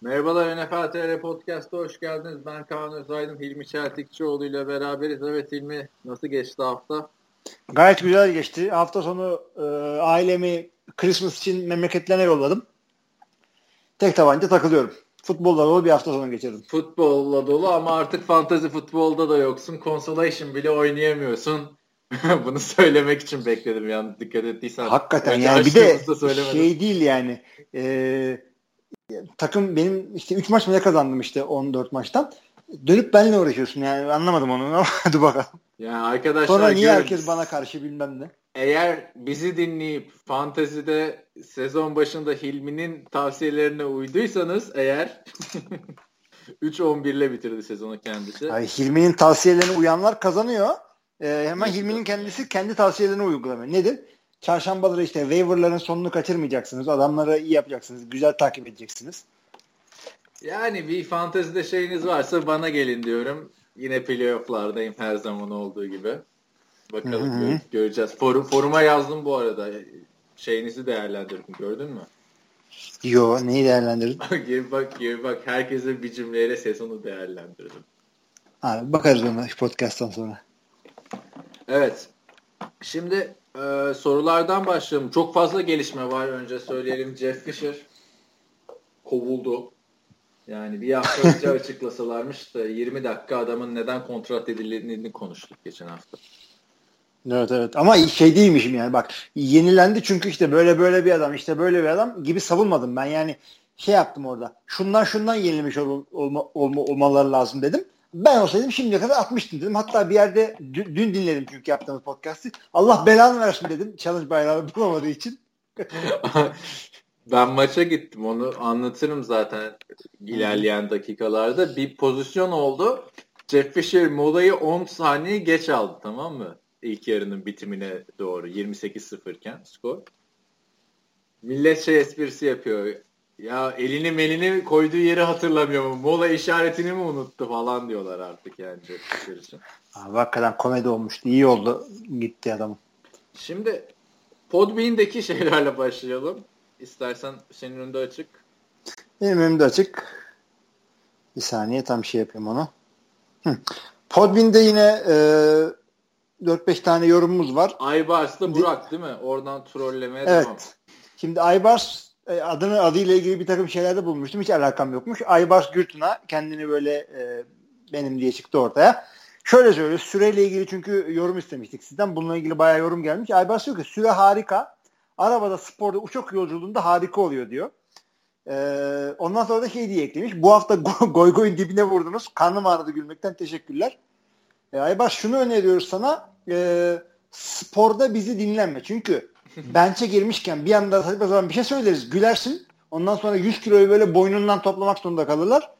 Merhabalar NFL TR Podcast'a hoş geldiniz. Ben Kaan Özaydın, Hilmi Çeltikçioğlu ile beraberiz. Evet Hilmi nasıl geçti hafta? Gayet güzel geçti. Hafta sonu e, ailemi Christmas için memleketlerine yolladım. Tek tabanca takılıyorum. Futbolla dolu bir hafta sonu geçirdim. Futbolla dolu ama artık fantazi futbolda da yoksun. Consolation bile oynayamıyorsun. Bunu söylemek için bekledim yani dikkat ettiysen. Hakikaten yani bir de şey değil yani. E, takım benim işte 3 maç mı ne kazandım işte 14 maçtan. Dönüp benimle uğraşıyorsun yani anlamadım onu ama hadi bakalım. Yani arkadaşlar Sonra niye görün, herkes bana karşı bilmem ne. Eğer bizi dinleyip fantezide sezon başında Hilmi'nin tavsiyelerine uyduysanız eğer 3-11 ile bitirdi sezonu kendisi. Ay, Hilmi'nin tavsiyelerine uyanlar kazanıyor. Ee, hemen Hilmi'nin kendisi kendi tavsiyelerini uygulamıyor. Nedir? Çarşambaları işte waiver'ların sonunu kaçırmayacaksınız. Adamları iyi yapacaksınız. Güzel takip edeceksiniz. Yani bir fantezide şeyiniz varsa bana gelin diyorum. Yine playoff'lardayım her zaman olduğu gibi. Bakalım Hı-hı. göreceğiz. Forum, foruma yazdım bu arada. Şeyinizi değerlendirdim gördün mü? Yo neyi değerlendirdin? gir bak gir bak herkese bir cümleyle sezonu değerlendirdim. Abi bakarız ona podcast'tan sonra. Evet. Şimdi e, sorulardan başlayalım. Çok fazla gelişme var önce söyleyelim. Jeff Fisher kovuldu. Yani bir hafta önce açıklasalarmış da 20 dakika adamın neden kontrat edildiğini konuştuk geçen hafta. Evet evet ama şey değilmişim yani bak yenilendi çünkü işte böyle böyle bir adam işte böyle bir adam gibi savunmadım ben yani şey yaptım orada şundan şundan yenilmiş ol, olma, olma, olmaları lazım dedim. Ben olsaydım şimdiye kadar atmıştım dedim. Hatta bir yerde dün, dinledim çünkü yaptığımız podcast'ı. Allah belanı versin dedim challenge bayrağı bulamadığı için. ben maça gittim onu anlatırım zaten ilerleyen dakikalarda. Bir pozisyon oldu. Jeff Fisher molayı 10 saniye geç aldı tamam mı? ilk yarının bitimine doğru 28-0 iken skor. Millet şey esprisi yapıyor. Ya elini melini koyduğu yeri hatırlamıyor mu? Mola işaretini mi unuttu falan diyorlar artık yani. Için. Abi hakikaten komedi olmuştu. İyi oldu gitti adam. Şimdi Podbean'deki şeylerle başlayalım. İstersen senin önünde açık. Benim önümde açık. Bir saniye tam şey yapayım onu. Hı. Podbean'de yine e, 4-5 tane yorumumuz var. Aybars'la Burak değil mi? Oradan trollemeye evet. devam. Şimdi Aybars adını adıyla ilgili bir takım şeylerde bulmuştum. Hiç alakam yokmuş. Aybars Gürtün'a kendini böyle e, benim diye çıktı ortaya. Şöyle söylüyor. Süreyle ilgili çünkü yorum istemiştik sizden. Bununla ilgili bayağı yorum gelmiş. Aybars diyor ki süre harika. Arabada, sporda, uçak yolculuğunda harika oluyor diyor. Ee, ondan sonra da şey diye eklemiş. Bu hafta goy goyun dibine vurdunuz. Karnım ağrıdı gülmekten. Teşekkürler. E, Aybars şunu öneriyoruz sana. E, sporda bizi dinlenme. Çünkü bench'e girmişken bir anda o zaman bir şey söyleriz. Gülersin. Ondan sonra 100 kiloyu böyle boynundan toplamak zorunda kalırlar.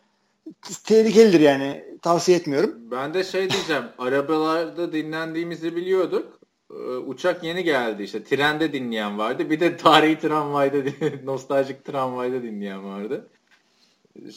Tehlikelidir yani. Tavsiye etmiyorum. Ben de şey diyeceğim. arabalarda dinlendiğimizi biliyorduk. Ee, uçak yeni geldi işte. Trende dinleyen vardı. Bir de tarihi tramvayda, nostaljik tramvayda dinleyen vardı.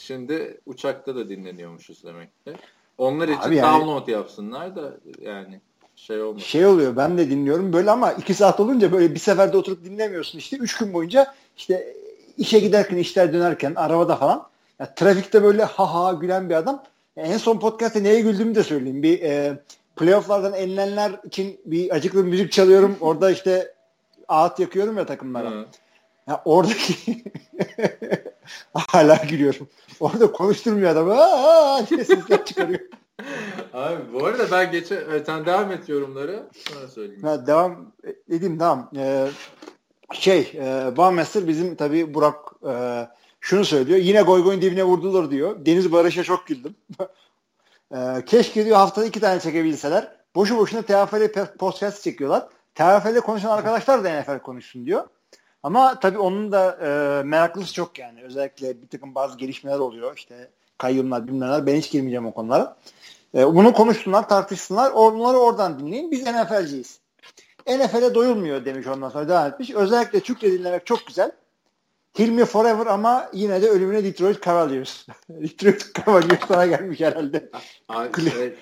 Şimdi uçakta da dinleniyormuşuz demek ki. Onlar için Abi yani, download yapsınlar da yani şey olmuyor. Şey oluyor ben de dinliyorum böyle ama iki saat olunca böyle bir seferde oturup dinlemiyorsun işte. Üç gün boyunca işte işe giderken işler dönerken arabada falan ya, trafikte böyle ha ha gülen bir adam. Ya, en son podcast'te neye güldüğümü de söyleyeyim. Bir e, playofflardan elenenler için bir acıklı müzik çalıyorum. Orada işte ağıt yakıyorum ya takımlara. Hı. Ya oradaki hala gülüyorum. Orada konuşturmuyor adamı. Aa diye sesler çıkarıyor. Abi bu arada ben geçen e, sen devam et yorumları sonra söyleyeyim. Ha, devam edeyim tamam. Ee, şey e, Baumaster bizim tabi Burak e, şunu söylüyor. Yine goy goyun dibine vurdular diyor. Deniz Barış'a çok güldüm. e, keşke diyor haftada iki tane çekebilseler. Boşu boşuna TFL podcast çekiyorlar. TFL'de konuşan arkadaşlar da NFL konuşsun diyor. Ama tabii onun da e, meraklısı çok yani. Özellikle bir takım bazı gelişmeler oluyor. İşte kayyumlar bilmemler. Ben hiç girmeyeceğim o konulara. E, bunu konuşsunlar, tartışsınlar. Onları oradan dinleyin. Biz NFL'ciyiz. NFL'e doyulmuyor demiş ondan sonra devam etmiş. Özellikle Türkçe dinlemek çok güzel. Hilmi Forever ama yine de ölümüne Detroit Cavaliers. Detroit Cavaliers sana gelmiş herhalde. Abi, şey,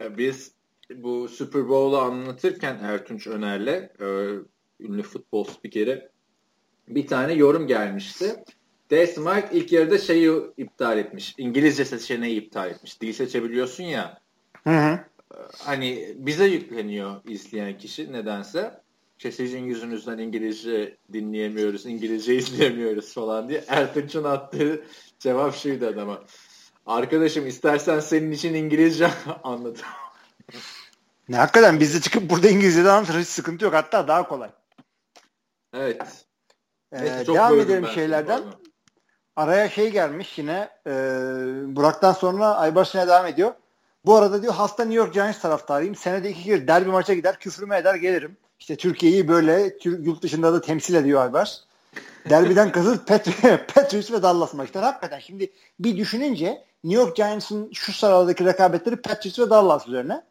biz bu Super Bowl'u anlatırken Ertunç Öner'le e, ünlü futbol spikeri bir tane yorum gelmişti. Des Smart ilk yarıda şeyi iptal etmiş. İngilizce seçeneği iptal etmiş. Dil seçebiliyorsun ya. Hı hı. Hani bize yükleniyor izleyen kişi nedense. İşte sizin yüzünüzden İngilizce dinleyemiyoruz, İngilizce izleyemiyoruz falan diye. Ertunç'un attığı cevap şuydu adama. Arkadaşım istersen senin için İngilizce anlatayım. Ne hakikaten biz de çıkıp burada İngilizce'de anlatırız hiç sıkıntı yok. Hatta daha kolay. Evet. Ee, Neyse, çok devam edelim şeylerden. pardon. Araya şey gelmiş yine e, Burak'tan sonra Aybarsı'na devam ediyor. Bu arada diyor hasta New York Giants taraftarıyım. Senede iki kere derbi maça gider küfrümü eder gelirim. İşte Türkiye'yi böyle yurt dışında da temsil ediyor Aybars. Derbiden kasıt Pat- Patriots ve Dallas maçları. Hakikaten şimdi bir düşününce New York Giants'ın şu sıralardaki rekabetleri Patriots ve Dallas üzerine.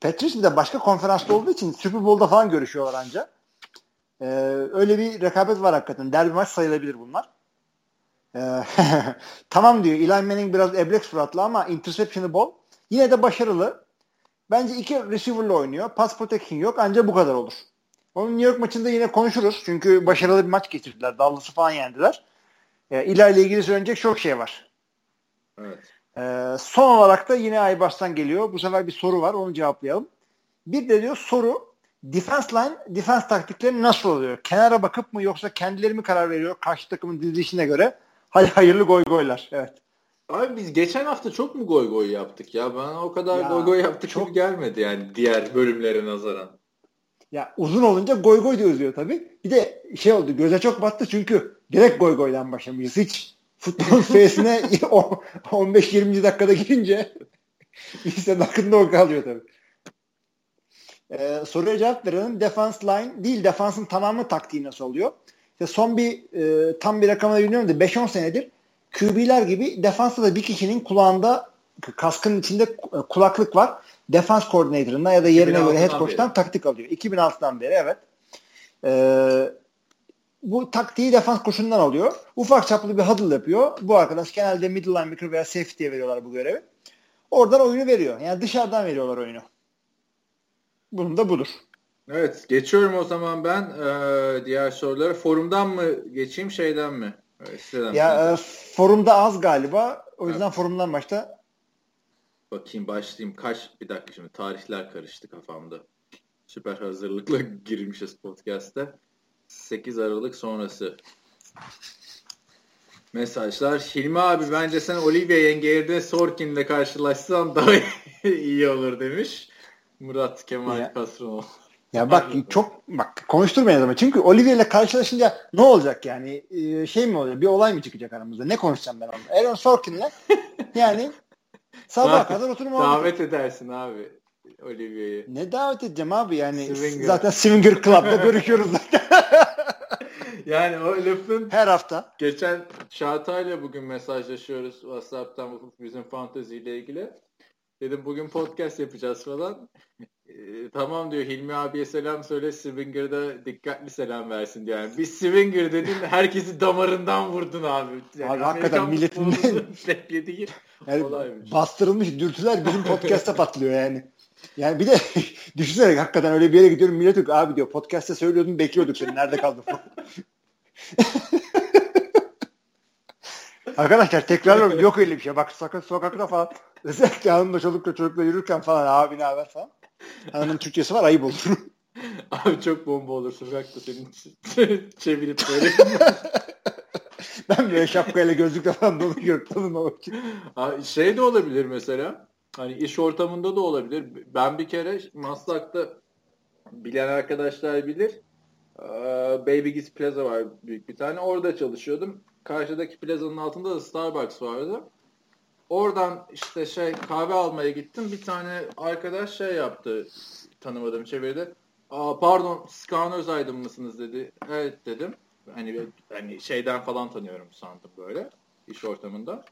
Patriots bir de başka konferansta olduğu için Super Bowl'da falan görüşüyorlar anca. Ee, öyle bir rekabet var hakikaten. Derbi maç sayılabilir bunlar. Ee, tamam diyor. Eli Manning biraz eblek suratlı ama interception'ı bol. Yine de başarılı. Bence iki receiver'la oynuyor. Pass protection yok. Ancak bu kadar olur. Onun New York maçında yine konuşuruz. Çünkü başarılı bir maç geçirdiler. Dallas'ı falan yendiler. Ee, Eli ile ilgili söyleyecek çok şey var. Evet. Ee, son olarak da yine Aybars'tan geliyor. Bu sefer bir soru var. Onu cevaplayalım. Bir de diyor soru defense line, defense taktikleri nasıl oluyor? Kenara bakıp mı yoksa kendileri mi karar veriyor karşı takımın dizilişine göre? Hadi hayırlı goy goylar. Evet. Abi biz geçen hafta çok mu goy goy yaptık ya? Bana o kadar Ya, goy goy yaptık çok- gibi gelmedi yani diğer bölümlere nazaran. Ya uzun olunca goy goy diyoruz diyor tabii. Bir de şey oldu göze çok battı çünkü direkt goy goydan başlamışız. Hiç futbol feyesine 15-20. dakikada girince işte aklında o kalıyor tabii. Ee, soruya cevap verelim. Defense line değil defansın tamamı taktiği nasıl oluyor? İşte son bir e, tam bir rakamını bilmiyorum da 5-10 senedir QB'ler gibi defansta da bir kişinin kulağında kaskın içinde e, kulaklık var. Defans koordinatöründen ya da yerine göre 2006'dan head coach'tan beri. taktik alıyor. 2006'dan beri evet. Ee, bu taktiği defans koşundan alıyor. Ufak çaplı bir huddle yapıyor. Bu arkadaş genelde middle linebacker veya safety'ye veriyorlar bu görevi. Oradan oyunu veriyor. Yani dışarıdan veriyorlar oyunu. Bunun da budur. Evet geçiyorum o zaman ben eee, diğer sorulara. Forumdan mı geçeyim şeyden mi? Evet, siteden mi? Ya e, forumda az galiba. O yüzden forumdan başta Bakayım başlayayım. Kaç bir dakika şimdi tarihler karıştı kafamda. Süper hazırlıkla girmişiz podcast'te. 8 Aralık sonrası. Mesajlar. Hilmi abi bence sen Olivia yenge yerine Sorkin'le karşılaşsan daha iyi olur demiş. Murat Kemal. Kasranoğlu. Ya bak çok bak konuşturmayın ama çünkü Olivier ile karşılaşınca ne olacak yani? Ee, şey mi oluyor bir olay mı çıkacak aramızda? Ne konuşacağım ben onunla? Aaron Sorkin'le yani sabaha kadar muhabbet Davet edersin abi Olivia'yı. ne davet edeceğim abi? Yani Swinger. zaten Swinger Club'da görüşüyoruz zaten. Yani o lafın her hafta. Geçen Çağatay'la bugün mesajlaşıyoruz. WhatsApp'tan bizim fantezi ile ilgili. Dedim bugün podcast yapacağız falan. Ee, tamam diyor Hilmi abiye selam söyle Swinger'da dikkatli selam versin diyor. Yani bir Swinger dedin herkesi damarından vurdun abi. Yani Abi hakikaten milletin- beklediği yani olaymış. bastırılmış dürtüler bizim podcast'a patlıyor yani yani bir de düşünsene hakikaten öyle bir yere gidiyorum millet diyor abi diyor podcast'ta söylüyordun bekliyorduk seni nerede kaldın. Arkadaşlar tekrarlıyorum yok öyle bir şey. Bak sakın sokakta falan özellikle hanımla çocukla çocukla yürürken falan abi ne haber falan. Hanımın Türkçesi var ayıp olur. Abi çok bomba olur sokakta senin çevirip böyle. ben böyle şapkayla gözlükle falan dolaşıyorum tanımamak için. Abi şey de olabilir mesela. Hani iş ortamında da olabilir. Ben bir kere Maslak'ta bilen arkadaşlar bilir. Ee, Baby Giz Plaza var büyük bir tane. Orada çalışıyordum. Karşıdaki plazanın altında da Starbucks vardı. Oradan işte şey kahve almaya gittim. Bir tane arkadaş şey yaptı. Tanımadığım çevirdi. Aa, pardon Skan Özaydın mısınız dedi. Evet dedim. Hani, hani şeyden falan tanıyorum sandım böyle iş ortamında.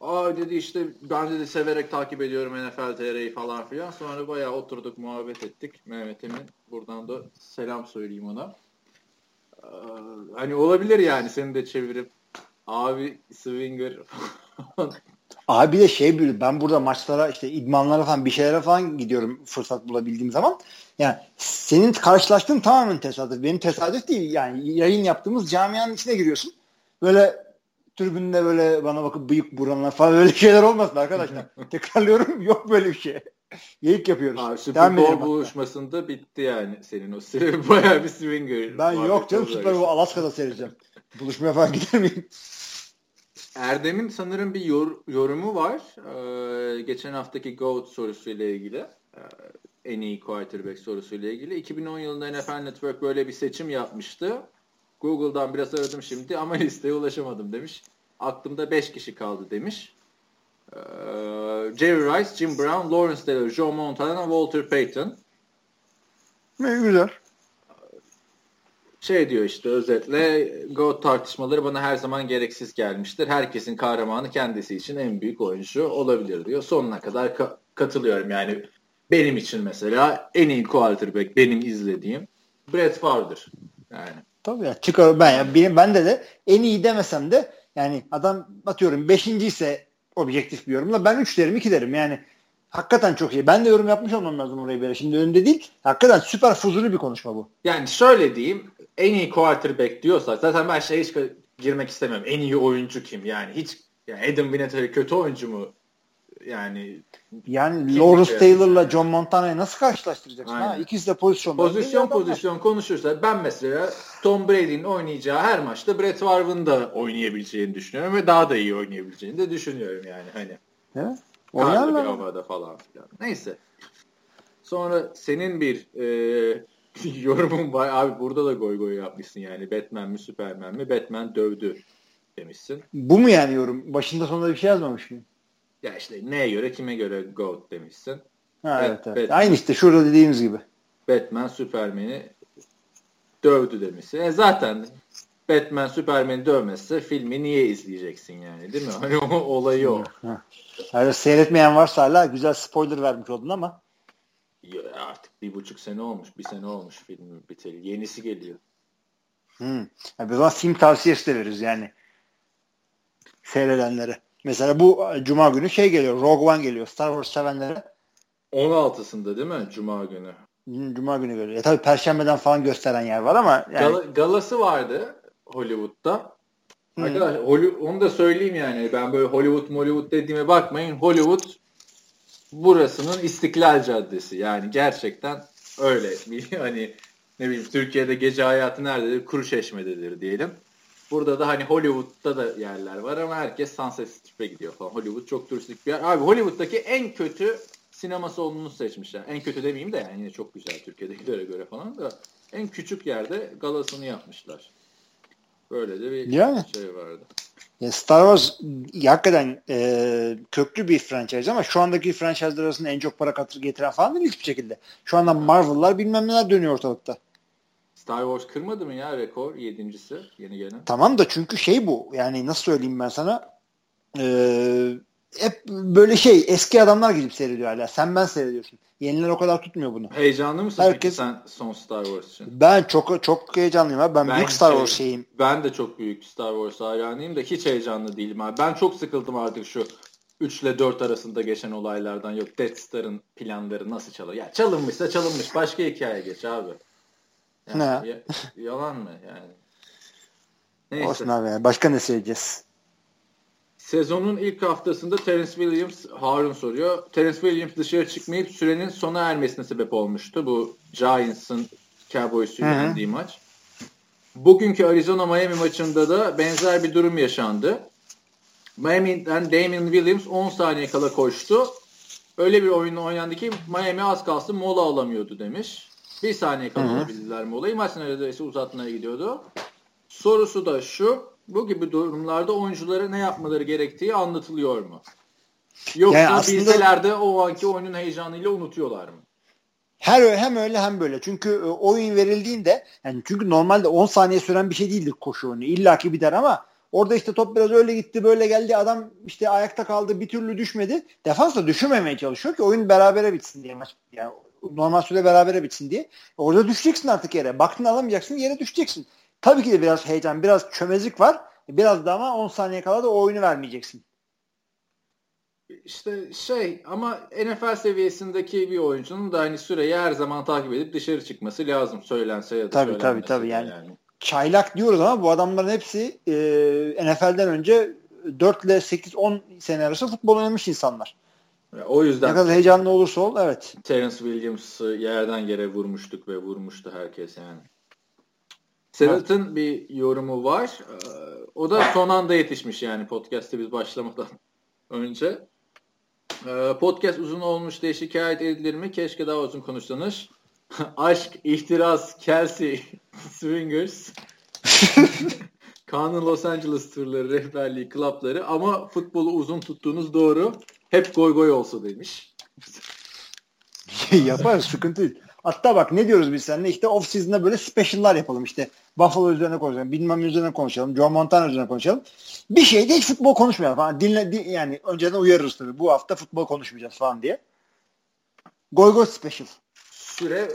Aa dedi işte ben dedi severek takip ediyorum NFL TR'yi falan filan. Sonra bayağı oturduk muhabbet ettik Mehmet'imin. Buradan da selam söyleyeyim ona. Ee, hani olabilir yani seni de çevirip abi Swinger Abi bir de şey böyle ben burada maçlara işte idmanlara falan bir şeylere falan gidiyorum fırsat bulabildiğim zaman. Yani senin karşılaştığın tamamen tesadüf. Benim tesadüf değil. Yani yayın yaptığımız camianın içine giriyorsun. Böyle tribünde böyle bana bakıp bıyık buranlar falan öyle şeyler olmasın arkadaşlar. Tekrarlıyorum yok böyle bir şey. Yayık yapıyoruz. Abi Super Bowl buluşmasında bitti yani senin o bayağı bir swing. Ben yok canım Super Bowl Alaska'da seyredeceğim. Buluşmaya falan gider miyim? Erdem'in sanırım bir yor, yorumu var. Ee, geçen haftaki GOAT sorusuyla ilgili. Ee, en iyi quarterback sorusuyla ilgili. 2010 yılında NFL Network böyle bir seçim yapmıştı. Google'dan biraz aradım şimdi ama listeye ulaşamadım demiş. Aklımda 5 kişi kaldı demiş. Ee, Jerry Rice, Jim Brown, Lawrence Taylor, Joe Montana, Walter Payton. Ne güzel. Şey diyor işte özetle GOAT tartışmaları bana her zaman gereksiz gelmiştir. Herkesin kahramanı kendisi için en büyük oyuncu olabilir diyor. Sonuna kadar ka- katılıyorum yani. Benim için mesela en iyi quarterback benim izlediğim Brett Favre'dır. Yani. Tabii ya çıkar ben ya benim bende de en iyi demesem de yani adam atıyorum 5. ise objektif bir yorumla ben 3 derim 2 derim yani hakikaten çok iyi. Ben de yorum yapmış olmam lazım oraya böyle. Şimdi önünde değil. Hakikaten süper fuzuli bir konuşma bu. Yani şöyle diyeyim. En iyi quarterback diyorsak zaten ben şey hiç girmek istemiyorum. En iyi oyuncu kim? Yani hiç yani Adam Vinatieri kötü oyuncu mu? Yani yani Lawrence Taylor'la John Montana'yı nasıl karşılaştıracaksın? Ha? İkisi de pozisyon. Pozisyon pozisyon konuşursa ben mesela Tom Brady'nin oynayacağı her maçta Brett Favre'ın da oynayabileceğini düşünüyorum ve daha da iyi oynayabileceğini de düşünüyorum yani hani. Evet. Bir havada falan filan. Neyse. Sonra senin bir e, yorumun var. Abi burada da goy goy yapmışsın yani. Batman mi Superman mi? Batman dövdü demişsin. Bu mu yani yorum? Başında sonunda bir şey yazmamış mıyım? Ya işte neye göre kime göre GOAT demişsin. Ha, evet, evet. Batman, Aynı işte şurada dediğimiz gibi. Batman Superman'i dövdü demişsin. E zaten Batman Superman'i dövmezse filmi niye izleyeceksin yani değil mi? Hani o olayı o. Yani seyretmeyen varsa hala güzel spoiler vermiş oldun ama. Ya artık bir buçuk sene olmuş. Bir sene olmuş film biteli. Yenisi geliyor. Hmm. Yani biz zaman film tavsiyesi de veririz yani. Seyredenlere. Mesela bu Cuma günü şey geliyor. Rogue One geliyor. Star Wars sevenlere. 16'sında değil mi? Cuma günü. Cuma günü geliyor. Ya tabii Perşembeden falan gösteren yer var ama. Yani... Gal galası vardı Hollywood'da. Hmm. Arkadaşlar onu da söyleyeyim yani. Ben böyle Hollywood Hollywood dediğime bakmayın. Hollywood burasının İstiklal Caddesi. Yani gerçekten öyle. Bir, hani ne bileyim Türkiye'de gece hayatı nerededir? Kuruçeşme'dedir diyelim. Burada da hani Hollywood'da da yerler var ama herkes Sunset Strip'e gidiyor falan. Hollywood çok turistik bir yer. Abi Hollywood'daki en kötü sinema salonunu seçmişler. En kötü demeyeyim de yani yine çok güzel Türkiye'dekilere göre falan da en küçük yerde galasını yapmışlar. Böyle de bir yani, şey vardı. Star Wars hakikaten e, köklü bir franchise ama şu andaki franchise'lar arasında en çok para katır getiren falan değil hiçbir şekilde. Şu anda Marvel'lar bilmem neler dönüyor ortalıkta. Star Wars kırmadı mı ya rekor yedincisi yeni gelen? Tamam da çünkü şey bu yani nasıl söyleyeyim ben sana e, hep böyle şey eski adamlar gidip seyrediyor hala. Sen ben seyrediyorsun. Yeniler o kadar tutmuyor bunu. Heyecanlı mısın Herkes, peki sen son Star Wars için? Ben çok çok heyecanlıyım abi. Ben, ben büyük Star şey, Wars şeyim. Ben de çok büyük Star Wars hayranıyım da hiç heyecanlı değilim abi. Ben çok sıkıldım artık şu 3 ile 4 arasında geçen olaylardan. Yok Death Star'ın planları nasıl çalıyor? Ya çalınmışsa çalınmış. Başka hikaye geç abi. Yani, ne? Ya, yalan mı yani? Neyse. Olsun abi. Başka ne söyleyeceğiz? Sezonun ilk haftasında Terence Williams, Harun soruyor. Terence Williams dışarı çıkmayıp sürenin sona ermesine sebep olmuştu. Bu Giants'ın Cowboys'u yendiği maç. Bugünkü Arizona Miami maçında da benzer bir durum yaşandı. Miami'den Damien Williams 10 saniye kala koştu. Öyle bir oyun oynandı ki Miami az kalsın mola alamıyordu demiş. Bir saniye kala alabildiler molayı. Maç neredeyse uzatmaya gidiyordu. Sorusu da şu bu gibi durumlarda oyunculara ne yapmaları gerektiği anlatılıyor mu? Yoksa yani aslında, bilseler de o anki oyunun heyecanıyla unutuyorlar mı? Her hem öyle hem böyle. Çünkü e, oyun verildiğinde yani çünkü normalde 10 saniye süren bir şey değildir koşu oyunu. İlla ki biter ama orada işte top biraz öyle gitti böyle geldi adam işte ayakta kaldı bir türlü düşmedi. Defans da düşürmemeye çalışıyor ki oyun berabere bitsin diye maç. Yani normal süre berabere bitsin diye. Orada düşeceksin artık yere. Baktın alamayacaksın yere düşeceksin. Tabii ki de biraz heyecan, biraz çömezlik var. Biraz da ama 10 saniye kala da o oyunu vermeyeceksin. İşte şey ama NFL seviyesindeki bir oyuncunun da hani süreyi her zaman takip edip dışarı çıkması lazım söylense ya da tabii, tabii, tabii. Yani, yani çaylak diyoruz ama bu adamların hepsi e, NFL'den önce 4 ile 8-10 sene arası futbol oynamış insanlar. O yüzden ne kadar heyecanlı olursa ol evet. Terence Williams'ı yerden yere vurmuştuk ve vurmuştu herkes yani. Sedat'ın evet. bir yorumu var. Ee, o da son anda yetişmiş yani podcast'te biz başlamadan önce. Ee, podcast uzun olmuş diye şikayet edilir mi? Keşke daha uzun konuşsanız. Aşk, ihtiras, Kelsey, Swingers, Kaan'ın Los Angeles turları, rehberliği, klapları ama futbolu uzun tuttuğunuz doğru. Hep goy goy olsa demiş. Yaparız sıkıntı değil. Hatta bak ne diyoruz biz seninle işte off season'da böyle special'lar yapalım işte. Buffalo üzerine konuşalım, bilmem üzerine konuşalım, Joe Montana üzerine konuşalım. Bir şeyde hiç futbol konuşmayalım falan. Dinle, din, yani önceden uyarırız tabii. Bu hafta futbol konuşmayacağız falan diye. Goy goy special. Süre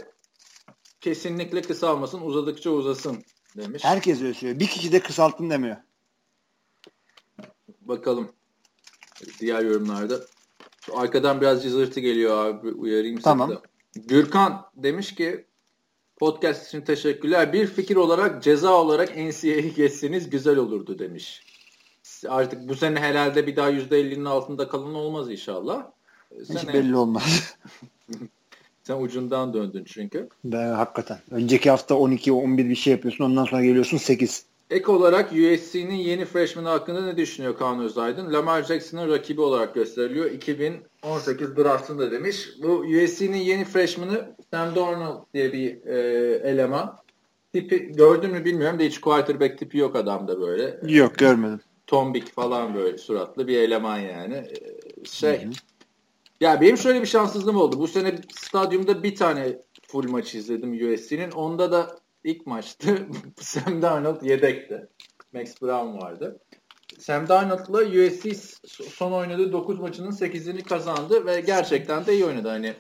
kesinlikle kısalmasın, uzadıkça uzasın demiş. Herkes öyle söylüyor. Bir kişi de kısaltın demiyor. Bakalım diğer yorumlarda. Şu arkadan biraz cızırtı geliyor abi uyarayım tamam. size. Gürkan demiş ki podcast için teşekkürler. Bir fikir olarak ceza olarak NCAA'yi geçseniz güzel olurdu demiş. Artık bu sene herhalde bir daha %50'nin altında kalan olmaz inşallah. Hiç sene... belli olmaz. Sen ucundan döndün çünkü. Ben hakikaten. Önceki hafta 12-11 bir şey yapıyorsun ondan sonra geliyorsun 8. Ek olarak USC'nin yeni freshman hakkında ne düşünüyor Kaan Özaydın? Lamar Jackson'ın rakibi olarak gösteriliyor. 2018 draftında demiş. Bu USC'nin yeni freshman'ı Sam Darnold diye bir e, eleman. Tipi gördün mü bilmiyorum da hiç quarterback tipi yok adamda böyle. Yok görmedim. Tombik falan böyle suratlı bir eleman yani. E, şey Hı-hı. ya benim şöyle bir şanssızlığım oldu. Bu sene stadyumda bir tane full maç izledim USC'nin. Onda da ilk maçtı Sam Darnold yedekti. Max Brown vardı. Sam Darnold'la USC son oynadığı 9 maçının 8'ini kazandı ve gerçekten de iyi oynadı. Hani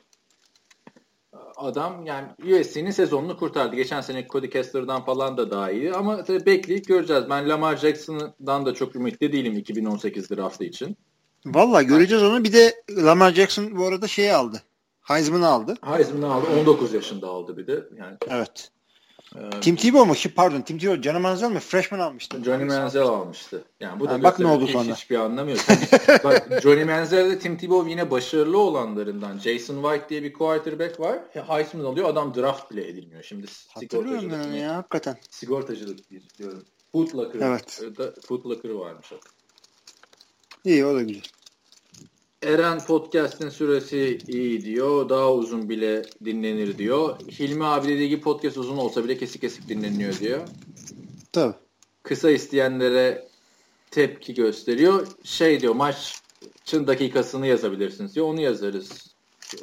adam yani USC'nin sezonunu kurtardı. Geçen sene Cody Kessler'dan falan da daha iyi ama tabii bekleyip göreceğiz. Ben Lamar Jackson'dan da çok ümitli değilim 2018 draftı için. Valla göreceğiz onu. Bir de Lamar Jackson bu arada şeyi aldı. Heisman'ı aldı. Heisman'ı aldı. 19 yaşında aldı bir de. Yani. Evet. Ee, Tim Tebow mu? Pardon Tim Tebow. Johnny Manziel mi? Freshman almıştı. Johnny Manziel almıştı. Yani bu da ha, bak ne oldu hiç, sonra. Hiçbir anlamı yok. bak Johnny Manziel de Tim Tebow yine başarılı olanlarından. Jason White diye bir quarterback var. Heisman alıyor. Adam draft bile edilmiyor. Şimdi Hatırlıyorum ben ya hakikaten. Sigortacılık diyorum. Footlocker. Evet. Footlocker'ı varmış. İyi o da güzel. Eren podcast'in süresi iyi diyor. Daha uzun bile dinlenir diyor. Hilmi abi dediği gibi podcast uzun olsa bile kesik kesik dinleniyor diyor. Tabii. Kısa isteyenlere tepki gösteriyor. Şey diyor maçın dakikasını yazabilirsiniz diyor. Onu yazarız.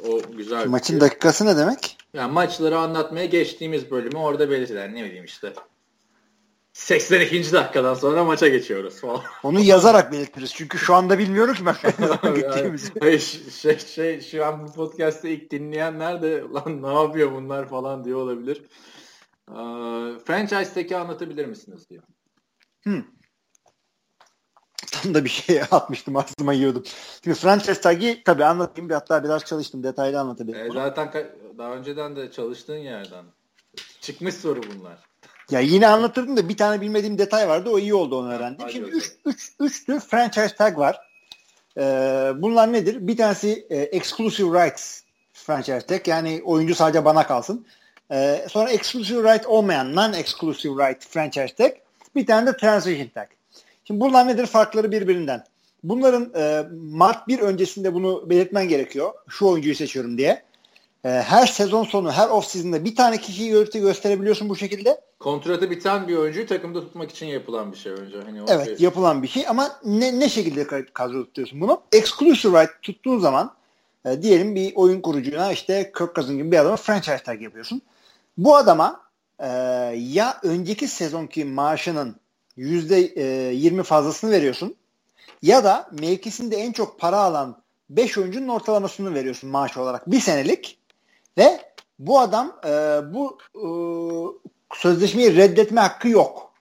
O güzel. Maçın şey. dakikası ne demek? Yani maçları anlatmaya geçtiğimiz bölümü orada belirtiler. Ne bileyim işte. 82. dakikadan sonra maça geçiyoruz falan. Onu yazarak belirtiriz. Çünkü şu anda bilmiyorum ki ben gittiğimizi. Hayır, şey, şey, şu an bu podcast'ı ilk dinleyenler de lan ne yapıyor bunlar falan diye olabilir. Ee, franchise'deki anlatabilir misiniz diyor. Hmm. Tam da bir şey atmıştım aklıma yiyordum. Şimdi franchise tag'i tabii anlatayım. Hatta biraz çalıştım. Detaylı anlatabilirim. E, zaten daha önceden de çalıştığın yerden. Çıkmış soru bunlar. Ya yine anlatırdım da bir tane bilmediğim detay vardı. O iyi oldu onu öğrendim. Şimdi 3 üç, üç tür franchise tag var. Ee, bunlar nedir? Bir tanesi e, exclusive rights franchise tag. Yani oyuncu sadece bana kalsın. Ee, sonra exclusive right olmayan non-exclusive right franchise tag. Bir tane de transition tag. Şimdi bunlar nedir? Farkları birbirinden. Bunların e, Mart 1 öncesinde bunu belirtmen gerekiyor. Şu oyuncuyu seçiyorum diye. E, her sezon sonu, her off season'da bir tane kişiyi görüntü gösterebiliyorsun bu şekilde. Kontratı biten bir oyuncuyu takımda tutmak için yapılan bir şey önce. Hani evet şey. yapılan bir şey ama ne, ne şekilde kadro tutuyorsun bunu? Exclusive right tuttuğun zaman e, diyelim bir oyun kurucuna işte Kirk Cousins gibi bir adama franchise tag yapıyorsun. Bu adama e, ya önceki sezonki maaşının %20 e, fazlasını veriyorsun ya da mevkisinde en çok para alan 5 oyuncunun ortalamasını veriyorsun maaş olarak bir senelik ve bu adam e, bu e, sözleşmeyi reddetme hakkı yok.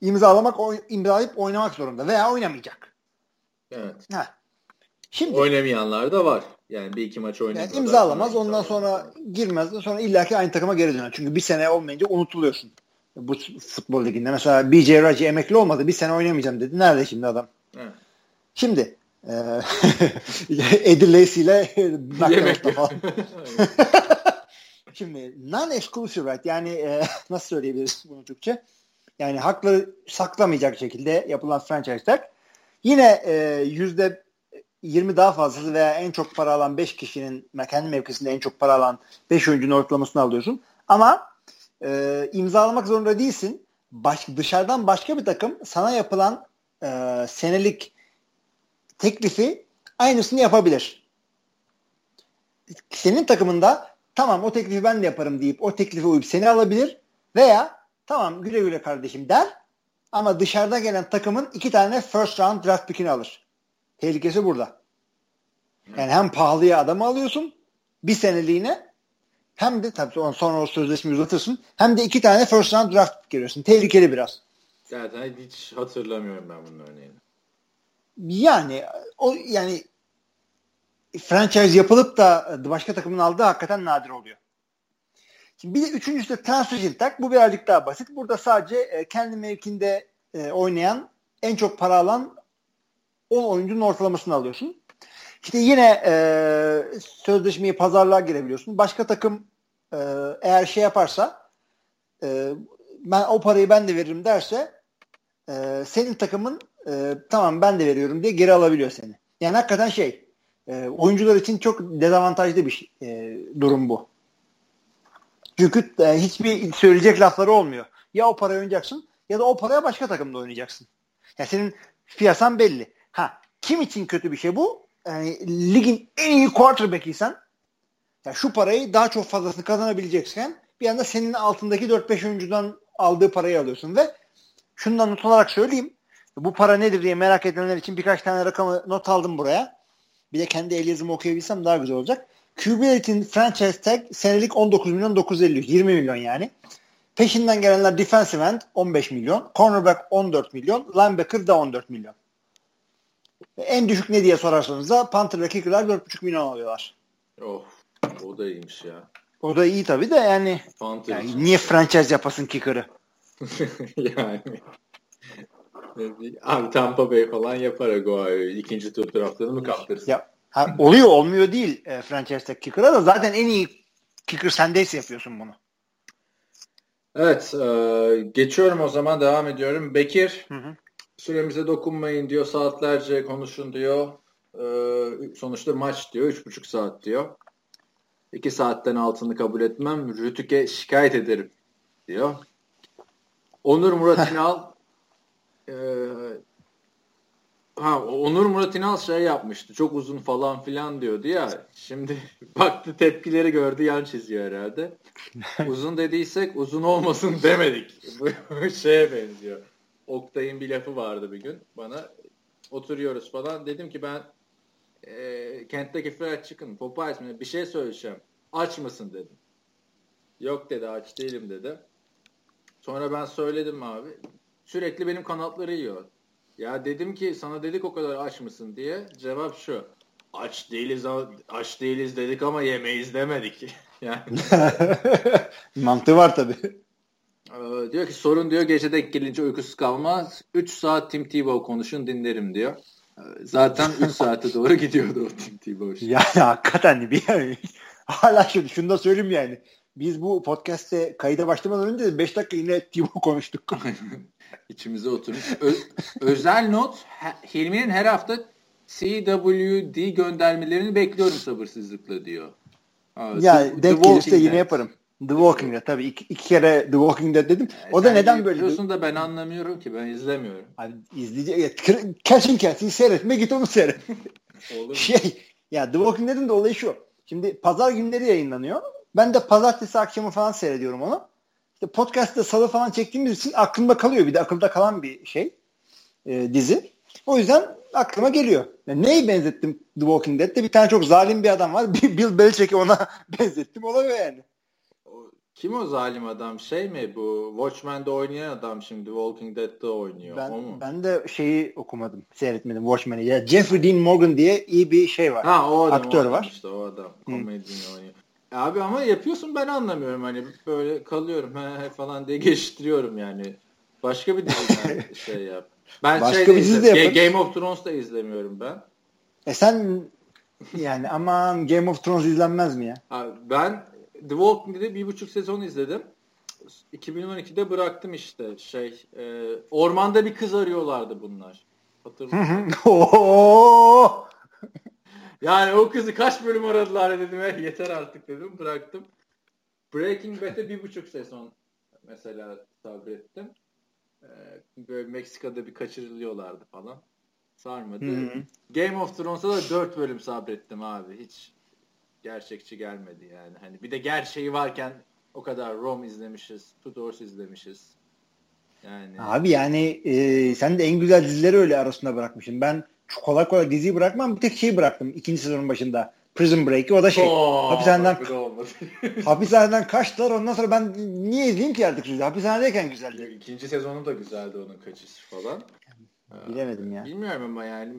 İmzalamak, oy, imzalayıp oynamak zorunda veya oynamayacak. Evet. Ha. Şimdi oynamayanlar da var. Yani bir iki maç oynadı. Yani imzalamaz ondan sonra girmez. Sonra illaki aynı takıma geri döner. Çünkü bir sene olmayınca unutuluyorsun. bu futbol liginde. Mesela BJ Raji emekli olmadı. Bir sene oynamayacağım dedi. Nerede şimdi adam? Evet. Şimdi Eddie Lacy ile. Şimdi non-exclusive right yani e, nasıl söyleyebiliriz bunu Türkçe? Yani hakları saklamayacak şekilde yapılan franchise tag yine e, yüzde 20 daha fazlası veya en çok para alan 5 kişinin kendi mevkisinde en çok para alan 5 oyuncunun ortalamasını alıyorsun. Ama e, imzalamak zorunda değilsin. Baş, dışarıdan başka bir takım sana yapılan e, senelik teklifi aynısını yapabilir. Senin takımında tamam o teklifi ben de yaparım deyip o teklifi uyup seni alabilir veya tamam güle güle kardeşim der ama dışarıda gelen takımın iki tane first round draft pickini alır. Tehlikesi burada. Yani hem pahalıya adamı alıyorsun bir seneliğine hem de tabii sonra o sözleşmeyi uzatırsın hem de iki tane first round draft pick giriyorsun. Tehlikeli biraz. Zaten hiç hatırlamıyorum ben bunun örneğini. Yani o yani franchise yapılıp da başka takımın aldığı hakikaten nadir oluyor. Şimdi bir de üçüncüsü de transfer tag. Bu birazcık daha basit. Burada sadece e, kendi mevkinde e, oynayan en çok para alan 10 oyuncunun ortalamasını alıyorsun. İşte yine e, sözleşmeyi pazarlığa girebiliyorsun. Başka takım e, eğer şey yaparsa e, ben o parayı ben de veririm derse e, senin takımın e, tamam ben de veriyorum diye geri alabiliyor seni. Yani hakikaten şey e, oyuncular için çok dezavantajlı bir e, durum bu. Çünkü e, hiçbir söyleyecek lafları olmuyor. Ya o parayı oynayacaksın ya da o paraya başka takımda oynayacaksın. Yani senin piyasan belli. Ha kim için kötü bir şey bu? Yani ligin en iyi quarterback'iysen ya şu parayı daha çok fazlasını kazanabileceksen bir anda senin altındaki 4-5 oyuncudan aldığı parayı alıyorsun ve şundan not olarak söyleyeyim. Bu para nedir diye merak edenler için birkaç tane rakamı not aldım buraya. Bir de kendi el yazımı okuyabilsem daha güzel olacak. QB franchise tag senelik 19 milyon 950 20 milyon yani. Peşinden gelenler defensive end 15 milyon, cornerback 14 milyon, linebacker da 14 milyon. En düşük ne diye sorarsanız da Panther ve Kicker'lar 4,5 milyon alıyorlar. Oh, o da iyiymiş ya. O da iyi tabii de yani, yani niye franchise yapasın Kicker'ı? yani. Abi Tampa Bay falan yapar Aguayo'yu. ikinci tur draftını mı kaptırsın? Ya, ha, oluyor olmuyor değil e, franchise kicker'a da zaten en iyi kicker sendeyse yapıyorsun bunu. Evet. E, geçiyorum o zaman devam ediyorum. Bekir hı hı. süremize dokunmayın diyor. Saatlerce konuşun diyor. E, sonuçta maç diyor. Üç buçuk saat diyor. İki saatten altını kabul etmem. Rütük'e şikayet ederim diyor. Onur Murat İnal e, ha Onur Murat İnal şey yapmıştı. Çok uzun falan filan diyordu ya. Şimdi baktı tepkileri gördü yan çiziyor herhalde. uzun dediysek uzun olmasın demedik. Bu şeye benziyor. Oktay'ın bir lafı vardı bir gün bana. Oturuyoruz falan. Dedim ki ben e, kentteki fried chicken Popeyes mi bir şey söyleyeceğim. Aç mısın dedim. Yok dedi aç değilim dedi. Sonra ben söyledim abi. Sürekli benim kanatları yiyor. Ya dedim ki sana dedik o kadar aç mısın diye. Cevap şu. Aç değiliz aç değiliz dedik ama yemeyiz demedik. yani. Mantığı var tabi. Ee, diyor ki sorun diyor gece denk gelince uykusuz kalmaz. 3 saat Tim Tebow konuşun dinlerim diyor. Ee, zaten 3 saate doğru gidiyordu o Tim Tebow. Yani hakikaten bir yani. Hala şunu, şunu da söyleyeyim yani. Biz bu podcast'te kayıda başlamadan önce 5 dakika yine Tebow konuştuk. İçimize oturmuş. Ö- özel not Hilmi'nin her hafta CWD göndermelerini bekliyorum sabırsızlıkla diyor. Ha, ya The, denk gelirse yine yaparım. The Walking Dead tabii iki, iki kere The Walking Dead dedim. Yani o da neden böyle? Diyorsun da ben anlamıyorum ki ben izlemiyorum. Abi izleyecek. Kesin kesin seyretme git onu seyret. Olur şey ya The Walking Dead'in de olayı şu. Şimdi pazar günleri yayınlanıyor. Ben de pazartesi akşamı falan seyrediyorum onu işte podcast'ta salı falan çektiğimiz için aklımda kalıyor. Bir de akılda kalan bir şey e, dizi. O yüzden aklıma geliyor. Yani neyi benzettim The Walking Dead'te? Bir tane çok zalim bir adam var. Bill Belichick'i ona benzettim. Olabilir yani. Kim o zalim adam? Şey mi bu? Watchmen'de oynayan adam şimdi Walking Dead'de oynuyor. Ben, o mu? ben de şeyi okumadım. Seyretmedim Watchmen'i. Ya Jeffrey Dean Morgan diye iyi bir şey var. Ha o adam. Aktör o var. İşte o adam. Komedyen oynuyor. Abi ama yapıyorsun ben anlamıyorum hani böyle kalıyorum he he falan diye geçiştiriyorum yani. Başka bir diziden şey yap. Ben Başka şey bir dizi de yapın. Game of Thrones da izlemiyorum ben. E sen yani aman Game of Thrones izlenmez mi ya? Abi ben The Walking Dead'i bir buçuk sezon izledim. 2012'de bıraktım işte şey e, ormanda bir kız arıyorlardı bunlar. Hatırlıyor musun? Oo! Yani o kızı kaç bölüm aradılar dedim. "Eh, yeter artık dedim. Bıraktım. Breaking Bad'e bir buçuk sezon mesela sabrettim. Ee, böyle Meksika'da bir kaçırılıyorlardı falan. Sarmadı. Hı hı. Game of Thrones'a da dört bölüm sabrettim abi. Hiç gerçekçi gelmedi yani. Hani bir de gerçeği varken o kadar Rome izlemişiz. Tudors izlemişiz. Yani Abi yani e, sen de en güzel dizileri öyle arasında bırakmışsın. Ben kolay kolay diziyi bırakmam. Bir tek şeyi bıraktım ikinci sezonun başında. Prison Break'i o da şey. Oo, hapishaneden hapishaneden kaçtılar. Ondan sonra ben niye izleyeyim ki artık sizi? Hapishanedeyken güzeldi. İkinci sezonu da güzeldi onun kaçışı falan. Bilemedim ya. Bilmiyorum ama yani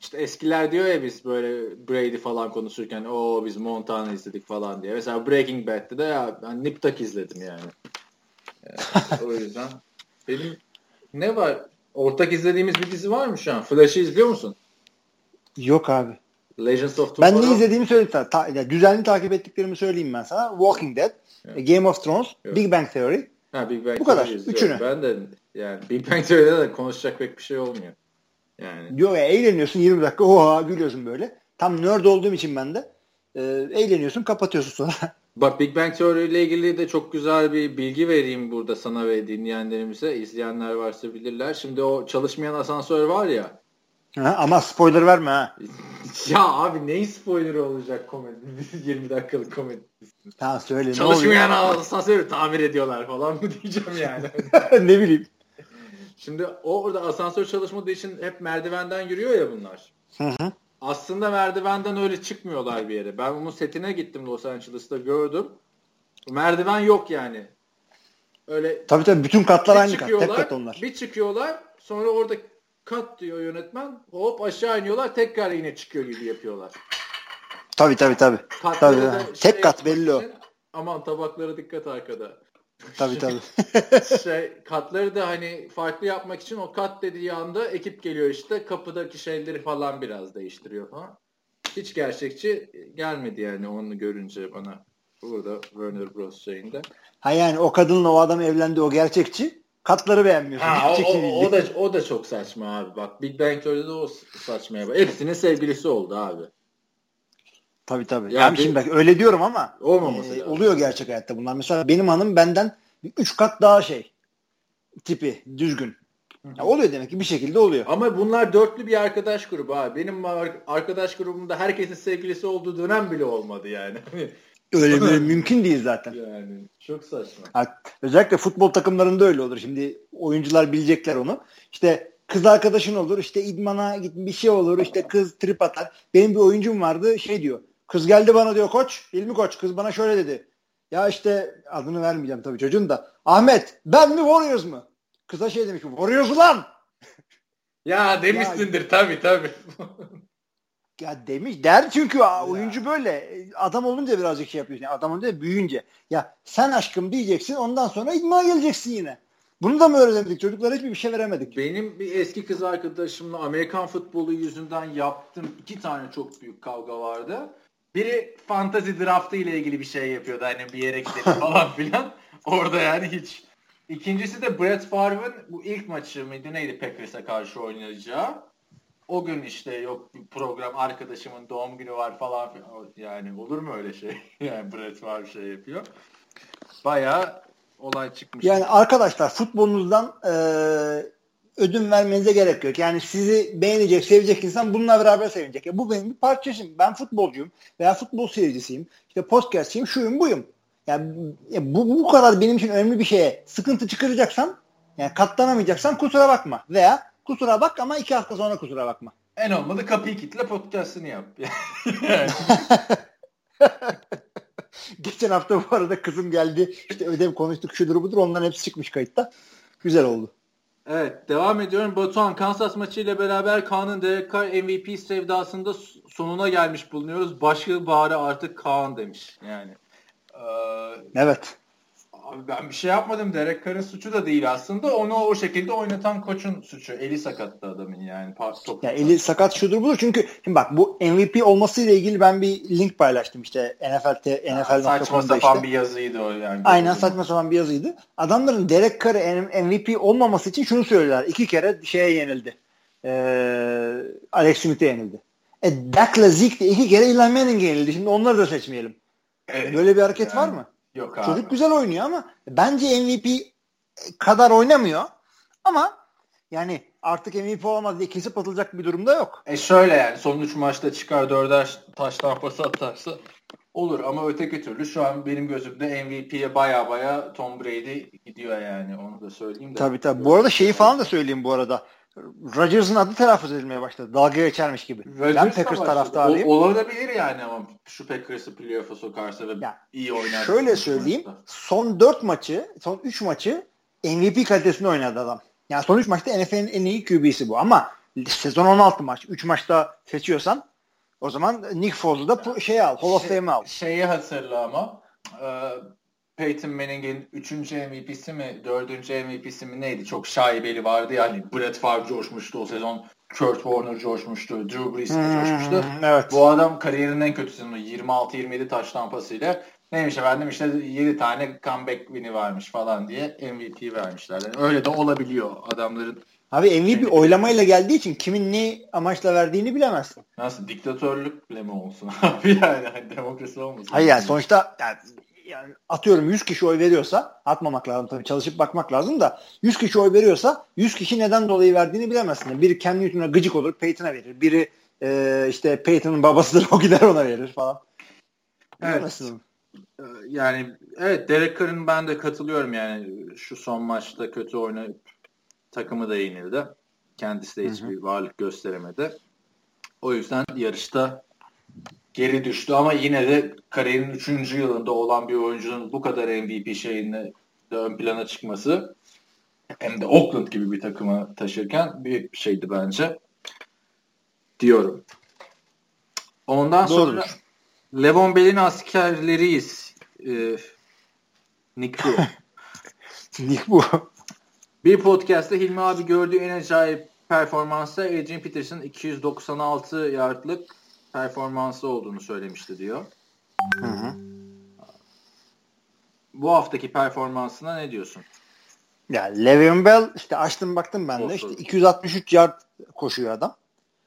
işte eskiler diyor ya biz böyle Brady falan konuşurken o biz Montana izledik falan diye. Mesela Breaking Bad'de de ya ben Nip Tuck izledim yani. Yani o yüzden benim ne var? Ortak izlediğimiz bir dizi var mı şu an? Flash'ı izliyor musun? Yok abi. Legends of Ben Tomorrow. ne izlediğimi söyleyeyim sana. Ta, ya düzenli takip ettiklerimi söyleyeyim ben sana. Walking Dead, Evet. Game of Thrones, Evet. Big Bang Theory. Ha, Big Bang Bu kadar, izliyorum. üçünü. Ben de yani Big Bang Theory'de de konuşacak pek bir şey olmuyor. Yani Diyor ya eğleniyorsun 20 dakika oha gülüyorsun böyle. Tam nerd olduğum için ben de e, eğleniyorsun kapatıyorsun sonra. Bak Big Bang Theory ile ilgili de çok güzel bir bilgi vereyim burada sana ve dinleyenlerimize. İzleyenler varsa bilirler. Şimdi o çalışmayan asansör var ya. Ha, ama spoiler verme ha. ya abi neyin spoilerı olacak komedi? 20 dakikalık komedi. Tamam söyle Çalışmayan asansörü tamir ediyorlar falan mı diyeceğim yani. ne bileyim. Şimdi o orada asansör çalışmadığı için hep merdivenden yürüyor ya bunlar. Hı hı. Aslında merdivenden öyle çıkmıyorlar bir yere. Ben onun setine gittim Los Angeles'ta gördüm. Merdiven yok yani. Öyle Tabii tabii bütün katlar aynı kat. Tek kat onlar. bir çıkıyorlar. Sonra orada kat diyor yönetmen. Hop aşağı iniyorlar. Tekrar yine çıkıyor gibi yapıyorlar. Tabii tabii tabii. Tabii, şey Tek kat belli o. Aman tabaklara dikkat arkada. Tabii tabii. şey katları da hani farklı yapmak için o kat dediği anda ekip geliyor işte kapıdaki şeyleri falan biraz değiştiriyor falan. Hiç gerçekçi gelmedi yani onu görünce bana burada Warner Bros şeyinde. ha yani o kadınla o adam evlendi o gerçekçi. Katları beğenmiyorsun. Ha, o, o, o da o da çok saçma abi. Bak Big Bang Theory'de o saçmaya bak. Hepsinin sevgilisi oldu abi. Tabii tabii. Ya Yani bir- şimdi bak öyle diyorum ama Olmaması e, oluyor gerçek hayatta bunlar. Mesela benim hanım benden 3 kat daha şey tipi düzgün. Ya oluyor demek ki bir şekilde oluyor. Ama bunlar dörtlü bir arkadaş grubu abi. Benim ar- arkadaş grubumda herkesin sevgilisi olduğu dönem bile olmadı yani. Öyle böyle mümkün değil zaten. yani çok saçma. Ha, özellikle futbol takımlarında öyle olur. Şimdi oyuncular bilecekler onu. İşte kız arkadaşın olur, işte idmana git bir şey olur, işte kız trip atar. Benim bir oyuncum vardı şey diyor. Kız geldi bana diyor koç, İlmi koç kız bana şöyle dedi. Ya işte adını vermeyeceğim tabii çocuğun da. Ahmet ben mi Warriors mı? Kıza şey demiş Warriors ulan. Ya demişsindir tabii tabii. Ya demiş der çünkü ya. oyuncu böyle. Adam olunca birazcık şey yapıyorsun. Yani adam olunca büyüyünce. Ya sen aşkım diyeceksin ondan sonra idmana geleceksin yine. Bunu da mı öğrenemedik? Çocuklara hiçbir bir şey veremedik. Benim bir eski kız arkadaşımla Amerikan futbolu yüzünden yaptığım iki tane çok büyük kavga vardı. Biri fantasy draftı ile ilgili bir şey yapıyordu. Hani bir yere gidelim falan filan. Orada yani hiç. İkincisi de Brett Favre'ın bu ilk maçı mıydı neydi Packers'a karşı oynayacağı. O gün işte yok bir program arkadaşımın doğum günü var falan filan. Yani olur mu öyle şey? yani Brett Favre şey yapıyor. Bayağı olay çıkmış. Yani arkadaşlar futbolunuzdan e, ödün vermenize gerek yok. Yani sizi beğenecek, sevecek insan bununla beraber sevinecek. Ya bu benim bir parçasım. Ben futbolcuyum veya futbol seyircisiyim. İşte podcastçiyim, şuyum, buyum. Yani ya bu, bu kadar benim için önemli bir şeye sıkıntı çıkaracaksan, yani katlanamayacaksan kusura bakma. Veya kusura bak ama iki hafta sonra kusura bakma. En olmadı kapıyı kitle podcast'ını yap. yani. Geçen hafta bu arada kızım geldi. İşte ödev konuştuk şudur budur. Onların hepsi çıkmış kayıtta. Güzel oldu. Evet devam ediyorum. Batuhan Kansas maçıyla beraber Kaan'ın Derek Carr MVP sevdasında sonuna gelmiş bulunuyoruz. Başka bari artık Kaan demiş. Yani. Ee, evet. Abi ben bir şey yapmadım. Derek Carr'ın suçu da değil aslında. Onu o şekilde oynatan koçun suçu. Eli sakattı adamın yani. Top ya eli sakat şudur budur. Çünkü şimdi bak bu MVP olmasıyla ilgili ben bir link paylaştım işte NFL'te NFL saçma sapan işte. bir yazıydı o yani. Aynen saçma sapan bir yazıydı. Adamların Derek Carr MVP olmaması için şunu söylüyorlar. İki kere şeye yenildi. Ee, Alex Smith'e yenildi. E Dak'la Zeke de iki kere Eli Manning'e yenildi. Şimdi onları da seçmeyelim. Evet. Böyle bir hareket yani. var mı? Yok abi. Çocuk güzel oynuyor ama bence MVP kadar oynamıyor. Ama yani artık MVP olamaz diye kesip atılacak bir durumda yok. E şöyle yani son 3 maçta çıkar dörder taş tampası atarsa olur ama öteki türlü şu an benim gözümde MVP'ye baya baya Tom Brady gidiyor yani onu da söyleyeyim de. Tabii tabii. Bu arada şeyi falan da söyleyeyim bu arada. Rodgers'ın adı telaffuz edilmeye başladı. Dalga geçermiş gibi. Rodgers ben Packers taraftarıyım. Olabilir yani ama şu Packers'ı playoff'a sokarsa ve ya, iyi oynar. Şöyle söyleyeyim. Maçta. Son 4 maçı, son 3 maçı MVP kalitesinde oynadı adam. Yani son 3 maçta NFL'in en iyi QB'si bu ama sezon 16 maç. 3 maçta seçiyorsan o zaman Nick Foles'u da şey al, Hall of şey, Fame'e al. Şeyi hatırla ama e, Peyton Manning'in 3. MVP'si mi 4. MVP'si mi neydi? Çok şaibeli vardı ya hani Brett Favre coşmuştu o sezon. Kurt Warner coşmuştu. Drew Brees hmm, coşmuştu. Evet. Bu adam kariyerinin en kötü sezonu 26-27 taş tampasıyla neymiş efendim işte 7 tane comeback win'i varmış falan diye MVP vermişler. Yani öyle de olabiliyor adamların. Abi MVP şey, oylamayla geldiği için kimin ne amaçla verdiğini bilemezsin. Nasıl diktatörlükle mi olsun abi yani hani demokrasi olmasın. Hayır yani sonuçta yani yani atıyorum 100 kişi oy veriyorsa atmamak lazım tabii çalışıp bakmak lazım da 100 kişi oy veriyorsa 100 kişi neden dolayı verdiğini bilemezsin. Biri Cam Newton'a gıcık olur Peyton'a verir. Biri e, işte Peyton'ın babasıdır o gider ona verir falan. Evet. Ee, yani evet Derek Carr'ın ben de katılıyorum yani şu son maçta kötü oynayıp takımı da yenildi. Kendisi de hiçbir hı hı. varlık gösteremedi. O yüzden yarışta geri düştü ama yine de kariyerinin 3. yılında olan bir oyuncunun bu kadar MVP şeyinde ön plana çıkması hem de Oakland gibi bir takıma taşırken bir şeydi bence diyorum. Ondan Doğrudur. sonra Levon Bell'in askerleriyiz. Ee, Nick bu. Nick bu. Bir podcast'ta Hilmi abi gördüğü en acayip performansta Adrian Peterson 296 yardlık performansı olduğunu söylemişti diyor. Hı hı. Bu haftaki performansına ne diyorsun? Ya Le'Veon Bell işte açtım baktım ben de işte 263 yard koşuyor adam.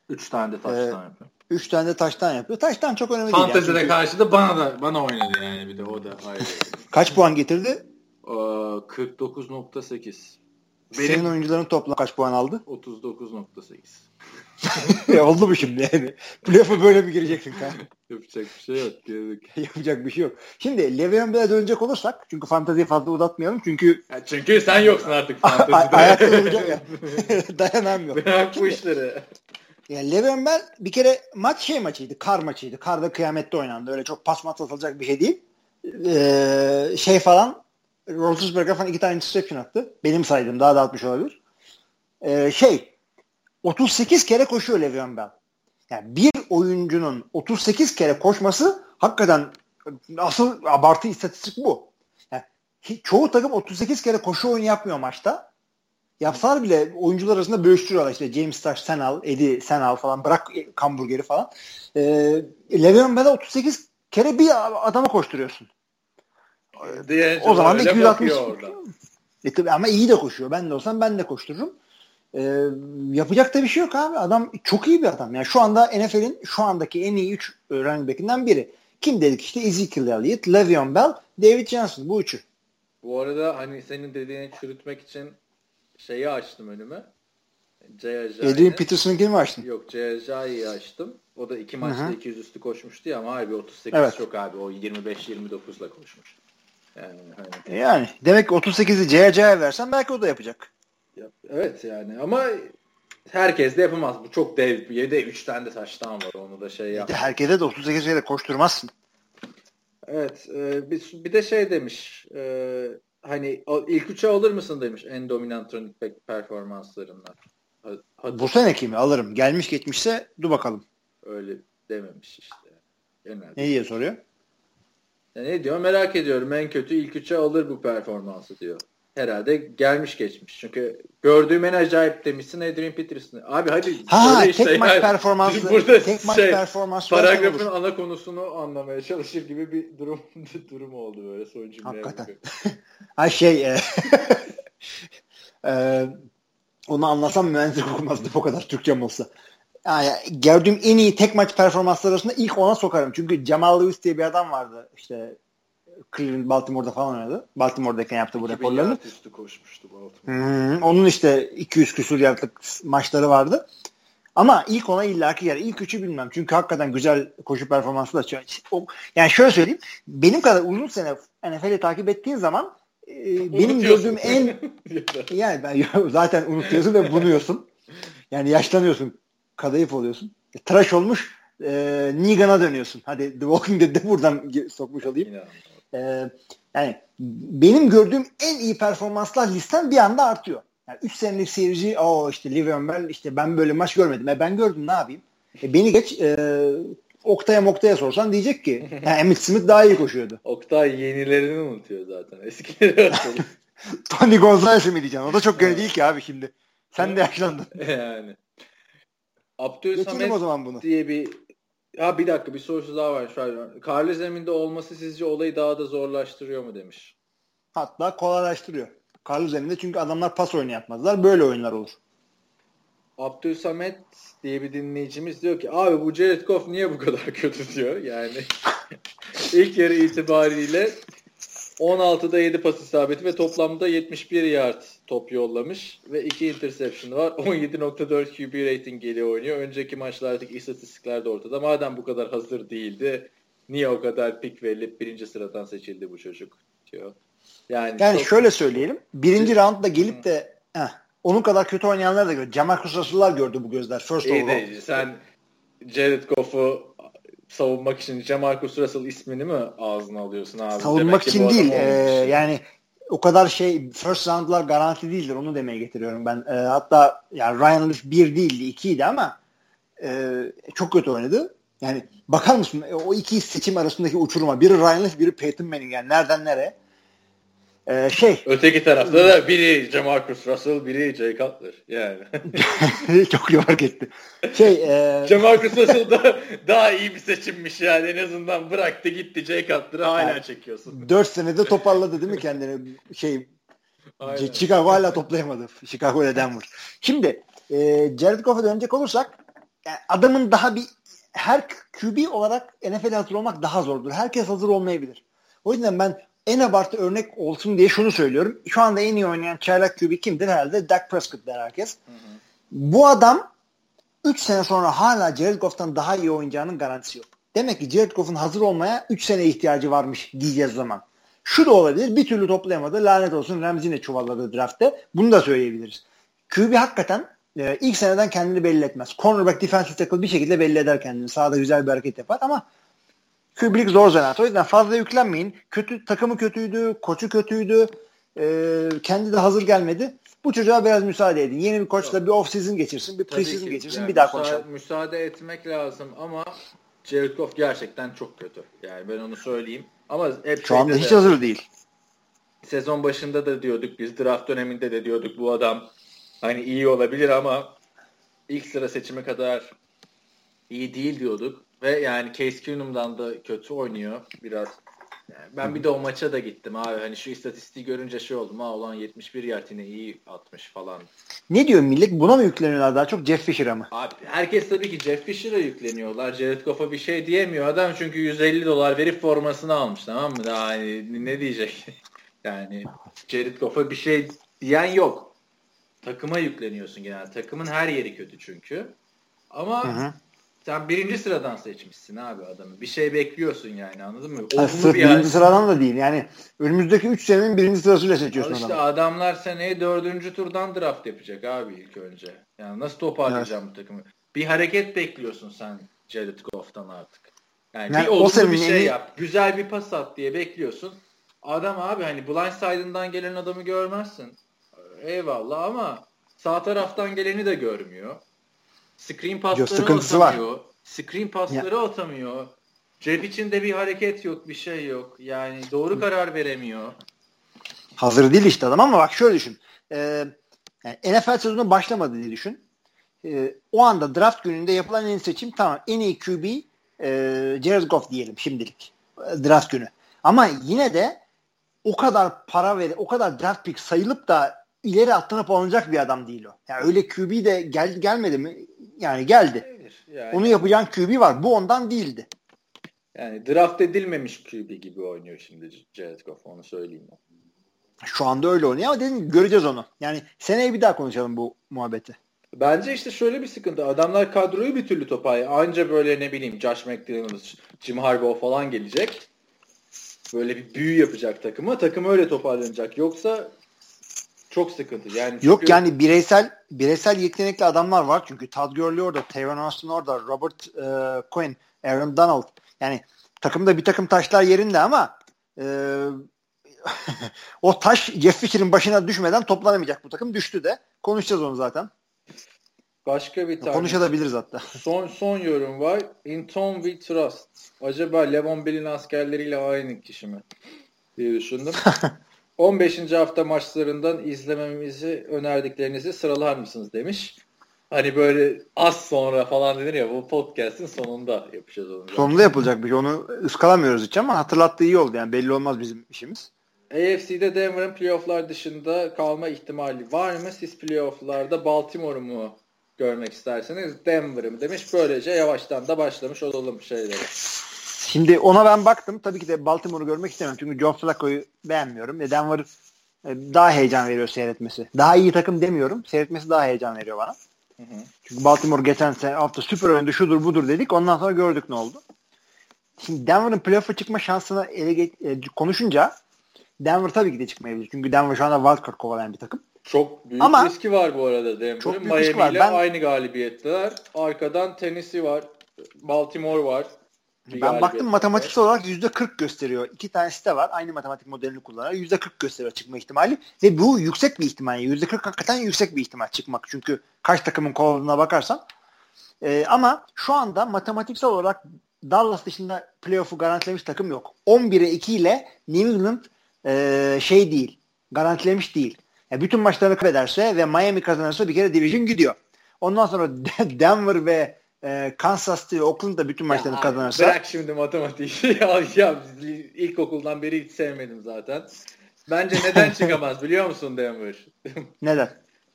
3 tane de taştan ee, yapıyor. 3 tane de taştan yapıyor. Taştan çok önemli değil. Fantezide yani. karşı da bana da bana oynadı yani bir de o da ayrı. Kaç puan getirdi? 49.8. Benim Senin oyuncuların toplam kaç puan aldı? 39.8. oldu mu şimdi yani? Playoff'a böyle mi gireceksin kan? Yapacak bir şey yok. Girdik. Yapacak bir şey yok. Şimdi Le'Veon Bell'e dönecek olursak çünkü fanteziyi fazla uzatmayalım çünkü ya çünkü sen yoksun artık fantezide. Ayakta duracak ya. Dayanamıyor. Bırak bu işleri. Yani Le'Veon Bell bir kere maç şey maçıydı. Kar maçıydı. Karda kıyamette oynandı. Öyle çok pas mat atılacak bir şey değil. Ee, şey falan Roethlisberger falan iki tane interception attı. Benim saydığım daha da atmış olabilir. Ee, şey 38 kere koşuyor Le'Veon Bell. Yani bir oyuncunun 38 kere koşması hakikaten asıl abartı istatistik bu. Yani çoğu takım 38 kere koşu oyunu yapmıyor maçta. Yapsalar bile oyuncular arasında bölüştürüyorlar. İşte James Tash sen al, Eddie sen al falan. Bırak Kamburger'i falan. Ee, Le'Veon Bell'e 38 kere bir adama koşturuyorsun. Diye o zaman da 260. E tabii ama iyi de koşuyor. Ben de olsam ben de koştururum. Ee, yapacak da bir şey yok abi. Adam çok iyi bir adam. Yani şu anda NFL'in şu andaki en iyi 3 running back'inden biri. Kim dedik işte Ezekiel Elliott, Le'Veon Bell, David Johnson. Bu üçü. Bu arada hani senin dediğini çürütmek için şeyi açtım önüme. Adrian Peterson'ı mi açtın? Yok Jay'i açtım. O da iki maçta Hı-hı. 200 üstü koşmuştu ya ama abi 38 evet. çok abi. O 25-29'la koşmuş. Yani, hani. yani demek ki 38'i CC'ye versen belki o da yapacak. Evet yani ama herkes de yapamaz. Bu çok dev bir yerde 3 tane de taştan var. Onu da şey yap. Herkese de 38 kere koşturmazsın. Evet. E, bir, bir de şey demiş. E, hani ilk üçe alır mısın demiş en dominant running back performanslarından. Hadi. Bu seneki mi alırım? Gelmiş geçmişse dur bakalım. Öyle dememiş işte. Genelde. Ne diye soruyor? Ya ne diyor merak ediyorum en kötü ilk üçe alır bu performansı diyor. Herhalde gelmiş geçmiş. Çünkü gördüğüm en acayip demişsin Adrian Peterson. Abi hadi. Ha tek şey, maç performansı. Burada tek maç şey, performansı. Paragrafın ana konusunu anlamaya çalışır gibi bir durum durum oldu böyle son cümleye. Hakikaten. ha şey e, e, onu anlasam mühendislik okumazdı bu kadar Türkçem olsa. Yani gördüğüm en iyi tek maç performansları arasında ilk ona sokarım. Çünkü Jamal Lewis diye bir adam vardı. İşte Cleveland Baltimore'da falan oynadı. Baltimore'dayken yaptı bu rekorlarını. üstü koşmuştu Baltimore. Hmm, onun işte 200 küsur yardlık maçları vardı. Ama ilk ona illaki yer. İlk üçü bilmem. Çünkü hakikaten güzel koşu performansı da. Yani şöyle söyleyeyim. Benim kadar uzun sene NFL'i takip ettiğin zaman e, benim gördüğüm en yani ben zaten unutuyorsun ve bunuyorsun. Yani yaşlanıyorsun. Kadayıf oluyorsun. E, tıraş olmuş e, Negan'a dönüyorsun. Hadi The Walking Dead'de buradan sokmuş olayım. E, yani benim gördüğüm en iyi performanslar listem bir anda artıyor. Yani 3 senelik seyirci o işte Livion Bell işte ben böyle maç görmedim. E ben gördüm ne yapayım? E beni geç e, Oktay'a Moktay'a sorsan diyecek ki yani Emmitt Smith daha iyi koşuyordu. Oktay yenilerini unutuyor zaten. Eskileri Tony Gonzalez'i mi diyeceksin? O da çok göre değil ki abi şimdi. Sen de yaşlandın. yani. Abdülsamet diye bir ya bir dakika bir sorusu daha var. Karlı zeminde olması sizce olayı daha da zorlaştırıyor mu demiş. Hatta kolaylaştırıyor. Karlı zeminde çünkü adamlar pas oyunu yapmazlar. Böyle oyunlar olur. Abdülsamet diye bir dinleyicimiz diyor ki abi bu Jared Goff niye bu kadar kötü diyor. Yani ilk yarı itibariyle 16'da 7 pas isabeti ve toplamda 71 yard top yollamış ve 2 interception var. 17.4 QB rating geliyor oynuyor. Önceki maçlardaki istatistikler de ortada. Madem bu kadar hazır değildi niye o kadar pik verilip birinci sıradan seçildi bu çocuk diyor. Yani, yani çok... şöyle söyleyelim. Birinci roundda gelip de heh, onun kadar kötü oynayanlar da gördü. Jamarcus Russell'lar gördü bu gözler. First overall. Sen Jared Goff'u savunmak için Jamarcus Russell ismini mi ağzına alıyorsun abi? Savunmak için değil. E, yani o kadar şey first roundlar garanti değildir. Onu demeye getiriyorum ben. E, hatta yani Ryan Leaf bir değildi, ikiydi ama e, çok kötü oynadı. Yani bakar mısın o iki seçim arasındaki uçuruma. Biri Ryan Leaf, biri Peyton Manning. Yani nereden nereye? Ee, şey. Öteki tarafta da biri Jamarcus Russell, biri Jay Cutler. Yani. Çok iyi fark etti. Şey, e... Jamarcus Russell da daha iyi bir seçimmiş yani. En azından bıraktı gitti Jay Cutler'ı hala yani, çekiyorsun. 4 senede toparladı değil mi kendini? Şey, Aynen. Chicago hala toplayamadı. Chicago ile Denver. Şimdi e, Jared Goff'a dönecek olursak yani adamın daha bir her QB olarak NFL'e hazır olmak daha zordur. Herkes hazır olmayabilir. O yüzden ben en abartı örnek olsun diye şunu söylüyorum. Şu anda en iyi oynayan çaylak QB kimdir herhalde? Dak Prescott der herkes. Hı hı. Bu adam 3 sene sonra hala Jared Goff'tan daha iyi oynayacağının garantisi yok. Demek ki Jared Goff'un hazır olmaya 3 sene ihtiyacı varmış diyeceğiz zaman. Şu da olabilir. Bir türlü toplayamadı. Lanet olsun Ramsey'ne çuvalladı draftte. Bunu da söyleyebiliriz. QB hakikaten e, ilk seneden kendini belli etmez. Cornerback, defensive tackle bir şekilde belli eder kendini. Sağda güzel bir hareket yapar ama QB'lik zor zanaat. O yüzden fazla yüklenmeyin. Kötü takımı kötüydü, koçu kötüydü. E, kendi de hazır gelmedi. Bu çocuğa biraz müsaade edin. Yeni bir koçla bir off season geçirsin, bir pre season geçirsin, yani bir daha müsaade, konuşalım. Müsaade etmek lazım ama Goff gerçekten çok kötü. Yani ben onu söyleyeyim. Ama hep şu anda hiç de, hazır değil. Sezon başında da diyorduk biz draft döneminde de diyorduk bu adam hani iyi olabilir ama ilk sıra seçimi kadar iyi değil diyorduk. Ve yani Case Keenum'dan da kötü oynuyor biraz. Yani ben bir de o maça da gittim abi. Hani şu istatistiği görünce şey oldum. Ha olan 71 yard yine iyi atmış falan. Ne diyor millet? Buna mı yükleniyorlar daha çok Jeff Fisher'a mı? Abi herkes tabii ki Jeff Fisher'a yükleniyorlar. Jared Goff'a bir şey diyemiyor adam çünkü 150 dolar verip formasını almış tamam mı? Daha hani ne diyecek? yani Jared Goff'a bir şey diyen yok. Takıma yükleniyorsun genelde. Takımın her yeri kötü çünkü. Ama hı hı. Sen birinci sıradan seçmişsin abi adamı. Bir şey bekliyorsun yani anladın mı? Ha, sırf bir birinci sıradan da değil. Yani önümüzdeki 3 senenin birinci sırasıyla seçiyorsun işte adamı. adamlar seneye dördüncü turdan draft yapacak abi ilk önce. Yani nasıl toparlayacağım evet. bu takımı? Bir hareket bekliyorsun sen Jared Goff'tan artık. Yani, yani bir olumlu bir şey yap. Güzel bir pas at diye bekliyorsun. adam abi hani blind side'ından gelen adamı görmezsin. Eyvallah ama sağ taraftan geleni de görmüyor. Screen pasları atamıyor. Var. Screen pasları ya. atamıyor. Cep içinde bir hareket yok, bir şey yok. Yani doğru karar veremiyor. Hazır değil işte adam ama bak şöyle düşün. Ee, yani NFL sezonu başlamadı diye düşün. Ee, o anda draft gününde yapılan en seçim tamam en iyi QB e, Jared Goff diyelim şimdilik. Draft günü. Ama yine de o kadar para ver, o kadar draft pick sayılıp da ileri atlanıp alınacak bir adam değil o. Yani öyle QB de geldi gelmedi mi? Yani geldi. Yani. Onu yapacağın QB var. Bu ondan değildi. Yani draft edilmemiş QB gibi oynuyor şimdi Jared Goff onu söyleyeyim. Ben. Şu anda öyle oynuyor ama dedim göreceğiz onu. Yani seneye bir daha konuşalım bu muhabbeti. Bence işte şöyle bir sıkıntı. Adamlar kadroyu bir türlü toparlıyor. Anca böyle ne bileyim Josh McDaniels, Jim Harbaugh falan gelecek. Böyle bir büyü yapacak takıma. Takım öyle toparlanacak. Yoksa çok sıkıntı. Yani çünkü... Yok yani bireysel bireysel yetenekli adamlar var. Çünkü Todd Gurley orada, Tavon Austin orada, Robert e, Quinn, Aaron Donald. Yani takımda bir takım taşlar yerinde ama e, o taş Jeff Fisher'in başına düşmeden toplanamayacak bu takım. Düştü de. Konuşacağız onu zaten. Başka bir tane. Konuşabiliriz hatta. Son son yorum var. In Tom we trust. Acaba Levon Bell'in askerleriyle aynı kişi mi? diye düşündüm. 15. hafta maçlarından izlememizi önerdiklerinizi sıralar mısınız demiş. Hani böyle az sonra falan denir ya bu podcast'in sonunda yapacağız onu. Sonunda yapılacak bir şey. Onu ıskalamıyoruz hiç ama hatırlattığı iyi oldu. Yani belli olmaz bizim işimiz. AFC'de Denver'ın playofflar dışında kalma ihtimali var mı? Siz playofflarda Baltimore'u mu görmek isterseniz Denver'ı demiş. Böylece yavaştan da başlamış olalım şeylere. Şimdi ona ben baktım. Tabii ki de Baltimore'u görmek istemem. Çünkü Joe Flacco'yu beğenmiyorum. Ve Denver e, daha heyecan veriyor seyretmesi. Daha iyi takım demiyorum. Seyretmesi daha heyecan veriyor bana. Hı hı. Çünkü Baltimore geçen sene hafta süper oyundu şudur budur dedik. Ondan sonra gördük ne oldu. Şimdi Denver'ın playoff'a çıkma şansını ele ge- e, konuşunca Denver tabii ki de çıkmayabilir. Çünkü Denver şu anda wildcard kovalayan bir takım. Çok büyük Ama, riski var bu arada Denver'ın. Miami ile ben, aynı galibiyetler. Arkadan Tennessee var. Baltimore var. Ben baktım matematiksel olarak yüzde 40 gösteriyor. İki tanesi de var. Aynı matematik modelini kullanarak yüzde 40 gösteriyor çıkma ihtimali. Ve bu yüksek bir ihtimal. Yüzde 40 hakikaten yüksek bir ihtimal çıkmak. Çünkü kaç takımın kovaladığına bakarsan. Ee, ama şu anda matematiksel olarak Dallas dışında playoff'u garantilemiş takım yok. 11'e 2 ile New England e, şey değil. Garantilemiş değil. Yani bütün maçlarını kaybederse ve Miami kazanırsa bir kere division gidiyor. Ondan sonra Denver ve e, Kansas City, Oakland da bütün maçlarını ya kazanırsa. Bırak şimdi matematiği. ya, ya ilkokuldan beri hiç sevmedim zaten. Bence neden çıkamaz biliyor musun Denver? neden?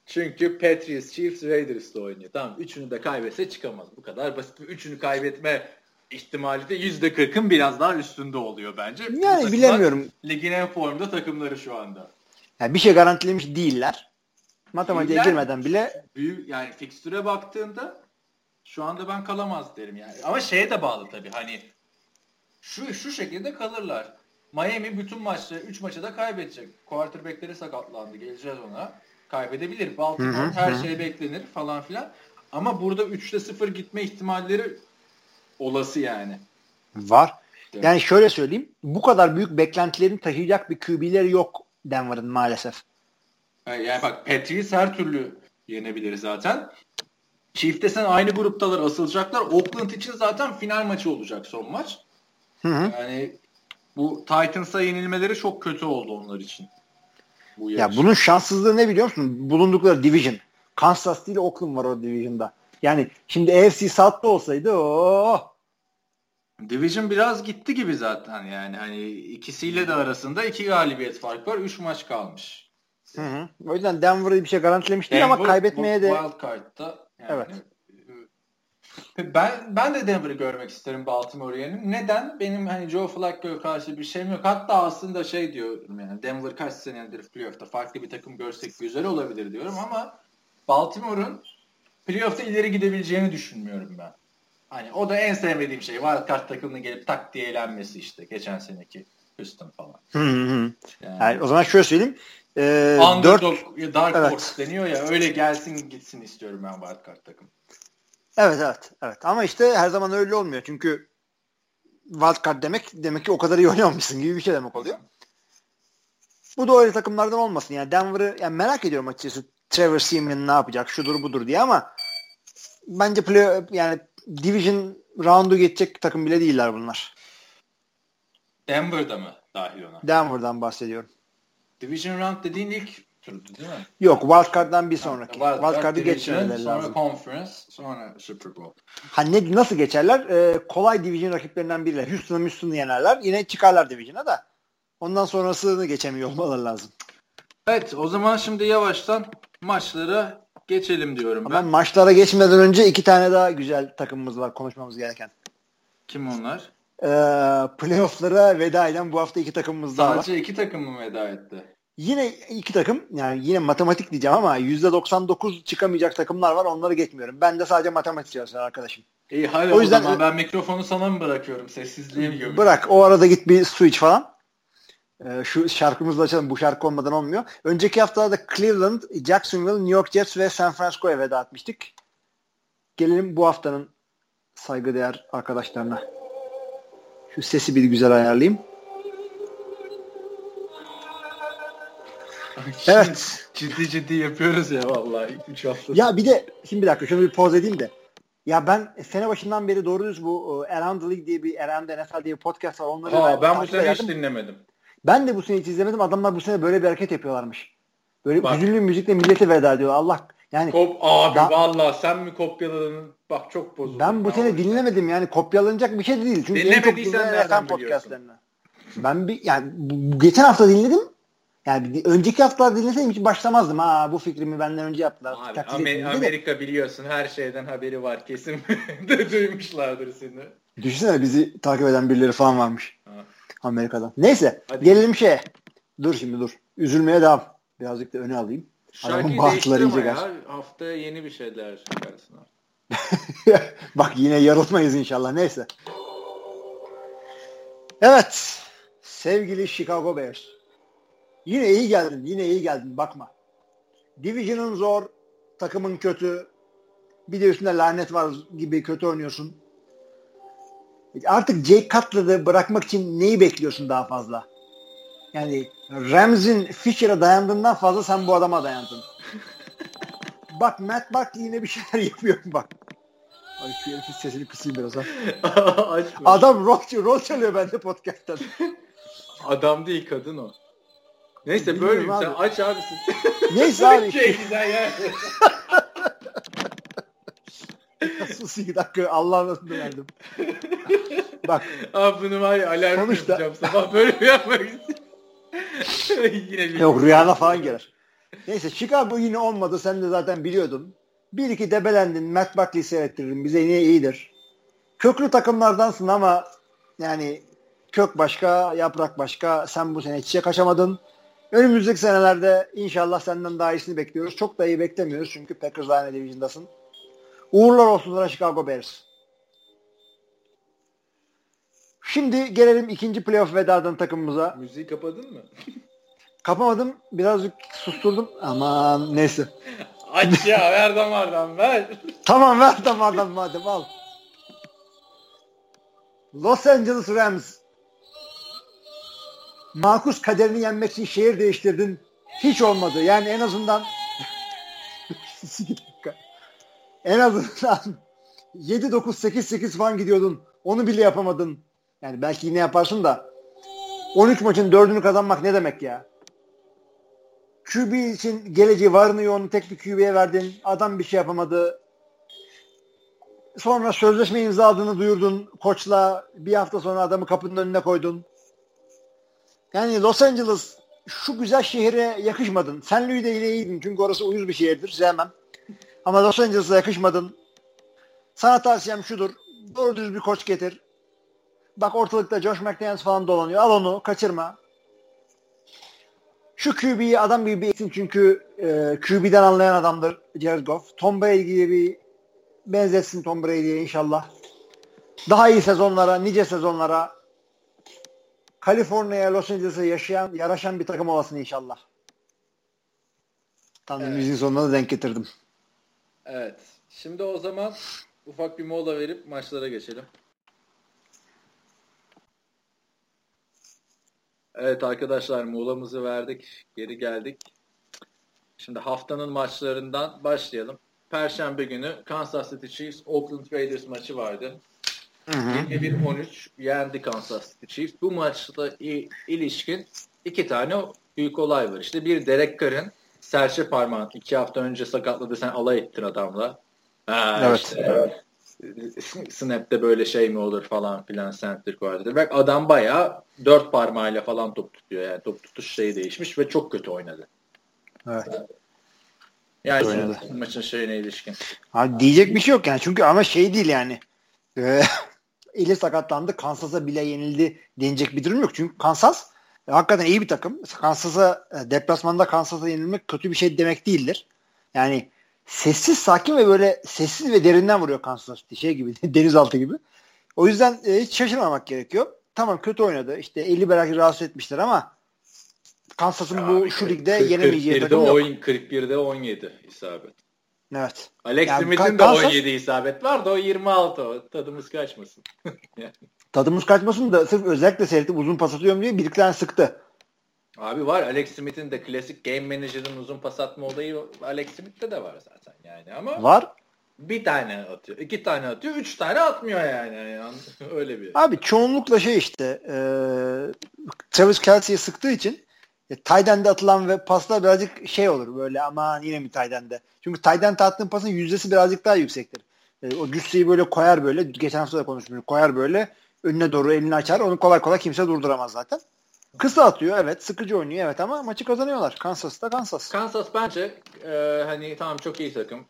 Çünkü Patriots, Chiefs, Raiders de oynuyor. Tamam üçünü de kaybetse çıkamaz. Bu kadar basit. Üçünü kaybetme ihtimali de yüzde kırkın biraz daha üstünde oluyor bence. Yani bilemiyorum. Ligin en formda takımları şu anda. Yani bir şey garantilemiş değiller. Matematiğe değiller, girmeden bile. Büyük, yani fikstüre baktığında şu anda ben kalamaz derim yani. Ama şeye de bağlı tabii hani şu şu şekilde kalırlar. Miami bütün maçları 3 maçı da kaybedecek. Quarterback'leri sakatlandı. Geleceğiz ona. Kaybedebilir. Baltimore hı hı, her hı. şey beklenir falan filan. Ama burada 3'te 0 gitme ihtimalleri olası yani. Var. Evet. Yani şöyle söyleyeyim. Bu kadar büyük beklentilerin taşıyacak bir QB'leri yok Denver'ın maalesef. Yani bak Patriots her türlü yenebilir zaten. Chief'te sen aynı gruptalar asılacaklar. Oakland için zaten final maçı olacak son maç. Hı hı. Yani bu Titans'a yenilmeleri çok kötü oldu onlar için. Bu ya bunun şanssızlığı ne biliyor musun? Bulundukları division. Kansas değil Oakland var o division'da. Yani şimdi AFC South'ta olsaydı o Division biraz gitti gibi zaten yani. Hani ikisiyle de arasında iki galibiyet fark var. Üç maç kalmış. Hı hı. O yüzden Denver'ı bir şey garantilemiş değil ama kaybetmeye de wild card'da yani evet. Ben ben de Denver'ı görmek isterim Baltimore yerine. Neden? Benim hani Joe Flacco'ya karşı bir şeyim yok. Hatta aslında şey diyorum yani Denver kaç senedir playoff'ta farklı bir takım görsek güzel olabilir diyorum ama Baltimore'un playoff'ta ileri gidebileceğini düşünmüyorum ben. Hani o da en sevmediğim şey. Wildcard takımının gelip tak diye eğlenmesi işte. Geçen seneki Houston falan. Hı hı. Yani, yani o zaman şöyle söyleyeyim. Ee, Underdog, 4... Dark evet. Horse deniyor ya öyle gelsin gitsin istiyorum ben wildcard takım. Evet evet. evet. Ama işte her zaman öyle olmuyor. Çünkü wildcard demek demek ki o kadar iyi oynamamışsın gibi bir şey demek oluyor. Bu da öyle takımlardan olmasın. Yani Denver'ı yani merak ediyorum açıkçası. Trevor Seaman ne yapacak şudur budur diye ama bence play, yani division roundu geçecek takım bile değiller bunlar. Denver'da mı dahil ona? Denver'dan bahsediyorum. Division round dediğin ilk turdu değil mi? Yok wildcard'dan bir sonraki. Wild Card, Wildcard'ı Division, geçmemeleri sonra lazım. Conference, sonra Super Bowl. Ha ne, nasıl geçerler? Ee, kolay division rakiplerinden biriyle. Houston'ı Houston'ı yenerler. Yine çıkarlar division'a da. Ondan sonrasını geçemiyor olmaları lazım. Evet o zaman şimdi yavaştan maçlara geçelim diyorum Ama ben. maçlara geçmeden önce iki tane daha güzel takımımız var konuşmamız gereken. Kim onlar? Ee, playoff'lara veda eden bu hafta iki takımımız daha var. Sadece iki takım mı veda etti? Yine iki takım yani yine matematik diyeceğim ama %99 çıkamayacak takımlar var onları geçmiyorum. Ben de sadece matematik çalışıyorum arkadaşım. İyi hadi O o, yüzden- zaman ben mikrofonu sana mı bırakıyorum? Sessizliğe mi gömüyorum? Bırak o arada git bir su iç falan. Ee, şu şarkımızı da açalım. Bu şarkı olmadan olmuyor. Önceki haftalarda Cleveland, Jacksonville, New York Jets ve San Francisco'ya veda etmiştik. Gelelim bu haftanın saygıdeğer arkadaşlarına. Şu sesi bir güzel ayarlayayım. Evet. ciddi ciddi yapıyoruz ya vallahi 3 hafta. Ya bir de şimdi bir dakika şunu bir poz edeyim de. Ya ben sene başından beri doğru düz bu e, Around the League diye bir Around the NFL diye bir podcast var. Onları Ha, ben bu sene hiç ederdim. dinlemedim. Ben de bu sene hiç izlemedim. Adamlar bu sene böyle bir hareket yapıyorlarmış. Böyle Bak. hüzünlü müzikle millete veda ediyor. Allah yani Kop abi Da- vallahi sen mi kopyaladın? Bak çok bozuldu. ben bu sene dinlemedim yani kopyalanacak bir şey değil. Çünkü en çok dinlenen FM podcastlarına. Ben bir yani bu, geçen hafta dinledim. Yani önceki haftalar dinleseydim hiç başlamazdım. Ha bu fikrimi benden önce yaptılar. Abi, Amer- de. Amerika biliyorsun her şeyden haberi var kesin de duymuşlardır seni. Düşünsene bizi takip eden birileri falan varmış. Ha. Amerika'dan. Neyse Hadi. gelelim şeye. Dur şimdi dur. Üzülmeye devam. Birazcık da öne alayım. Şarkıyı değiştir ama ya. Haftaya yeni bir şeyler çıkarsın. Bak yine yarılmayız inşallah. Neyse. Evet. Sevgili Chicago Bears. Yine iyi geldin. Yine iyi geldin. Bakma. Division'ın zor. Takımın kötü. Bir de üstünde lanet var gibi kötü oynuyorsun. Artık Jake Cutler'ı bırakmak için neyi bekliyorsun daha fazla? Yani Rams'in Fisher'a dayandığından fazla sen bu adama dayandın. bak Matt Barkley yine bir şeyler yapıyor bak. Ay şu herifin sesini kısayım biraz ha. Adam rol, rol çalıyor bende podcast'tan. Adam değil kadın o. Neyse böyle sen abi. aç abi. Neyse abi. Şey güzel ya. Sus iki dakika Allah'ın adını verdim. Bak Abi bunu var ya alarm Sonuçta- yapacağım sabah böyle bir yapmak istiyorum. Yine bir yok rüyana falan gelir. Neyse Chicago yine olmadı. Sen de zaten biliyordun. Bir iki debelendin. Matt Buckley seyrettiririm. Bize yine iyidir. Köklü takımlardansın ama yani kök başka, yaprak başka. Sen bu sene çiçek açamadın. Önümüzdeki senelerde inşallah senden daha iyisini bekliyoruz. Çok da iyi beklemiyoruz çünkü Packers aynı division'dasın. Uğurlar olsun sana Chicago Bears. Şimdi gelelim ikinci playoff vedadan takımımıza. Müziği kapadın mı? Kapamadım. Birazcık susturdum. Aman neyse. Aç ya ver damardan ver. Tamam ver damardan madem al. Los Angeles Rams. Makus kaderini yenmek için şehir değiştirdin. Hiç olmadı. Yani en azından en azından 7-9-8-8 falan gidiyordun. Onu bile yapamadın. Yani belki yine yaparsın da 13 maçın 4'ünü kazanmak ne demek ya? QB için geleceği varını yoğunu tek bir QB'ye verdin. Adam bir şey yapamadı. Sonra sözleşme imzaladığını duyurdun koçla. Bir hafta sonra adamı kapının önüne koydun. Yani Los Angeles şu güzel şehre yakışmadın. Sen Louis'de yine iyiydin çünkü orası uyuz bir şehirdir. Sevmem. Ama Los Angeles'a yakışmadın. Sana tavsiyem şudur. Doğru düz bir koç getir. Bak ortalıkta Josh McDaniels falan dolanıyor. Al onu kaçırma. Şu QB'yi adam gibi bir eğitim çünkü e, QB'den anlayan adamdır Jared Goff. Tom Brady'ye bir benzetsin Tom Brady'ye inşallah. Daha iyi sezonlara, nice sezonlara Kaliforniya'ya, Los Angeles'a yaşayan, yaraşan bir takım olasın inşallah. Tam Evet. müziğin sonuna da denk getirdim. Evet. Şimdi o zaman ufak bir mola verip maçlara geçelim. Evet arkadaşlar molamızı verdik. Geri geldik. Şimdi haftanın maçlarından başlayalım. Perşembe günü Kansas City Chiefs Oakland Raiders maçı vardı. 21-13 yendi Kansas City Chiefs. Bu maçla ilişkin iki tane büyük olay var. İşte bir Derek Carr'ın serçe parmağın iki hafta önce sakatladı sen alay ettin adamla. Ha, evet. Işte, snap'te böyle şey mi olur falan filan center vardı. Ve adam bayağı dört parmağıyla falan top tutuyor. Yani top tutuş şeyi değişmiş ve çok kötü oynadı. Evet. Yani oynadı. maçın şeyine ilişkin. Abi diyecek bir şey yok yani. Çünkü ama şey değil yani. Ee, eli sakatlandı. Kansas'a bile yenildi denecek bir durum yok. Çünkü Kansas e, hakikaten iyi bir takım. Kansas'a e, deplasmanda Kansas'a yenilmek kötü bir şey demek değildir. Yani sessiz sakin ve böyle sessiz ve derinden vuruyor Kansas City şey gibi denizaltı gibi. O yüzden e, hiç şaşırmamak gerekiyor. Tamam kötü oynadı. İşte 50 belki rahatsız etmişler ama Kansas'ın bu şu ligde yenemeyeceği takım yok. 41'de 17 isabet. Evet. Alex yani, Smith'in de Kansas, 17 isabet var da o 26 o. Tadımız kaçmasın. Tadımız kaçmasın da sırf özellikle seyretip uzun pas atıyorum diye bir iki tane sıktı. Abi var Alex Smith'in de klasik game manager'ın uzun pas atma olayı Alex Smith'te de var zaten yani ama var. Bir tane atıyor, iki tane atıyor, üç tane atmıyor yani. yani öyle bir. Abi çoğunlukla şey işte e, Travis Kelsey'e sıktığı için e, Tayden'de atılan ve paslar birazcık şey olur böyle ama yine mi Tayden'de? Çünkü Tayden'de attığın pasın yüzdesi birazcık daha yüksektir. E, o cüsseyi böyle koyar böyle. Geçen hafta da konuşmuştuk. Koyar böyle. Önüne doğru elini açar. Onu kolay kolay kimse durduramaz zaten. Kısa atıyor evet. Sıkıcı oynuyor evet ama maçı kazanıyorlar. Kansas'ta Kansas. Kansas bence e, hani tamam çok iyi takım.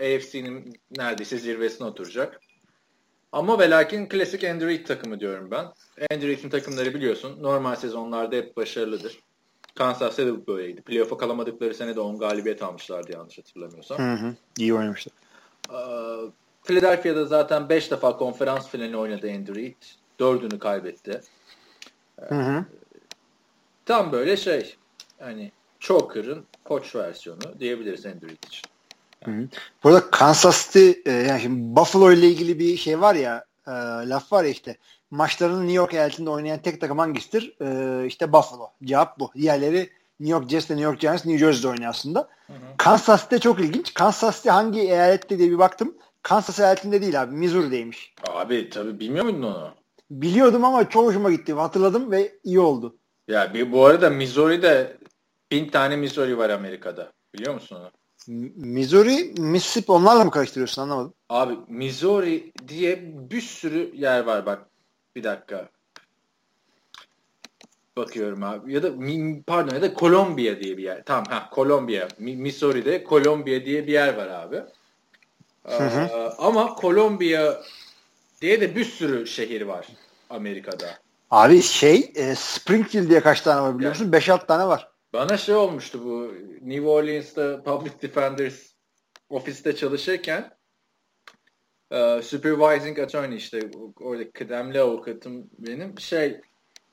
AFC'nin neredeyse zirvesine oturacak. Ama ve lakin klasik Android takımı diyorum ben. Android'in takımları biliyorsun normal sezonlarda hep başarılıdır. Kansas City böyleydi. Playoff'a kalamadıkları sene de 10 galibiyet almışlardı yanlış hatırlamıyorsam. Hı hı. İyi oynamışlar. Ee, Philadelphia'da zaten 5 defa konferans finali oynadı Andrew 4'ünü kaybetti. Hı hı. Tam böyle şey hani Choker'ın koç versiyonu diyebiliriz Andrew için. Hı hı. Burada Kansas City e, yani şimdi Buffalo ile ilgili bir şey var ya e, laf var ya işte maçlarını New York eyaletinde oynayan tek takım hangisidir? E, işte Buffalo. Cevap bu. Diğerleri New York Jets ile New York Giants New Jersey'de oynuyor aslında. Hı hı. Kansas City çok ilginç. Kansas City hangi eyalette diye bir baktım. Kansas eyaletinde değil abi. Missouri'deymiş. Abi tabii bilmiyor muydun onu? Biliyordum ama çok hoşuma gitti. Hatırladım ve iyi oldu. Ya bir, bu arada Missouri'de bin tane Missouri var Amerika'da. Biliyor musun onu? Missouri, Mississippi onlarla mı karıştırıyorsun anlamadım. Abi Missouri diye bir sürü yer var bak. Bir dakika. Bakıyorum abi. Ya da pardon ya da Kolombiya diye bir yer. Tamam ha Kolombiya. Missouri'de Kolombiya diye bir yer var abi. Hı hı. Ee, ama Kolombiya diye de bir sürü şehir var Amerika'da. Abi şey e, Springfield diye kaç tane var biliyor musun? 5-6 tane var. Bana şey olmuştu bu New Orleans'ta Public Defenders ofiste çalışırken e, supervising attorney işte orada kıdemli avukatım benim şey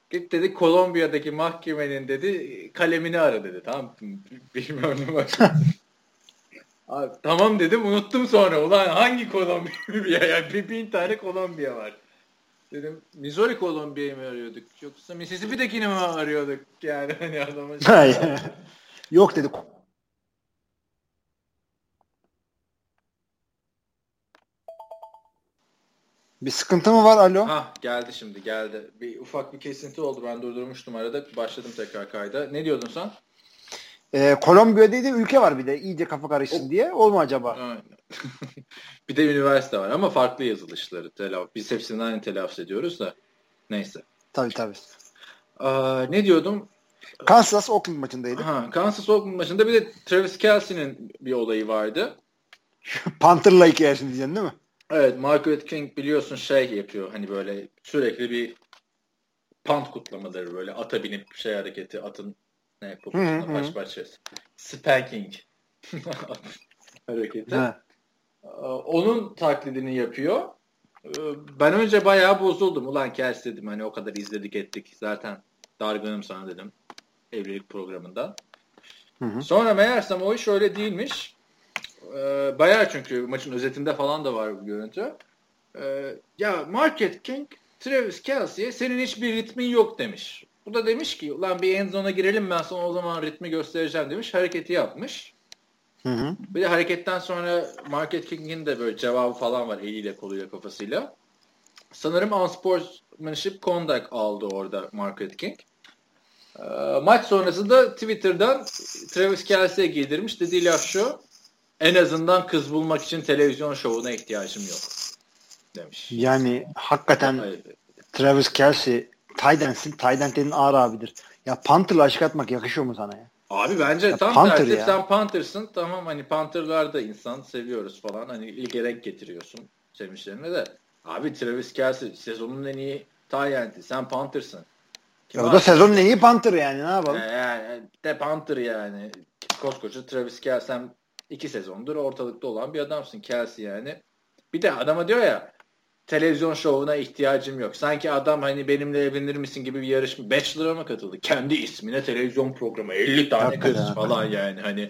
git dedi Kolombiya'daki mahkemenin dedi kalemini ara dedi tamam bilmiyorum ne Abi, tamam dedim unuttum sonra ulan hangi Kolombiya yani bir bin tane Kolombiya var. Dedim Missouri Kolombiya'yı mı arıyorduk yoksa Mississippi'dekini mi arıyorduk yani hani adama. Yok dedi. Bir sıkıntı mı var alo? Ha geldi şimdi geldi. Bir ufak bir kesinti oldu. Ben durdurmuştum arada. Başladım tekrar kayda. Ne diyordun sen? Ee, Kolombiya dedi ülke var bir de iyice kafa karışsın o... diye. Olma acaba? Aynen. bir de üniversite var ama farklı yazılışları. Telaf Biz hepsini aynı telaffuz ediyoruz da. Neyse. Tabii tabii. Aa, ne diyordum? Kansas Oakland maçındaydı. Ha, Kansas Oakland maçında bir de Travis Kelsey'nin bir olayı vardı. Panther'la hikayesini diyeceksin değil mi? Evet Margaret King biliyorsun şey yapıyor hani böyle sürekli bir pant kutlamaları böyle ata binip şey hareketi atın ne yapıp baş başa spanking hareketi. Ha. Onun taklidini yapıyor. Ee, ben önce bayağı bozuldum. Ulan Kels dedim hani o kadar izledik ettik. Zaten dargınım sana dedim. Evlilik programında. Hı hı. Sonra meğersem o iş öyle değilmiş. Ee, bayağı çünkü maçın özetinde falan da var bu görüntü. Ee, ya Market King Travis Kelsey'e senin hiçbir ritmin yok demiş Bu da demiş ki ulan bir end zone'a girelim ben sana o zaman ritmi göstereceğim demiş. Hareketi yapmış. Hı hı. Bir de hareketten sonra Market King'in de böyle cevabı falan var eliyle koluyla kafasıyla. Sanırım unsportsmanship conduct aldı orada Market King. Ee, maç sonrası da Twitter'dan Travis Kelsey'e giydirmiş. Dediği laf şu. En azından kız bulmak için televizyon şovuna ihtiyacım yok. Demiş. Yani hakikaten Travis Kelsey Tayden'sin. Tayden dediğin ağır abidir. Ya Panther'la aşık atmak yakışıyor mu sana ya? Abi bence ya tam Panther tersi. Ya. Sen Panther'sın. Tamam hani Panther'lar da insan seviyoruz falan. Hani ilgi renk getiriyorsun sevmişlerine de. Abi Travis Kelsey sezonun en iyi Tayden'ti. Sen Panther'sın. Kim o da sezonun en iyi Panther yani ne yapalım? Yani de Panther yani. Koskoca Travis Kelsey iki sezondur ortalıkta olan bir adamsın Kelsey yani. Bir de adama diyor ya televizyon şovuna ihtiyacım yok. Sanki adam hani benimle evlenir misin gibi bir yarışma. Bachelor'a mı katıldı? Kendi ismine televizyon programı. 50 tane Hakikaten kız falan yani. Hani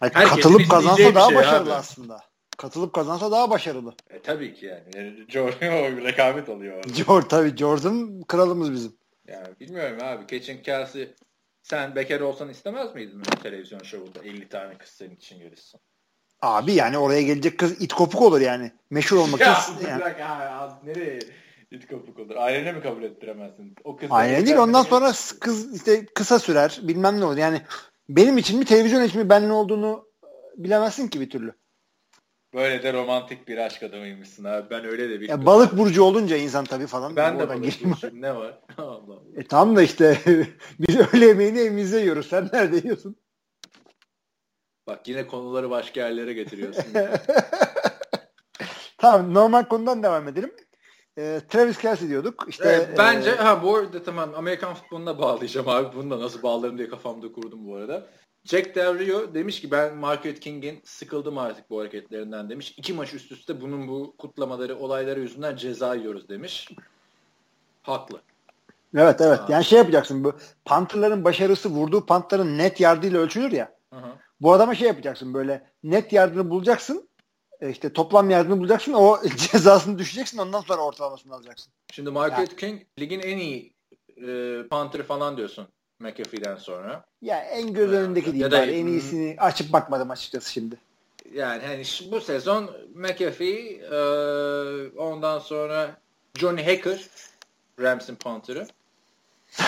Hayır, katılıp kazansa daha şey başarılı abi. aslında. Katılıp kazansa daha başarılı. E, tabii ki yani. yani Jordan rekabet oluyor. Jordan tabii. Jordan kralımız bizim. Yani bilmiyorum abi. Keçin Kelsey sen bekar olsan istemez miydin televizyon şovunda 50 tane kız senin için yarışsın? Abi yani oraya gelecek kız it kopuk olur yani. Meşhur olmak ya, için. Yani. Bırak abi, nereye it kopuk olur? Ailene mi kabul ettiremezsin? O kız Ailene değil ondan sonra kız işte kısa sürer bilmem ne olur. Yani benim için mi televizyon için mi ben ne olduğunu bilemezsin ki bir türlü. Böyle de romantik bir aşk adamıymışsın abi. Ben öyle de bilmiyorum. Ya balık burcu olunca insan tabii falan. Ben de balık burcuyum. Ne var? Allah Allah. E tamam da işte biz öğle yemeğini evimizde yiyoruz. Sen nerede yiyorsun? Bak yine konuları başka yerlere getiriyorsun. tamam normal konudan devam edelim. Ee, Travis Kelsey diyorduk. İşte, evet, bence e... ha bu arada tamam Amerikan futboluna bağlayacağım abi. Bunu da nasıl bağlarım diye kafamda kurdum bu arada. Jack Del Rio demiş ki ben Margaret King'in sıkıldım artık bu hareketlerinden demiş. İki maç üst üste bunun bu kutlamaları, olayları yüzünden ceza yiyoruz demiş. Haklı. Evet evet. Ha. Yani şey yapacaksın bu Panther'ların başarısı vurduğu Panther'ın net yardıyla ölçülür ya. Hı hı. Bu adama şey yapacaksın böyle net yardını bulacaksın. E, işte toplam yardını bulacaksın. O cezasını düşeceksin. Ondan sonra ortalamasını alacaksın. Şimdi Margaret yani. King ligin en iyi e, Panther falan diyorsun. McAfee'den sonra. Ya en göz önündeki değil. Da, en iyisini açıp bakmadım açıkçası şimdi. Yani hani bu sezon McAfee e, ondan sonra Johnny Hacker Rams'in Panther'ı.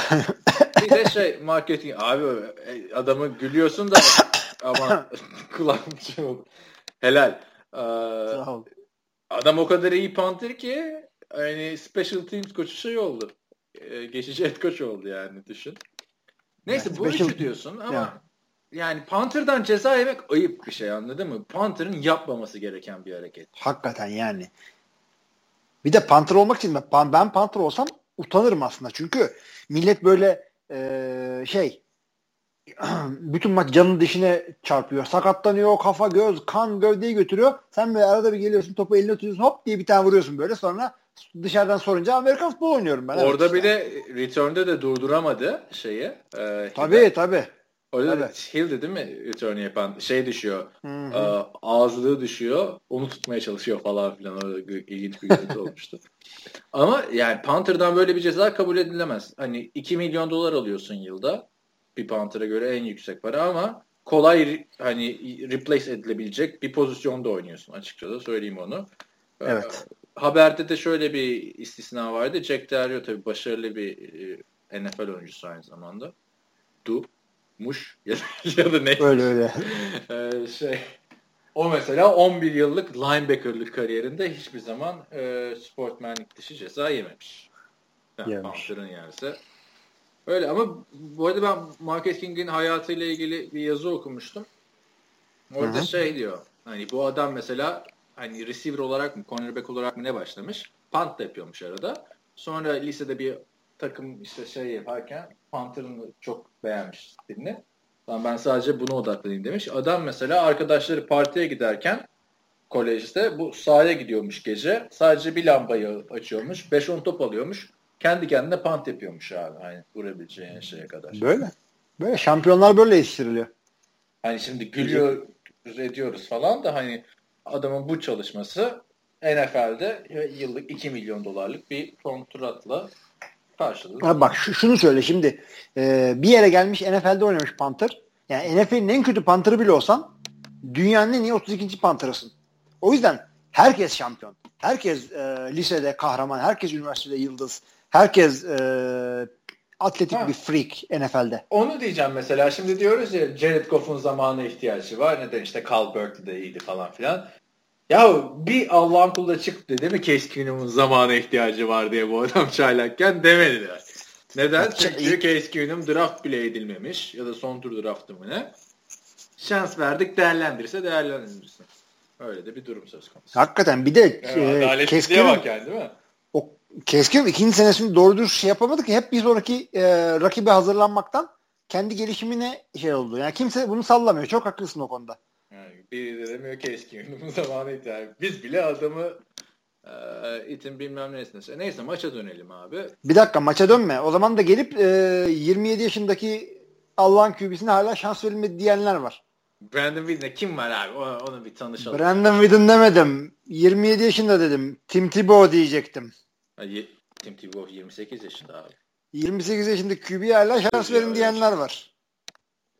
bir de şey marketing abi e, adamı gülüyorsun da ama kulağım şey oldu. Helal. Ee, Adam o kadar iyi Panther ki hani special teams koçu şey oldu. Ee, geçici head coach oldu yani düşün. Neyse yani bu special... üçü diyorsun ama yani. yani Panther'dan ceza yemek ayıp bir şey anladın mı? Panther'ın yapmaması gereken bir hareket. Hakikaten yani. Bir de Panther olmak için ben, ben Panther olsam utanırım aslında. Çünkü millet böyle e, şey bütün maç canın dişine çarpıyor. Sakatlanıyor, kafa, göz, kan gövdeyi götürüyor. Sen böyle arada bir geliyorsun topu eline tutuyorsun hop diye bir tane vuruyorsun böyle sonra dışarıdan sorunca Amerikan futbolu oynuyorum ben. Orada evet bir de return'de de durduramadı şeyi. E, tabii tabii. Orada evet. Hill'di değil mi return yapan? Şey düşüyor. Hı hı. E, ağızlığı düşüyor. Onu tutmaya çalışıyor falan filan. Orada ilginç bir görüntü olmuştu. Ama yani Panther'dan böyle bir ceza kabul edilemez. Hani 2 milyon dolar alıyorsun yılda. Bir Panther'a göre en yüksek para ama kolay hani replace edilebilecek bir pozisyonda oynuyorsun açıkçası söyleyeyim onu. Ee, evet. Haberde de şöyle bir istisna vardı. Jack Del tabii başarılı bir e, NFL oyuncusu aynı zamanda. Du, Muş ya, ya da ne? Öyle öyle. ee, şey o mesela 11 yıllık linebacker'lık kariyerinde hiçbir zaman e, sportmenlik dışı ceza yememiş. Yani yememiş. yerse. Öyle ama bu arada ben Marcus King'in hayatıyla ilgili bir yazı okumuştum. Orada Hı-hı. şey diyor. Hani bu adam mesela hani receiver olarak mı, cornerback olarak mı ne başlamış? Punt da yapıyormuş arada. Sonra lisede bir takım işte şey yaparken Panther'ını çok beğenmiş stilini. Tamam ben sadece buna odaklanayım demiş. Adam mesela arkadaşları partiye giderken kolejde bu sahaya gidiyormuş gece. Sadece bir lambayı açıyormuş. 5-10 top alıyormuş. Kendi kendine pant yapıyormuş abi. Hani vurabileceğin şeye kadar. Böyle. Böyle şampiyonlar böyle yetiştiriliyor. Hani şimdi gülüyor ediyoruz falan da hani adamın bu çalışması NFL'de yıllık 2 milyon dolarlık bir kontratla Karşılığı. Ha, bak şu, şunu söyle şimdi e, bir yere gelmiş NFL'de oynamış Panther. Yani NFL'in en kötü Panther'ı bile olsan dünyanın en iyi 32. Panther'ısın. O yüzden herkes şampiyon. Herkes e, lisede kahraman. Herkes üniversitede yıldız. Herkes e, atletik Ha. bir freak NFL'de. Onu diyeceğim mesela. Şimdi diyoruz ya Jared Goff'un zamana ihtiyacı var. Neden işte Cal Berkeley de iyiydi falan filan. Ya bir Allah'ın kulu da çıktı değil mi Case Keenum'un zamana ihtiyacı var diye bu adam çaylakken demediler. Neden? Ya, Çünkü Case Keenum draft bile edilmemiş ya da son tur draftı mı ne? Şans verdik değerlendirirse değerlendirirsin. Öyle de bir durum söz konusu. Hakikaten bir de Yani e, adaletsizliğe Keskin'in bak yani değil mi? Keskin ikinci senesinde doğru dürüst şey yapamadı ki hep bir sonraki e, rakibe hazırlanmaktan kendi gelişimine şey oldu. Yani kimse bunu sallamıyor. Çok haklısın o konuda. Yani biri de demiyor eski yönümün zamanı ihtiyacı. Biz bile adamı e, itin bilmem nesine. Neyse maça dönelim abi. Bir dakika maça dönme. O zaman da gelip e, 27 yaşındaki Allah'ın QB'sine hala şans verilmedi diyenler var. Brandon William'de kim var abi? Onu, onu bir tanışalım. Brandon Whedon demedim. 27 yaşında dedim. Tim Tebow diyecektim. Ha, Tim Tebow 28 yaşında abi. 28 yaşındaki QB'ye hala şans verin diyenler var.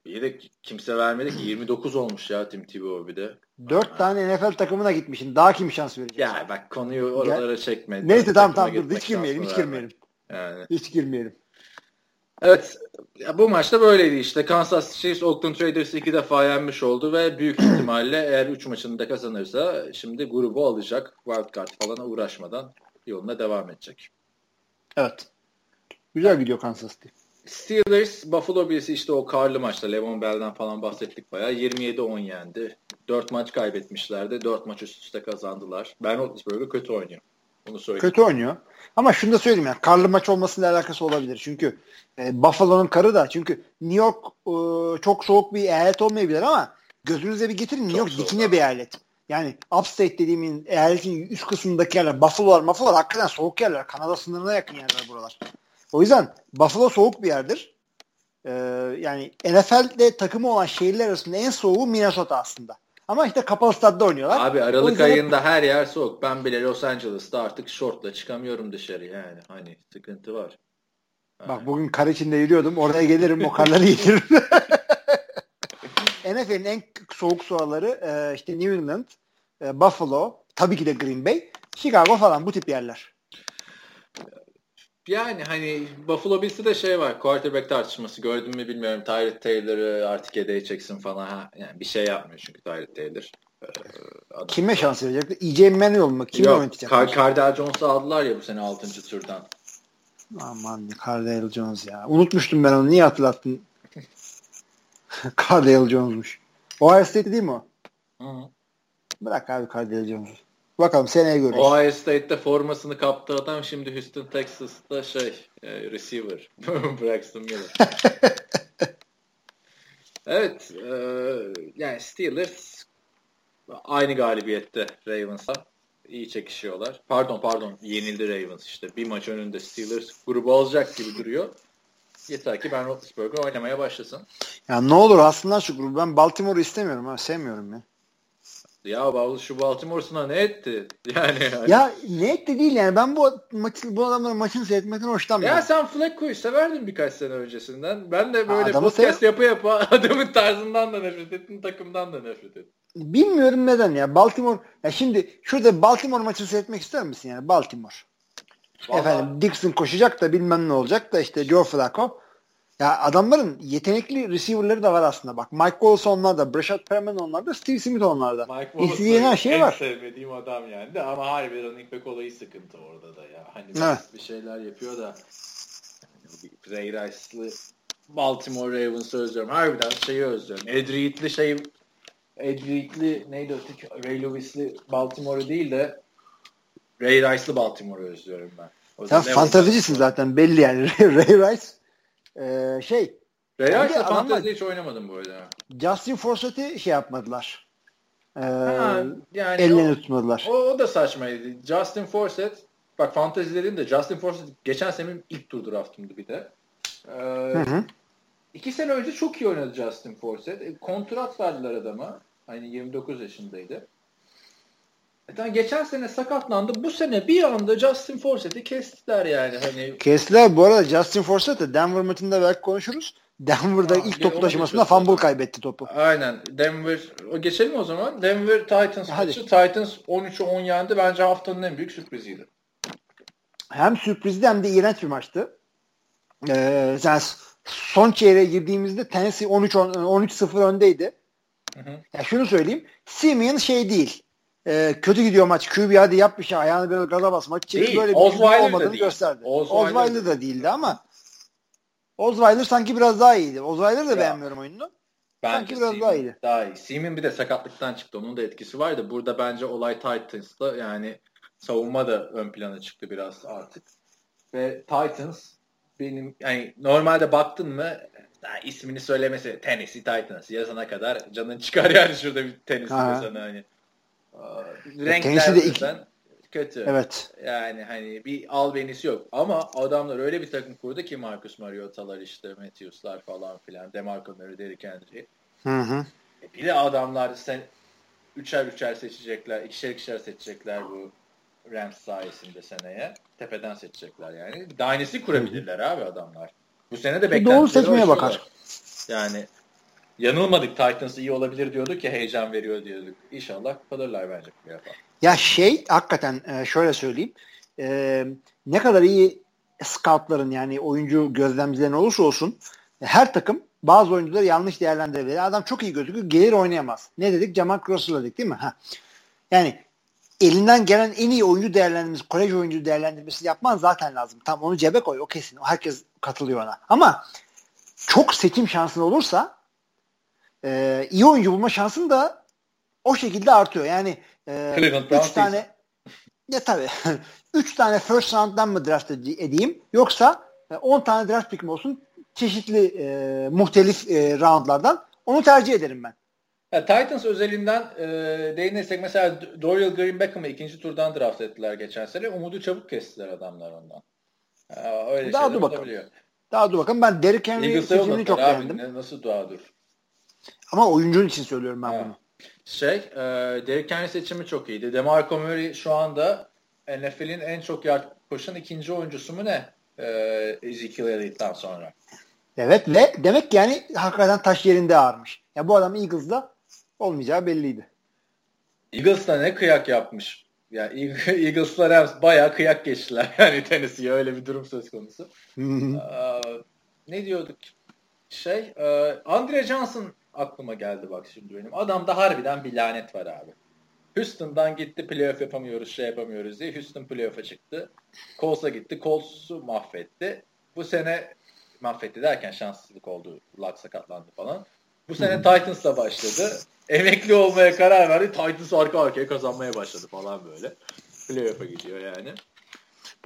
İyi de kimse vermedi ki 29 olmuş ya Tim Tebow bir de. 4 tane NFL takımına gitmişsin. Daha kim şans verecek? Ya bak konuyu oralara çekme. Neyse tamam tamam dur hiç girmeyelim hiç girmeyelim. Yani. Hiç girmeyelim. Evet. Ya bu maçta böyleydi işte. Kansas Chiefs Oakland Raiders'ı iki defa yenmiş oldu ve büyük ihtimalle eğer 3 maçını da kazanırsa şimdi grubu alacak. Wildcard falan uğraşmadan yoluna devam edecek. Evet. Güzel gidiyor Kansas City. Steelers Buffalo Bills'i işte o karlı maçta Levon Bell'den falan bahsettik bayağı. 27-10 yendi. 4 maç kaybetmişlerdi. 4 maç üst üste kazandılar. Ben Roethlisberger kötü oynuyor. Bunu söyleyeyim. Kötü oynuyor. Ama şunu da söyleyeyim yani karlı maç olmasıyla alakası olabilir. Çünkü e, Buffalo'nun karı da çünkü New York e, çok soğuk bir eyalet olmayabilir ama gözünüze bir getirin New York dikine bir eyalet. Yani upstate dediğimin eyaletin üst kısmındaki yerler Buffalo'lar, Buffalo'lar hakikaten soğuk yerler. Kanada sınırına yakın yerler buralar. O yüzden Buffalo soğuk bir yerdir. Ee, yani NFL'de takımı olan şehirler arasında en soğuğu Minnesota aslında. Ama işte kapalı stadda oynuyorlar. Abi Aralık yüzden ayında her yer soğuk. Ben bile Los Angeles'ta artık şortla çıkamıyorum dışarı yani. Hani sıkıntı var. Bak bugün kar içinde yürüyordum. Oraya gelirim o karları getiririm. NFL'in en soğuk suaları e, işte New England, e, Buffalo, tabii ki de Green Bay, Chicago falan bu tip yerler. Yani hani Buffalo Bills'te de şey var. Quarterback tartışması gördün mü bilmiyorum. Tyrod Taylor'ı artık edeceksin falan. Ha, yani bir şey yapmıyor çünkü Tyrod Taylor. Ee, adam- Kime şans verecekler? EJ Manuel mu? Kimi Yok, oynatacaklar? Car- Cardell Jones'u aldılar ya bu sene 6. turdan. Aman Cardale Jones ya. Unutmuştum ben onu. Niye hatırlattın? Cardale Jones'muş. Ohio State değil mi o? Hı. Bırak abi Cardale Jones'u. Bakalım seneye görürüz. Ohio State'te formasını kaptı adam şimdi Houston Texas'ta şey e, receiver Braxton Miller. evet e, yani Steelers aynı galibiyette Ravens'a iyi çekişiyorlar. Pardon pardon yenildi Ravens işte. Bir maç önünde Steelers grubu alacak gibi duruyor. Yeter ki Ben Roethlisberger oynamaya başlasın. Ya ne olur aslında şu grubu. Ben Baltimore'u istemiyorum ha. Sevmiyorum ya. Ya Bavul şu Baltimore'suna ne etti? Yani hani- Ya net de değil yani. Ben bu maçı, bu adamların maçını seyretmekten hoşlanmıyorum. Ya sen Flacco'yu severdin birkaç sene öncesinden. Ben de böyle adamı podcast yapa yapa adamın tarzından da nefret ettim, takımdan da nefret ettim. Bilmiyorum neden ya. Baltimore ya şimdi şurada Baltimore maçını seyretmek ister misin yani? Baltimore. Vallahi Efendim Dixon koşacak da bilmem ne olacak da işte Joe Flacco. Ya adamların yetenekli receiver'ları da var aslında bak. Mike Wallace onlarda, Brashad Perriman onlarda, Steve Smith onlarda. Mike İstediğin her şey en var. sevmediğim adam yani de ama harbi running back olayı sıkıntı orada da ya. Hani Evet. bir şeyler yapıyor da Ray Rice'lı Baltimore Ravens'ı özlüyorum. Harbiden şeyi özlüyorum. Ed Reed'li şey Ed Reed'li neydi öteki Ray Lewis'li Baltimore'u değil de Ray Rice'lı Baltimore'u özlüyorum ben. O Sen fantazicisin zaten belli yani. Ray Rice e, şey Ray Rice'la fantazi hiç oynamadım bu arada. Justin Forsett'i şey yapmadılar. E, yani ellerini o, tutmadılar. O, o da saçmaydı. Justin Forsett bak fantezi dedim de Justin Forsett geçen sene benim ilk tur draftımdı bir de. E, hı hı. İki sene önce çok iyi oynadı Justin Forsett. E, kontrat verdiler adama. Hani 29 yaşındaydı. Yani geçen sene sakatlandı. Bu sene bir anda Justin Forsett'i kestiler yani. Hani Kestiler. Bu arada Justin Forsett Denver maçında belki konuşuruz. Denver'da Aa, ilk top taşımasında fumble kaybetti topu. Aynen. Denver geçelim o zaman. Denver Titans Hadi. maçı. Titans 13'ü 10 yendi. Bence haftanın en büyük sürpriziydi. Hem sürprizli hem de iğrenç bir maçtı. Ee, yani son çeyreğe girdiğimizde Tennessee 13 13-0 öndeydi. Hı hı. Ya şunu söyleyeyim. Simeon şey değil. Ee, kötü gidiyor maç. QB hadi yap bir şey. Ayağını böyle gaza bas. Maç çekip böyle bir Osweiler şey olmadığını gösterdi. Osweiler Osweiler, da değildi ama Osweiler sanki biraz daha iyiydi. Osweiler'ı da Ya. beğenmiyorum oyununu. Bence Sanki biraz Seaman daha iyiydi. Daha iyi. Seaman bir de sakatlıktan çıktı. Onun da etkisi var da burada bence olay Titans'ta yani savunma da ön plana çıktı biraz artık. Ve Titans benim yani normalde baktın mı daha ismini söylemesi Tennessee Titans yazana kadar canın çıkar yani şurada bir Tennessee desene hani. Renkler de iki- kötü. Evet. Yani hani bir albenisi yok. Ama adamlar öyle bir takım kurdu ki Marcus Mariota'lar işte Matthews'lar falan filan. DeMarco Murray, Derrick Henry. Hı hı. E bir de adamlar sen üçer üçer seçecekler, ikişer ikişer seçecekler bu Rams sayesinde seneye. Tepeden seçecekler yani. Dynasty kurabilirler abi adamlar. Bu sene de Doğru beklentileri seçmeye aşıyorlar. bakar. Yani yanılmadık Titans iyi olabilir diyorduk ya heyecan veriyor diyorduk. İnşallah kalırlar bence bu yapar. Ya şey hakikaten e, şöyle söyleyeyim. E, ne kadar iyi scoutların yani oyuncu gözlemcilerin olursa olsun her takım bazı oyuncuları yanlış değerlendirebilir. Adam çok iyi gözüküyor. Gelir oynayamaz. Ne dedik? Jamal Russell dedik değil mi? Ha. Yani elinden gelen en iyi oyuncu değerlendirmesi, kolej oyuncu değerlendirmesi yapman zaten lazım. Tam onu cebe koy. O kesin. Herkes katılıyor ona. Ama çok seçim şansın olursa e, iyi oyuncu bulma şansın da o şekilde artıyor. Yani e, Cleveland üç Browns tane ya tabii. üç tane first round'dan mı draft ed- edeyim yoksa e, 10 tane draft pick'im olsun çeşitli e, muhtelif e, roundlardan onu tercih ederim ben. Ya Titans özelinden e, değinirsek mesela Dorial Green Beckham'ı ikinci turdan draft ettiler geçen sene. Umudu çabuk kestiler adamlar ondan. Ya, öyle Daha dur bakalım. Daha dur bakalım. Ben Derrick Henry seçimini çok abi. beğendim. Ne- Nasıl dua dur? Ama oyuncunun için söylüyorum ben Ha. bunu. Şey, e, Derrick Henry seçimi çok iyiydi. DeMarco Murray şu anda NFL'in en çok yard koşan ikinci oyuncusu mu ne? E, Ezekiel Elliott'tan sonra. Evet ve demek ki yani hakikaten taş yerinde ağırmış. Ya bu adam Eagles'da olmayacağı belliydi. Eagles da ne kıyak yapmış. Ya Eag- Eagles'la Rams bayağı kıyak geçtiler. Yani Tennessee'ye öyle bir durum söz konusu. Aa, ne diyorduk? Şey, e, Andre Johnson aklıma geldi bak şimdi benim. Adamda harbiden bir lanet var abi. Houston'dan gitti playoff yapamıyoruz, şey yapamıyoruz diye. Houston playoff'a çıktı. Colts'a gitti. Colts'u mahvetti. Bu sene mahvetti derken şanssızlık oldu. Luck sakatlandı falan. Bu sene Titans'la başladı. Emekli olmaya karar verdi. Titans arka arkaya kazanmaya başladı falan böyle. Playoff'a gidiyor yani.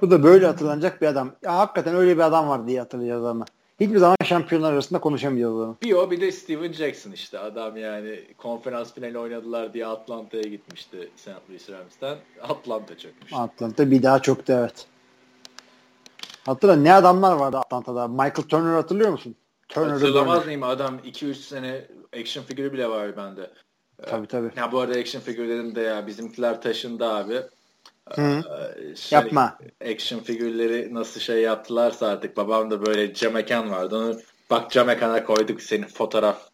Bu da böyle hatırlanacak bir adam. Ya hakikaten öyle bir adam var diye hatırlayacağız ama. Hiçbir zaman şampiyonlar arasında konuşamayacağız onu. Bir o bir de Steven Jackson işte. Adam yani konferans finali oynadılar diye Atlanta'ya gitmişti St. Louis Rams'ten. Atlanta çökmüş. Atlanta bir daha çöktü evet. Hatırla ne adamlar vardı Atlanta'da. Michael Turner hatırlıyor musun? Turner'ı Hatırlamaz Turner. mıyım adam 2-3 sene action figürü bile var bende. Tabii tabii. Ya bu arada action figürlerim de ya bizimkiler taşındı abi. Hı. Ee, şey, Yapma. Action figürleri nasıl şey yaptılarsa artık babam da böyle cam mekan vardı. Onu bak cam mekana koyduk senin fotoğraf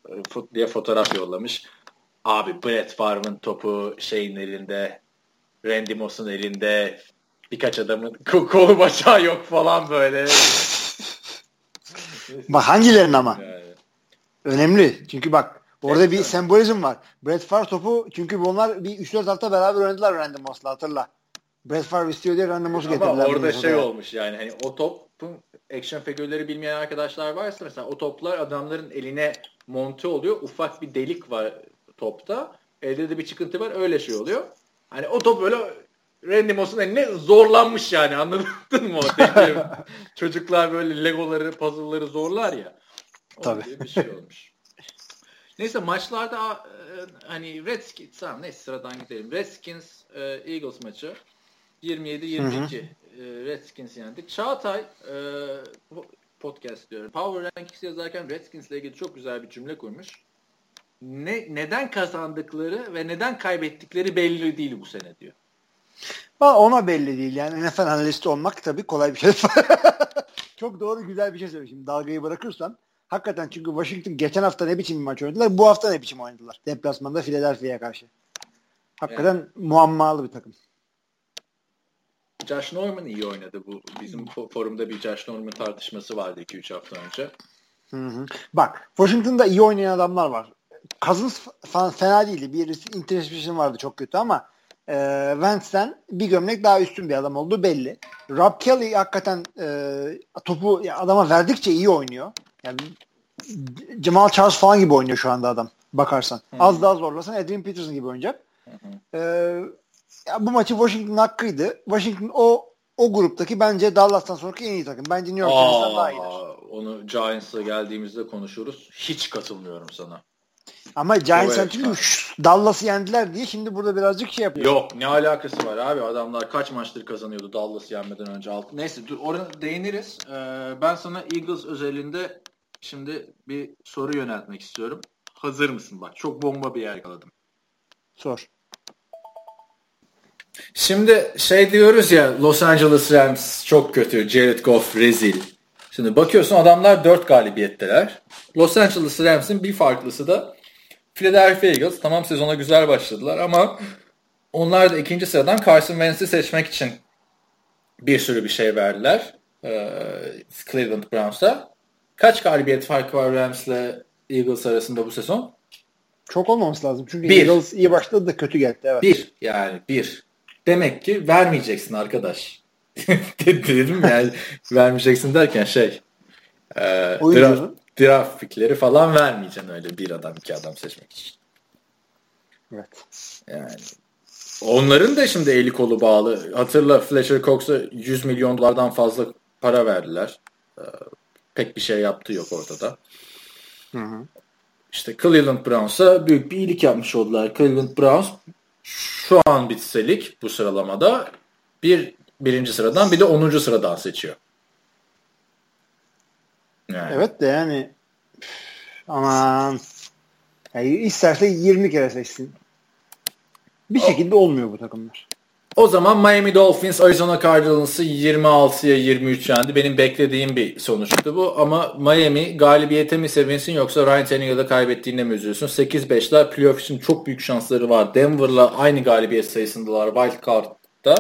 diye fotoğraf yollamış. Abi Brett Favre'ın topu şeyin elinde Randy Moss'un elinde birkaç adamın ko- kolu bacağı yok falan böyle. Bak hangilerinin ama? Yani. Önemli. Çünkü bak orada Evet, bir evet. sembolizm var. Brett Favre topu çünkü onlar bir 3-4 hafta beraber oynadılar Randy Moss'la hatırla. Brett Favre istiyor diye Randy Moss'u getirdiler. Ama orada şey olmuş yani hani o topun action figürleri bilmeyen arkadaşlar varsa mesela o toplar adamların eline monte oluyor. Ufak bir delik var topta. Elde de bir çıkıntı var. Öyle şey oluyor. Hani o top böyle Randy Moss'un eline zorlanmış yani anladın mı? Çocuklar böyle legoları, puzzle'ları zorlar ya. O Tabii. bir şey olmuş. Neyse maçlarda e, hani Redskins tamam neyse sıradan gidelim. Redskins e, Eagles maçı 27-22 e, Redskins yendik. Çağatay e, po- podcast diyorum. Power Rankings yazarken Redskins ile ilgili çok güzel bir cümle kurmuş. ne neden kazandıkları ve neden kaybettikleri belli değil bu sene diyor. Ona belli değil. Yani NFL analisti olmak tabii kolay bir şey. Çok doğru güzel bir şey söylüyor. Şimdi dalgayı bırakırsan hakikaten çünkü Washington geçen hafta ne biçim bir maç oynadılar. Bu hafta ne biçim oynadılar. Deplasmanda Philadelphia'ya karşı. Hakikaten yani. muammalı bir takım. Josh Norman iyi oynadı bu. Bizim forumda bir Josh Norman tartışması vardı 2-3 hafta önce. Hı hı. Bak Washington'da iyi oynayan adamlar var. Cousins falan fena değildi. Bir interception vardı çok kötü ama e, Wentz'ten bir gömlek daha üstün bir adam olduğu belli. Rob Kelly hakikaten e, topu adama verdikçe iyi oynuyor. Yani Jamal Charles falan gibi oynuyor şu anda adam bakarsan. Hı-hı. Az daha zorlasan Adrian Peterson gibi oynayacak. E, ya bu maçı Washington'ın hakkıydı. Washington o o gruptaki bence Dallas'tan sonraki en iyi takım. Bence New York Giants'tan daha iyidir. Onu Giants'a geldiğimizde konuşuruz. Hiç katılmıyorum sana. Ama Giants'ın çünkü Dallas'ı yendiler diye şimdi burada birazcık şey yapıyor. Yok ne alakası var abi adamlar kaç maçtır kazanıyordu Dallas'ı yenmeden önce altı. Neyse dur oraya değiniriz. Ee, ben sana Eagles özelinde şimdi bir soru yöneltmek istiyorum. Hazır mısın bak çok bomba bir yer yakaladım. Sor. Şimdi şey diyoruz ya Los Angeles Rams çok kötü. Jared Goff rezil. Şimdi bakıyorsun adamlar 4 galibiyetteler. Los Angeles Rams'in bir farklısı da Philadelphia Eagles. Tamam sezona güzel başladılar ama onlar da ikinci sıradan Carson Wentz'i seçmek için bir sürü bir şey verdiler. Ee, Cleveland Browns'a. Kaç galibiyet farkı var Rams'le Eagles arasında bu sezon? Çok olmaması lazım. Çünkü bir. Eagles iyi başladı da kötü geldi. Evet. Bir. Yani bir. Demek ki vermeyeceksin arkadaş. Dedim yani vermeyeceksin derken şey e, draft, draft pickleri falan vermeyeceksin öyle bir adam iki adam seçmek için. Evet. Yani onların da şimdi eli kolu bağlı. Hatırla Fletcher Cox'a 100 milyon dolardan fazla para verdiler. Ee, pek bir şey yaptığı yok ortada. Hı hı. İşte Cleveland Browns'a büyük bir iyilik yapmış oldular. Cleveland Browns şu an bitselik bu sıralamada bir birinci sıradan bir de onuncu sıradan seçiyor. Yani. Evet de yani aman yani isterse 20 kere seçsin. Bir şekilde olmuyor bu takımlar. O zaman Miami Dolphins Arizona Cardinals'ı 26'ya 23 yendi. Benim beklediğim bir sonuçtu bu. Ama Miami galibiyete mi sevinsin yoksa Ryan Tannehill'ı kaybettiğinde mi üzülsün? 8-5'ler playoff için çok büyük şansları var. Denver'la aynı galibiyet sayısındalar Wild Card'da.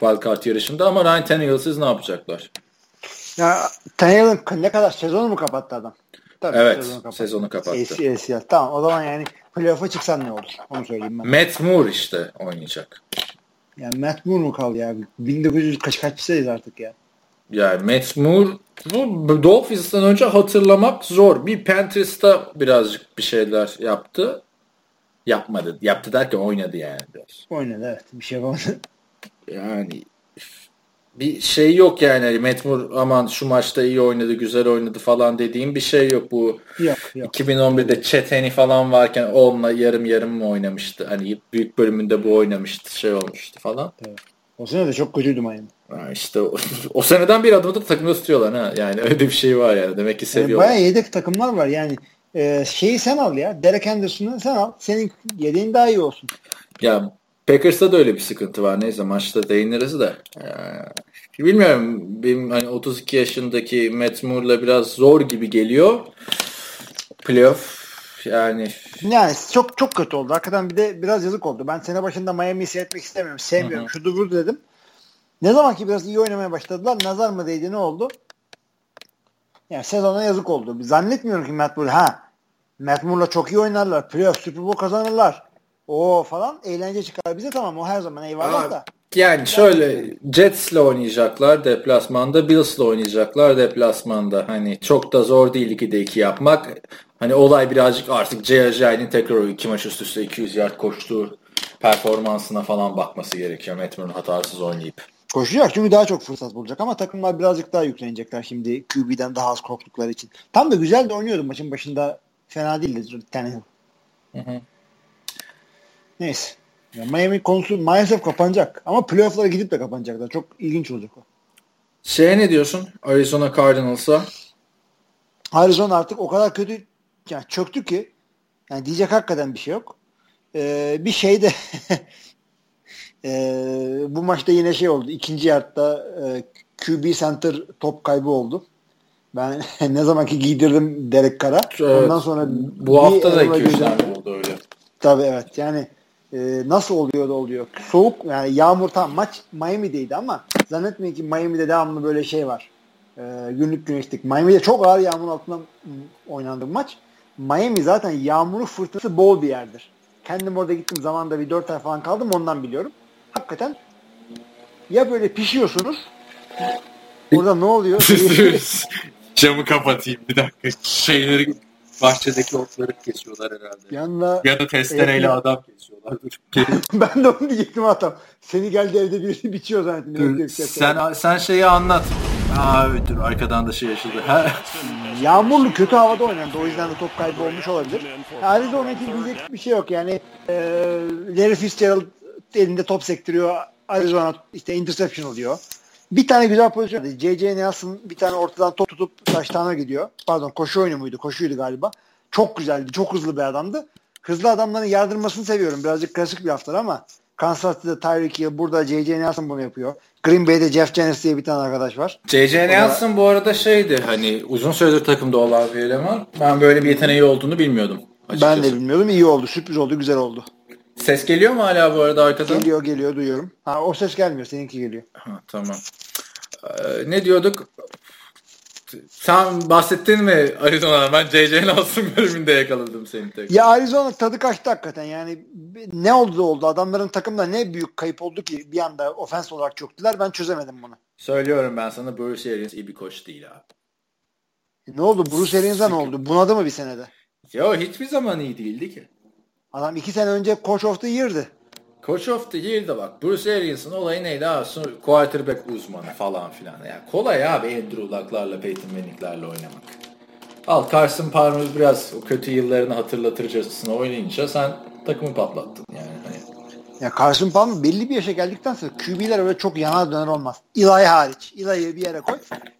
Wild Card yarışında ama Ryan Tannehill'siz ne yapacaklar? Ya Tannehill'ın ne kadar sezonu mu kapattı adam? Tabii, evet sezonu kapattı. Sezonu kapattı. ACL. Tamam o zaman yani playoff'a çıksan ne olur? Onu söyleyeyim ben. Matt Moore işte oynayacak. Yani Matt Moore mu kaldı ya? 1900 kaç kaçsayız artık ya. Yani Matt Moore bu Dolphins'tan önce hatırlamak zor. Bir Panthers'ta birazcık bir şeyler yaptı. Yapmadı. Yaptı derken oynadı yani biraz. Oynadı evet. Bir şey yapamadı. Yani bir şey yok yani. Hani Moore aman şu maçta iyi oynadı, güzel oynadı falan dediğim bir şey yok. Bu yok, yok. 2011'de Cheteni falan varken onunla yarım yarım mı oynamıştı? Hani büyük bölümünde bu oynamıştı, şey olmuştu falan. Evet. O sene de çok kötüydü Miami. Ha işte o, o seneden bir adımda da takımda tutuyorlar ha. Yani öyle bir şey var yani. Demek ki seviyorlar. Yani bayağı yedek takımlar var yani. E, şeyi sen al ya. Derek Henderson'ı sen al. Senin yedeğin daha iyi olsun. Ya Packers'ta da öyle bir sıkıntı var. Neyse maçta değiniriz de. Bilmiyorum. Benim hani 32 yaşındaki Matt Moore'la biraz zor gibi geliyor. Playoff yani. Yani çok çok kötü oldu. Hakikaten bir de biraz yazık oldu. Ben sene başında Miami'yi seyretmek istemiyorum. Sevmiyorum. Hı hı. Şudur budur dedim. Ne zaman ki biraz iyi oynamaya başladılar. Nazar mı değdi ne oldu? Yani sezona yazık oldu. Zannetmiyorum ki Matt Moore. Ha Matt Moore'la çok iyi oynarlar. Playoff Super Bowl kazanırlar o falan eğlence çıkar bize tamam o her zaman eyvallah da. Yani şöyle Jets'le oynayacaklar deplasmanda, Bills'le oynayacaklar deplasmanda. Hani çok da zor değil 2'de 2 yapmak. Hani olay birazcık artık J.J.'nin tekrar o iki maç üst üste 200 yard koştuğu performansına falan bakması gerekiyor. Metmer'ın hatasız oynayıp. Koşacak çünkü daha çok fırsat bulacak ama takımlar birazcık daha yüklenecekler şimdi QB'den daha az korktukları için. Tam da güzel de oynuyordu maçın başında. Fena değildi Tannehill. Hı hı. Neyse. Yani Miami konusu maalesef kapanacak. Ama playoff'lara gidip de kapanacaklar. Çok ilginç olacak o. Şeye ne diyorsun? Arizona Cardinals'a? Arizona artık o kadar kötü yani çöktü ki Yani diyecek hakikaten bir şey yok. Ee, bir şey de e, bu maçta yine şey oldu. İkinci yarıda e, QB center top kaybı oldu. Ben ne zamanki giydirdim Derek Carr'a. Evet. Ondan sonra Bu hafta da Aaron 2-3 Rodgers'ın- tane oldu öyle. Tabii evet. Yani e, nasıl oluyor da oluyor. Soğuk yani yağmur tam maç Miami'deydi ama zannetmeyin ki Miami'de devamlı böyle şey var. E, günlük güneşlik. Miami'de çok ağır yağmur altında oynandı maç. Miami zaten yağmuru fırtınası bol bir yerdir. Kendim orada gittim zamanda bir 4 ay falan kaldım ondan biliyorum. Hakikaten ya böyle pişiyorsunuz Orada ne oluyor? Camı kapatayım bir dakika. Şeyleri bahçedeki otları kesiyorlar herhalde. Yanında Ya da testereyle Evet. adam kesiyorlar. Dur. Ben de onu diyecektim hatam. Seni geldi evde birisi biçiyor. Yok, yok, yok. sen sen şeyi anlat. Aa evet dur arkadan da şey yaşadı. Ha, Yağmurlu kötü havada oynandı. O yüzden de top kaybı olmuş olabilir. Arizona için diyecek bir şey yok. Yani e, Larry Fitzgerald elinde top sektiriyor. Arizona işte interception oluyor. Bir tane güzel pozisyon. vardı. J.J. Nelson bir tane ortadan top tutup taştana gidiyor. Pardon koşu oyunu muydu? Koşuydu galiba. Çok güzeldi. Çok hızlı bir adamdı. Hızlı adamların yardırmasını seviyorum. Birazcık klasik bir haftalar ama Kansas City'de Tyreek Hill, burada J.J. Nelson bunu yapıyor. Green Bay'de Jeff Janis diye bir tane arkadaş var. J.J. Nelson bu arada şeydi hani uzun süredir takımda olan bir eleman. Ben böyle bir yeteneği olduğunu bilmiyordum. Açıkçası. Ben de bilmiyordum. İyi oldu. Sürpriz oldu. Güzel oldu. Ses geliyor mu hala bu arada arkadan? Geliyor geliyor duyuyorum. Ha o ses gelmiyor. Seninki geliyor. Ha, tamam. Ee, ne diyorduk? Sen bahsettin mi Arizona'dan? Ben J.J. Nelson bölümünde yakaladım seni tek. Ya Arizona tadı kaçtı hakikaten. Yani ne oldu oldu. Adamların takımda ne büyük kayıp oldu ki bir anda ofens olarak çöktüler. Ben çözemedim bunu. Söylüyorum ben sana Bruce Arians iyi bir koç değil abi. Ne oldu? Bruce Arians'a ne oldu? Bunadı mı bir senede? Yo hiçbir zaman iyi değildi ki. Adam iki sene önce Coach of the Year'dı. Coach of the Year'da bak Bruce Arians'ın olayı neydi abi? Quarterback uzmanı falan filan. Yani kolay abi Andrew Luck'larla Peyton Manning'lerle oynamak. Al Carson Palmer biraz o kötü yıllarını hatırlatırcasına oynayınca sen takımı patlattın yani. Hani Ya Carson Palmer belli bir yaşa geldikten sonra QB'ler öyle çok yanar döner olmaz. Eli hariç. Eli'yi bir yere koy.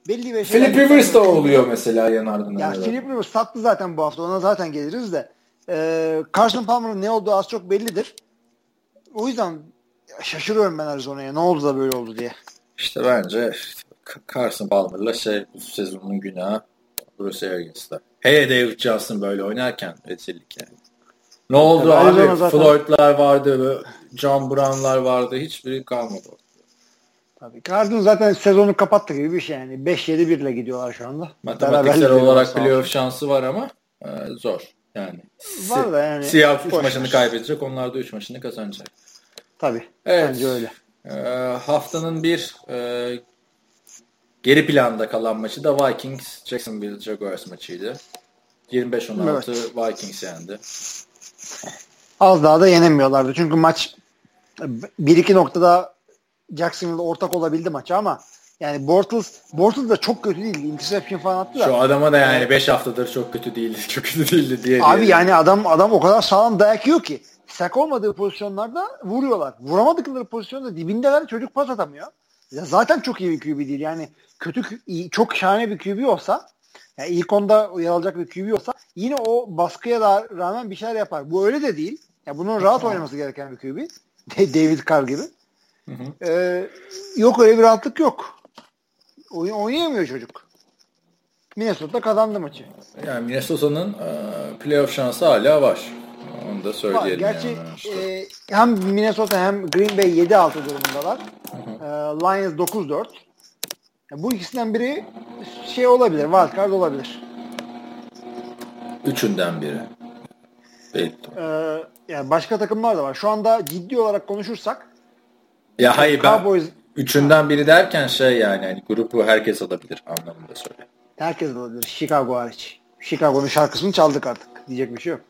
Belli bir yaşa Philip Rivers da oluyor mesela yanardın. Ya Philip Rivers sattı zaten bu hafta. Ona zaten geliriz de. Ee, Carson Palmer'ın ne olduğu az çok bellidir. O yüzden şaşırıyorum ben Arizona'ya. Ne oldu da böyle oldu diye. İşte bence Carson Palmer'la şey bu sezonun günahı Bruce Arians'da. Hele David Johnson böyle oynarken rezillik yani. Ne oldu Tabii abi? Zaten- Floyd'lar vardı, John Brown'lar vardı. Hiçbiri kalmadı. Tabii. Cardinals zaten sezonu kapattı gibi bir şey yani. 5-7-1 ile gidiyorlar şu anda. Matematiksel Beraberlik olarak playoff şansı var ama e, zor. Yani. Var da yani. Seahawks 3 Boş maçını kaybedecek. Onlar da 3 maçını kazanacak. Tabii. Evet. Bence öyle. E, haftanın bir e, geri planda kalan maçı da Vikings Jacksonville Jaguars maçıydı. 25-16 Vikings yendi. Az daha da yenemiyorlardı. Çünkü maç bir iki noktada Jacksonville ortak olabildi maça ama yani Bortles, Bortles da çok kötü değildi. Interception falan attı da. Şu adama da yani 5 haftadır çok kötü değildi, çok kötü değildi diye. Abi diye. yani adam adam o kadar sağlam dayak yiyor ki sak olmadığı pozisyonlarda vuruyorlar. Vuramadıkları pozisyonda dibindeler çocuk pas atamıyor. Ya zaten çok iyi bir QB değil. Yani kötü çok şahane bir QB olsa yani ilk onda yer alacak bir QB olsa yine o baskıya da rağmen bir şeyler yapar. Bu öyle de değil. Ya bunun rahat oynaması gereken bir QB. David Carr gibi. Hı hı. Ee, yok öyle bir rahatlık yok. Oyun oynayamıyor çocuk. Minnesota kazandı maçı. Yani Minnesota'nın e, playoff şansı hala var. Onu da Var. söyleyelim. Gerçi yani işte. e, hem Minnesota hem Green Bay 7-6 durumundalar. E, Lions 9-4. Ya bu ikisinden biri şey olabilir. Wildcard olabilir. Üçünden biri. Belli. E, yani başka takımlar da var. Şu anda ciddi olarak konuşursak Ya hayır ben Cowboys üçünden biri derken şey yani hani grubu herkes alabilir anlamında söyle. herkes olabilir. Chicago hariç. Chicago'nun şarkısını çaldık artık. Diyecek bir şey yok.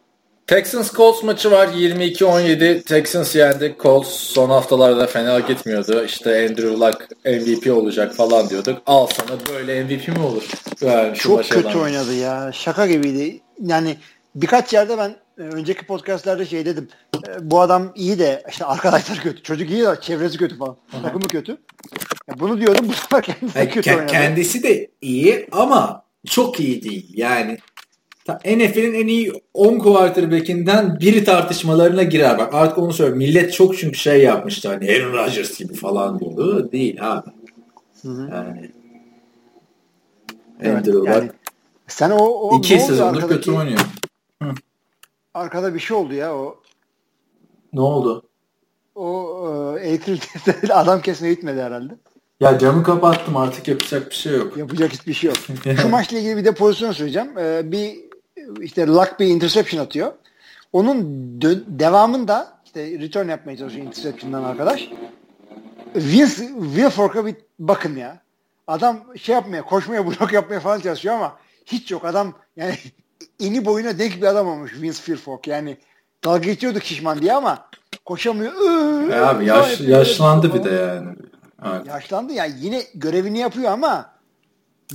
Texans Colts maçı var 22-17 Texans yendi. Colts son haftalarda fena gitmiyordu. İşte Andrew Luck MVP olacak falan diyorduk. Al sana böyle MVP mi olur? Yani şu Çok kötü oynadı ya. Şaka gibiydi. Yani birkaç yerde ben önceki podcastlerde şey dedim. e, Bu adam iyi de işte arkadaşlar kötü. Çocuk iyi de çevresi kötü falan. Takımı kötü. Bunu diyordum bu sefer kendisi Yani kötü ke- kendisi de iyi ama çok iyi değil. Yani NFL'in en iyi 10 quarterback'inden biri tartışmalarına girer. Bak artık onu söylüyorum. Millet çok çünkü şey yapmıştı. Hani Aaron Rodgers gibi falan diyordu. Değil abi. Hı hı. Yani. Evet, Luck. yani sen o, o İki sezondur kötü oynuyor. Arkada bir şey oldu ya o Ne oldu? o e, April adam kesmeye gitmedi herhalde. Ya camı kapattım artık yapacak bir şey yok. Yapacak hiçbir şey yok. Şu maçla ilgili bir de pozisyon söyleyeceğim. Ee, bir işte Luck bir interception atıyor. Onun devamında işte return yapmaya çalışıyor interception'dan arkadaş. Vince, Wilfork'a bir bakın ya. Adam şey yapmaya, koşmaya, blok yapmaya falan çalışıyor ama hiç yok. Adam yani eni boyuna denk bir adam olmuş Vince Wilfork. Yani dalga geçiyorduk şişman diye ama koşamıyor. Ya abi falan yaş, yaşlandı bir de yani. Evet. Yaşlandı yani yine görevini yapıyor ama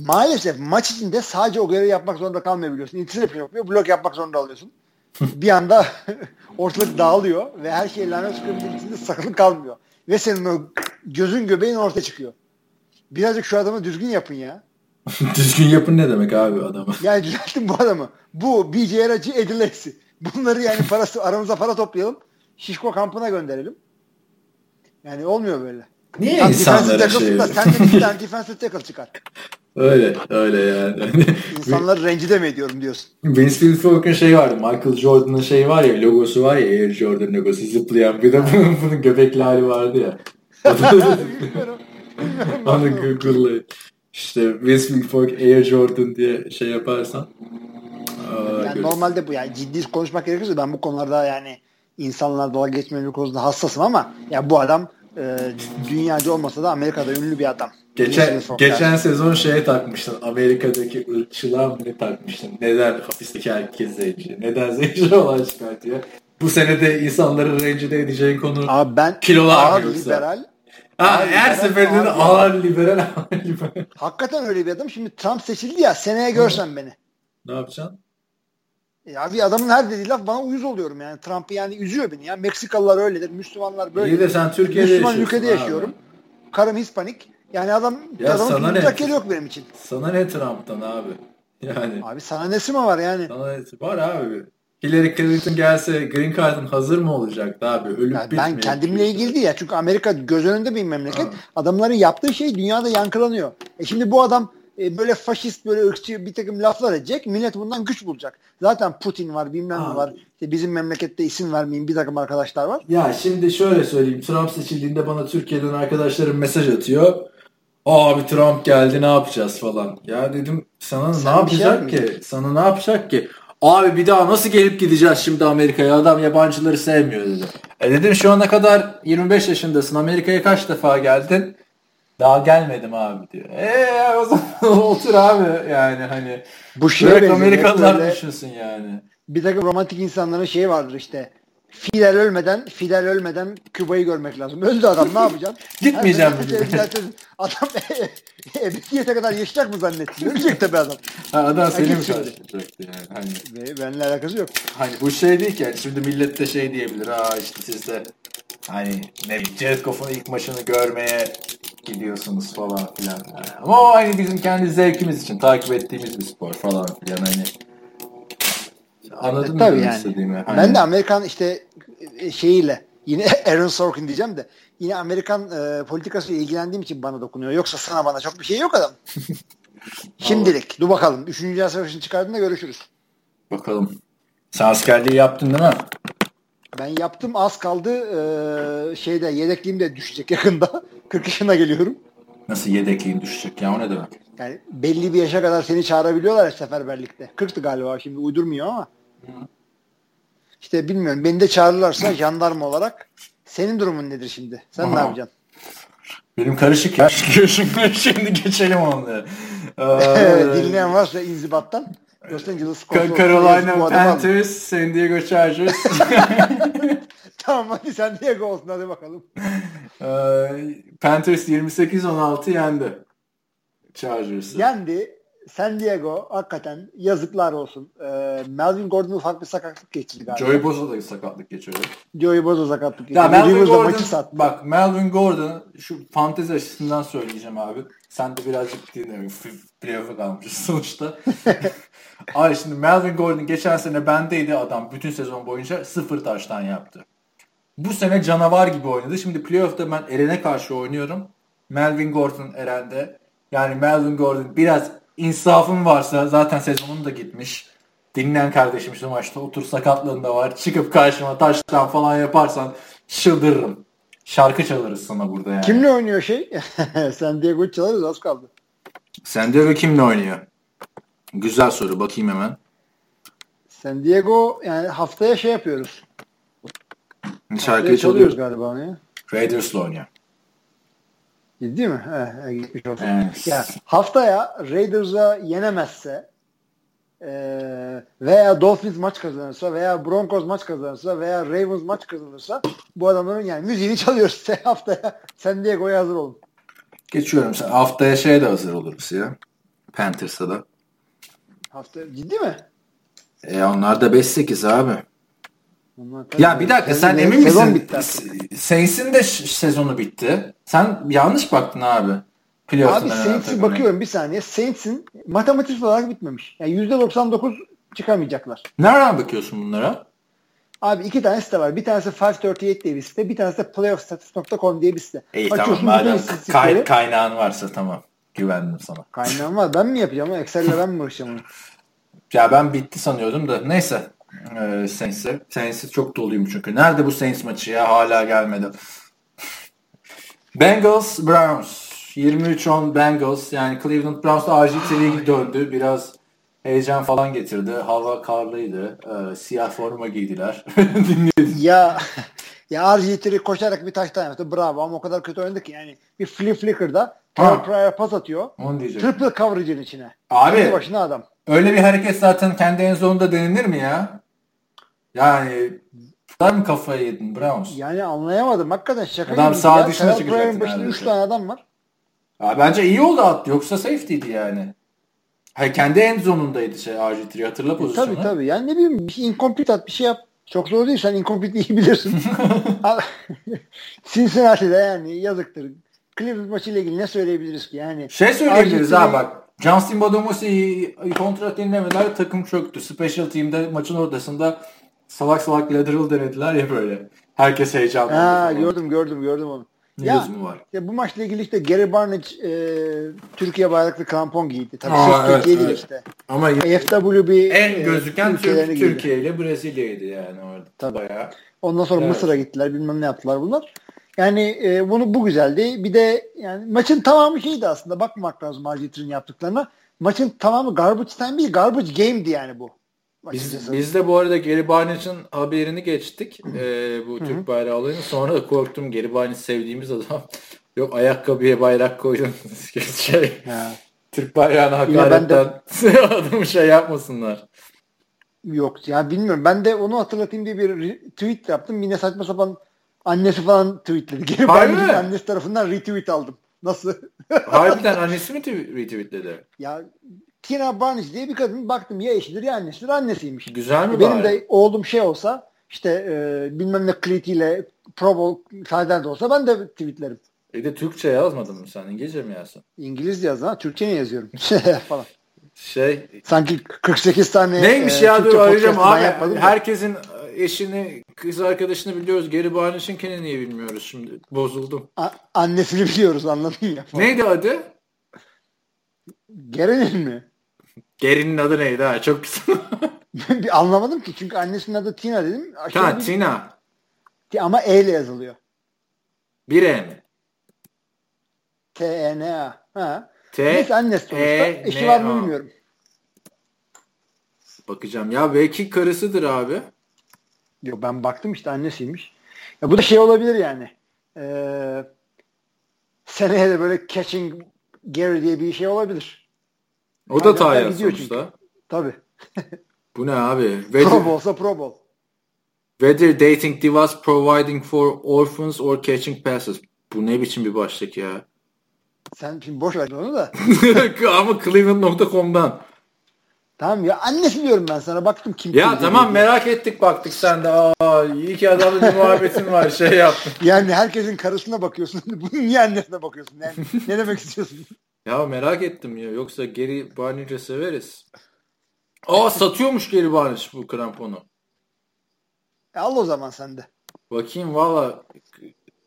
maalesef maç içinde sadece o görevi yapmak zorunda kalmıyor biliyorsun. İntisap yapıyor, blok yapmak zorunda alıyorsun. bir anda ortalık dağılıyor ve her şey lanet sıkıntı içinde sakınlık kalmıyor. Ve senin o gözün göbeğin ortaya çıkıyor. Birazcık şu adamı düzgün yapın ya. Düzgün yapın ne demek abi adamı? Yani düzeltin bu adamı. Bu BJ Aracı Edilesi. Bunları yani parası aramıza para toplayalım. Şişko kampına gönderelim. Yani olmuyor böyle. Niye insanlara şey... tackle'sın da sen de bir tane defensive tackle çıkar. Öyle, öyle yani. İnsanları rencide mi ediyorum diyorsun. Vince Wilfork'un şey vardı. Michael Jordan'ın şey var ya logosu var ya Air Jordan logosu zıplayan bir de bunun, bunun göbekli hali vardı ya. Bilmiyorum. Bilmiyorum. Onu Google'layın. İşte Vince Wilfork Air Jordan diye şey yaparsan. Yani normalde bu yani ciddi konuşmak gerekirse ben bu konularda yani insanlar dalga geçmenin konusunda hassasım ama ya bu adam e, dünyaca olmasa da Amerika'da ünlü bir adam. Geçen, Wilfork yani. geçen sezon şeye takmıştın. Amerika'daki ırkçılığa ne takmıştın? Neden hapisteki herkes zenci? Neden zenci olan çıkartıyor? Bu sene de insanları rencide edeceğin konu Abi ben Kilolar ağır liberal Ha, her liberal, seferinde de ağır liberal ağır liberal. hakikaten öyle bir adam. Şimdi Trump seçildi ya seneye görsen beni. Ne yapacaksın? Ya bir adamın her dediği laf bana uyuz oluyorum yani. Trump'ı yani üzüyor beni ya. Meksikalılar öyledir, Müslümanlar böyle. İyi de sen Türkiye'de Müslüman ülkede abi. yaşıyorum. Karım Hispanik. Yani adam Ya adamın sana ne? yok benim için. Sana ne Trump'tan abi? Yani Abi sana nesi mi var yani? sana ne var abi? Hillary Clinton gelse Green Card'ın hazır mı olacaktı abi? Ölüp Ya ben kendimle ilgili değil ya. Çünkü Amerika göz önünde bir memleket. Ha. Adamların yaptığı şey dünyada yankılanıyor. E şimdi bu adam e, böyle faşist böyle ırkçı bir takım laflar edecek. Millet bundan güç bulacak. Zaten Putin var bilmem ne var. İşte bizim memlekette isim vermeyeyim bir takım arkadaşlar var. Ya şimdi şöyle söyleyeyim. Trump seçildiğinde bana Türkiye'den arkadaşlarım mesaj atıyor. Abi Trump geldi ne yapacağız falan. Ya dedim sana Sen ne şey yapacak ki? yapmayacaksın. Sana ne yapacak ki? Abi bir daha nasıl gelip gideceğiz şimdi Amerika'ya? Adam yabancıları sevmiyor dedi. E dedim şu ana kadar 25 yaşındasın. Amerika'ya kaç defa geldin? Daha gelmedim abi diyor. Eee o zaman otur abi yani hani. Bu şeye Bırak Amerikalılar böyle düşünsün yani. bir takım romantik insanların şeyi vardır işte. Fidel ölmeden, Fidel ölmeden Küba'yı görmek lazım. Öldü adam ne yapacaksın? Gitmeyeceğim düzeltirsin. Adam ebediyete kadar yaşayacak mı zannettin? Ölecek tabii adam. Ha, adam seni mi karşılayacaktı yani? Hani Ve benimle alakası yok. Hani bu şey değil ki yani şimdi millet de şey diyebilir ha işte siz de hani ne bileyim Goff'un ilk maçını görmeye gidiyorsunuz falan filan. Ama o hani bizim kendi zevkimiz için takip ettiğimiz bir spor falan filan hani. Anladın mı Tabii demek yani. istediğimi? Hani, Ben de Amerikan işte e, şeyiyle yine Aaron Sorkin diyeceğim de yine Amerikan e, politikasıyla ilgilendiğim için bana dokunuyor. Yoksa sana bana çok bir şey yok adam. Şimdilik. Dur bakalım. Üçüncü Dünya Savaşı'nı çıkardığında görüşürüz. Bakalım. Sen askerliği yaptın değil mi? Ben yaptım az kaldı. E, şeyde yedekliğim de düşecek yakında. 40 yaşına geliyorum. Nasıl yedekliğin düşecek ya o ne demek? Yani belli bir yaşa kadar seni çağırabiliyorlar ya seferberlikte. 40'tı galiba şimdi uydurmuyor ama. İşte bilmiyorum. Beni de çağırırlarsa jandarma olarak senin durumun nedir şimdi? Sen ne Aha. yapacaksın? Benim karışık ya. Şimdi, şimdi geçelim onları. Ee, Dinleyen varsa inzibattan Los Angeles Carolina. Panthers, San Diego Chargers. Tamam hadi San Diego olsun hadi bakalım. Ee, Panthers 28-16 yendi. Chargers'ı. Yendi. San Diego hakikaten yazıklar olsun. Ee, Melvin Gordon ufak bir sakatlık geçirdi galiba. Joey Bosa da sakatlık geçirdi. Joey Bosa sakatlık geçirdi. Ya Melvin Gordon, maçı sattı. bak Melvin Gordon şu fantezi açısından söyleyeceğim abi. Sen de birazcık dinle. Playoff'a kalmışız sonuçta. Abi şimdi Melvin Gordon geçen sene bendeydi adam. Bütün sezon boyunca sıfır taştan yaptı. Bu sene canavar gibi oynadı. Şimdi playoff'ta ben Eren'e karşı oynuyorum. Melvin Gordon Eren'de. Yani Melvin Gordon biraz insafın varsa zaten sezonun da gitmiş. Dinleyen kardeşim şu maçta otur sakatlığında var. Çıkıp karşıma taştan falan yaparsan çıldırırım. Şarkı çalarız sana burada yani. Kimle oynuyor şey? San Diego'yu çalarız az kaldı. San Diego kimle oynuyor? Güzel soru. Bakayım hemen. San Diego yani haftaya şey yapıyoruz. Şarkıyı çalıyoruz galiba ya. Raiders'la oynuyor. Ciddi mi? He, gitmiş olsun. Evet. Ya, haftaya Raiders'a yenemezse e, veya Dolphins maç kazanırsa veya Broncos maç kazanırsa veya Ravens maç kazanırsa bu adamların yani müziğini çalıyoruz haftaya. San Diego'ya hazır olun. Geçiyorum. Sen haftaya şeye de hazır oluruz ya. Panthers'a da. Haftaya ciddi mi? E onlar da 5-8 abi. Onlar Ya bir dakika sen emin misin? Saints'in de sezonu bitti. Sen yanlış baktın abi. Abi önce Saints'i takımı. bakıyorum bir saniye. Saints'in matematiksel olarak bitmemiş. Yani %99 çıkamayacaklar. Nereden bakıyorsun bunlara? Abi iki tane site var. Bir tanesi 538 diye bir site. Bir tanesi de playoffstats.com diye bir site. İyi Açıyorsun tamam madem kay- kaynağın varsa tamam. Güvendim sana. Kaynağım var. Ben mi yapacağım? Excel'le ben mi uğraşacağım? Ya ben bitti sanıyordum da neyse. Ee, Saints'e. Saints'e çok doluyum çünkü. Nerede bu Saints maçı ya? Hala gelmedi. Bengals Browns. 23-10 Bengals. Yani Cleveland Browns da acil seriye döndü. Biraz heyecan falan getirdi. Hava karlıydı. Ee, siyah forma giydiler. Dinledim. Ya ya RG3 koşarak bir taştan yaptı. Bravo ama o kadar kötü oynadı ki yani. Bir flip flicker'da Terrell Pryor pas atıyor. Onu diyeceğim. Triple coverage'in içine. Abi Kendi başına adam. öyle bir hareket zaten kendi en zonunda denilir mi ya? Yani kadar mı kafayı yedin Browns? Yani anlayamadım. Hakikaten şaka Adam gibi sağ ya. dışına çıkacaktı Pryor'ın başında 3 neredeyse. tane adam var. Ya bence iyi oldu at. Yoksa safety'ydi yani. Hayır, kendi end zonundaydı şey RG3 hatırla pozisyonu. E, Tabii tabii. Yani ne bileyim bir incomplete at bir şey yap. Çok zor değil. Sen incomplete iyi bilirsin. Abi, Cincinnati'de yani yazıktır. Cleveland maçıyla ilgili ne söyleyebiliriz ki? Yani Şey söyleyebiliriz RG3 ha bak. Justin Bodomosi'yi kontrat dinlemeler takım çöktü. Special team'de maçın ortasında salak salak lateral denediler ya böyle. Herkes heyecanlandı. Ha, gördüm gördüm gördüm onu. Ne Ya, lüzumu var? ya bu maçla ilgili işte Gary Barnage e, Türkiye bayraklı krampon giydi. Tabii Aa, sırf evet, Türkiye değil evet. işte. Ama FWB en e, gözüken ülkelerini Türk. Türkiye ile Brezilya'ydı yani orada. Tabii. Bayağı. Ondan sonra Evet. Mısır'a gittiler bilmem ne yaptılar bunlar. Yani e, bunu bu güzeldi. Bir de yani maçın tamamı şeydi aslında. Bakmamak lazım Arjantin'in yaptıklarına. Maçın tamamı garbage time değil, garbage game'di yani bu. Biz, biz de bu arada Gary Barnage'ın haberini geçtik. Ee, bu Türk bayrağı olayını. Sonra da korktum. Gary Barnage sevdiğimiz adam. Yok ayakkabıya bayrak koydun. şey, Ha. Türk bayrağına ben de- hakaretten adamı şey yapmasınlar. Yok ya bilmiyorum. Ben de onu hatırlatayım diye bir tweet yaptım. Yine saçma sapan annesi falan tweetledi. Geri Harbi Barnage'in mi? annesi tarafından retweet aldım. Nasıl? Harbiden annesi mi tw- retweetledi? ya Tina Barnage diye bir kadın baktım ya eşidir ya annesidir annesiymiş. Güzel mi Benim bari? de oğlum şey olsa işte e, bilmem ne Cleat ile Pro Bowl sayeden de olsa ben de tweetlerim. E de Türkçe yazmadın mı sen? İngilizce mi yazdın? İngilizce yaz ha. Türkçe niye yazıyorum? falan. Şey Sanki 48 tane neymiş e, ya Türkçe dur arayacağım ben abi. yapmadım da. Eşini, kız arkadaşını biliyoruz. Gary Barnage'ınkini niye bilmiyoruz şimdi? Bozuldum. A- annesini biliyoruz anladın ya. falan. Neydi adı? Gerenin mi? Gary'nin adı neydi ha? Çok güzel. bir anlamadım ki çünkü annesinin adı Tina dedim. Ha, bir- Tina. Ama E ile yazılıyor. Bir E mi? T-E-N-A. Ha. T, Neyse annesi sonuçta. E, Eşi N, var mı A. bilmiyorum. Bakacağım. Ya belki karısıdır abi. Yok ben baktım işte annesiymiş. Ya bu da şey olabilir yani. Ee, seneye de böyle catching Gary diye bir şey olabilir. O da gidiyor sonuçta. çünkü. Tabii. Bu ne abi? Pro Whether, Bowl'sa Pro Bowl. whether dating divas providing for orphans or catching passes. Bu ne biçim bir başlık ya? Sen şimdi boş ver onu da. Ama Cleveland.com'dan. Tamam ya annesi diyorum ben sana baktım kim Ya kim tamam diye. merak ettik baktık sen de. Aa iyi ki adamla bir muhabbetin var şey yaptın. Yani herkesin karısına bakıyorsun. Bunun niye annesine bakıyorsun? Yani ne demek istiyorsun? Ya merak ettim ya. Yoksa geri Barnage'e severiz. Aa satıyormuş geri Barnage bu kramponu. E, al o zaman sen de. Bakayım valla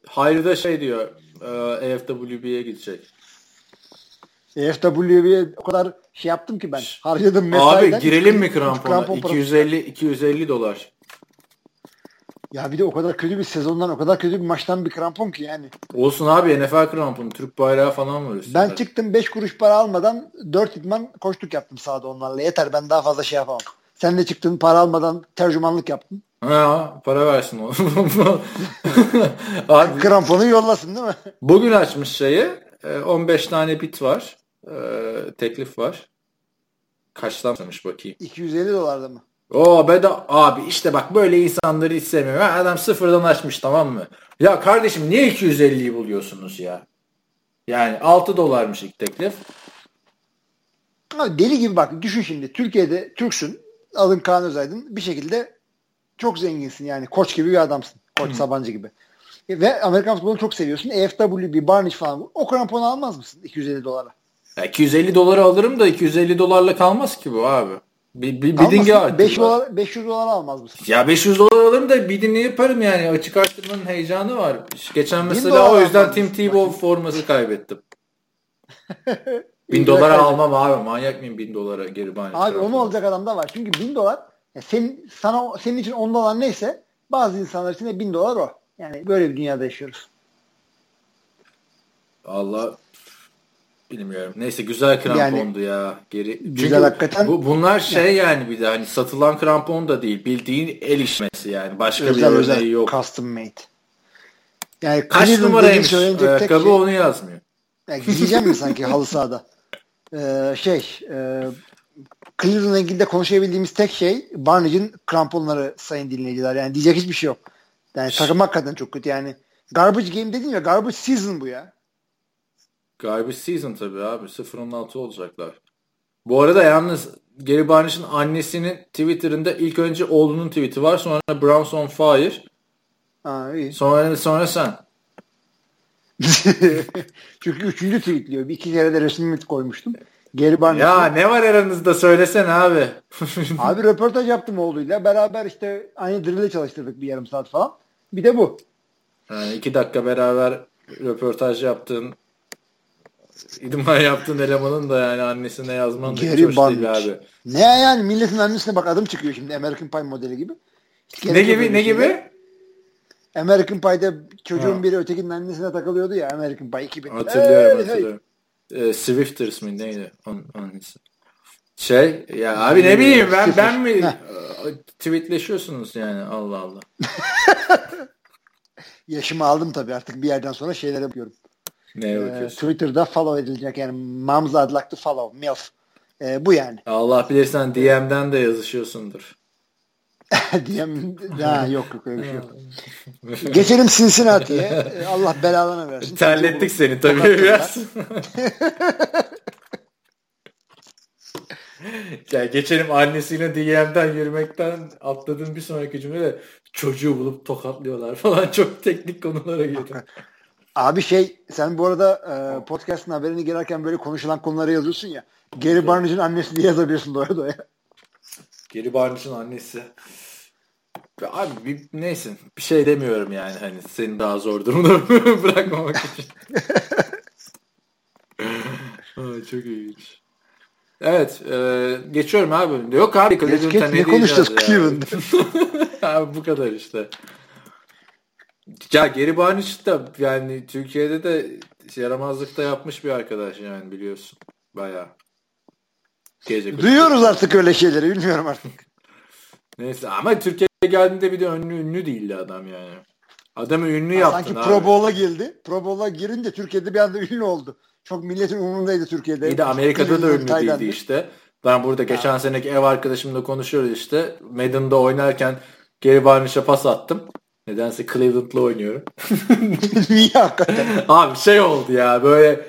Hayri de şey diyor e, AFWB'ye gidecek. EFW'ye o kadar şey yaptım ki ben. Harcadım Abi mesaiden. girelim mi krampona? krampon parası. 250 250 dolar. Ya bir de o kadar kötü bir sezondan, o kadar kötü bir maçtan bir krampon ki yani. Olsun abi NFL kramponu. Türk bayrağı falan var üstünde. Ben çıktım 5 kuruş para almadan 4 idman koştuk yaptım sahada onlarla. Yeter ben daha fazla şey yapamam. Sen de çıktın para almadan tercümanlık yaptın. Ha, para versin o. abi Kramponu yollasın değil mi? bugün açmış şeyi. e, 15 tane bit var. E, Teklif var. Kaçtan sanmış bakayım. 250 dolarda mı? O be de abi işte bak böyle insanları hiç sevmiyorum. Adam sıfırdan açmış tamam mı? Ya kardeşim niye 250'yi buluyorsunuz ya? Yani 6 dolarmış ilk teklif. Abi deli gibi bak düşün şimdi Türkiye'de Türksün adın Kaan Özaydın bir şekilde çok zenginsin yani koç gibi bir adamsın. Koç Sabancı gibi. Ve Amerikan futbolunu çok seviyorsun. EFWB, Barnage falan. O kramponu almaz mısın 250 dolara? Ya 250 dolara alırım da 250 dolarla kalmaz ki bu abi. Bir, bir Almazsın. bidding'e artık 5 var. dolar, 500 dolara almaz mısın? Ya 500 dolar alırım da bidding'i yaparım yani. Açık arttırmanın heyecanı var. Geçen mesela dolar o yüzden Tim? Tebow forması kaybettim. 1000 İyi, dolar kaybettim. almam abi. Manyak mıyım 1000 dolara geri bana? Abi onu alacak adam da var. Çünkü 1000 dolar ya senin, sana, senin için 10 dolar neyse bazı insanlar için de 1000 dolar o. Yani böyle bir dünyada yaşıyoruz. Allah bilmiyorum. Neyse güzel krampondu ya. Geri. Güzel Çünkü hakikaten. Bu, bunlar şey yani bir de hani satılan krampon da değil. Bildiğin el işmesi yani. Başka Özel bir örneği özel yok. custom made. Yani Kaç Cleveland numaraymış ayakkabı şey- onu yazmıyor. Ya giyeceğim mi sanki halı sahada? Ee, şey e, Cleveland'la ilgili de konuşabildiğimiz tek şey Barnage'in kramponları sayın dinleyiciler. Yani diyecek hiçbir şey yok. Yani takım hakikaten çok kötü yani. Garbage game dedim ya garbage season bu ya. Garbage season tabii abi. 0-16 olacaklar. Bu arada yalnız Gary Barnage'ın annesinin Twitter'ında ilk önce oğlunun tweet'i var. Sonra Browns on fire. Ha, iyi. Sonra sonra sen. Çünkü üçüncü tweetliyor. Bir iki kere de resmimi koymuştum. Geri Barnage. Ya ne var aranızda söylesene abi. Abi röportaj yaptım oğluyla. Beraber işte aynı drill'e çalıştırdık bir yarım saat falan. Bir de bu. Yani iki dakika beraber röportaj yaptığın idman yaptığın elemanın da yani annesine yazman da hiç Geri hoş değil Barnage. abi. Ne yani milletin annesine bak adım çıkıyor şimdi American Pie modeli gibi. Hiç Ne gerek yok gibi ne gibi? American Pie'de çocuğun Ha. biri ötekinin annesine takılıyordu ya American Pie 2000. Hatırlıyorum Hey, hey. hatırlıyorum. Ee, Swifters mi neydi? On, annesi. Şey ya abi ne bileyim ben ben mi Heh. Tweetleşiyorsunuz yani Allah Allah. Yaşımı aldım tabii artık bir yerden sonra şeylere bakıyorum. Neye Ee, bakıyorsun? Twitter'da follow edilecek yani Moms I'd like to follow. MILF. Ee, bu yani. Allah bilirsen DM'den de yazışıyorsundur. Diyem, ha, yok yok öyle bir şey yok. Geçelim Cincinnati'ye. Ee, Allah belalını versin. Terlettik seni tabii biraz. ya geçelim annesiyle DM'den yürümekten atladığım bir sonraki cümle çocuğu bulup tokatlıyorlar falan çok teknik konulara girdi. Abi şey sen bu arada e, podcast'ın haberini girerken böyle konuşulan konuları yazıyorsun ya. Gary Barnage'ın annesi diye yazabiliyorsun doya doya. Geri Barnage'ın annesi. Abi bir, neyse bir şey demiyorum yani hani seni daha zor durumda bırakmamak için. Aa, çok ilginç. Evet e, geçiyorum abi. Yok abi geç, ne ne konuşacağız Cleveland? abi bu kadar işte. Ya Geri Barnage da yani Türkiye'de de yaramazlıkta yapmış bir arkadaş yani biliyorsun. Bayağı. Gece Duyuyoruz artık öyle şeyleri bilmiyorum artık. Neyse ama Türkiye'ye geldiğinde bir de ünlü, ünlü değildi adam yani. Adamı ünlü yaptın Sanki abi. Pro Bowl'a girdi. Pro Bowl'a girince Türkiye'de bir anda ünlü oldu. Çok milletin umurundaydı Türkiye'de. İyi de Amerika'da da ünlü Tayland'ı. değildi işte. Ben burada geçen seneki ev arkadaşımla konuşuyoruz işte. Madden'da oynarken Gary Barnage'a pas attım. Nedense Cleveland'la oynuyorum. Niye hakikaten? Abi şey oldu ya böyle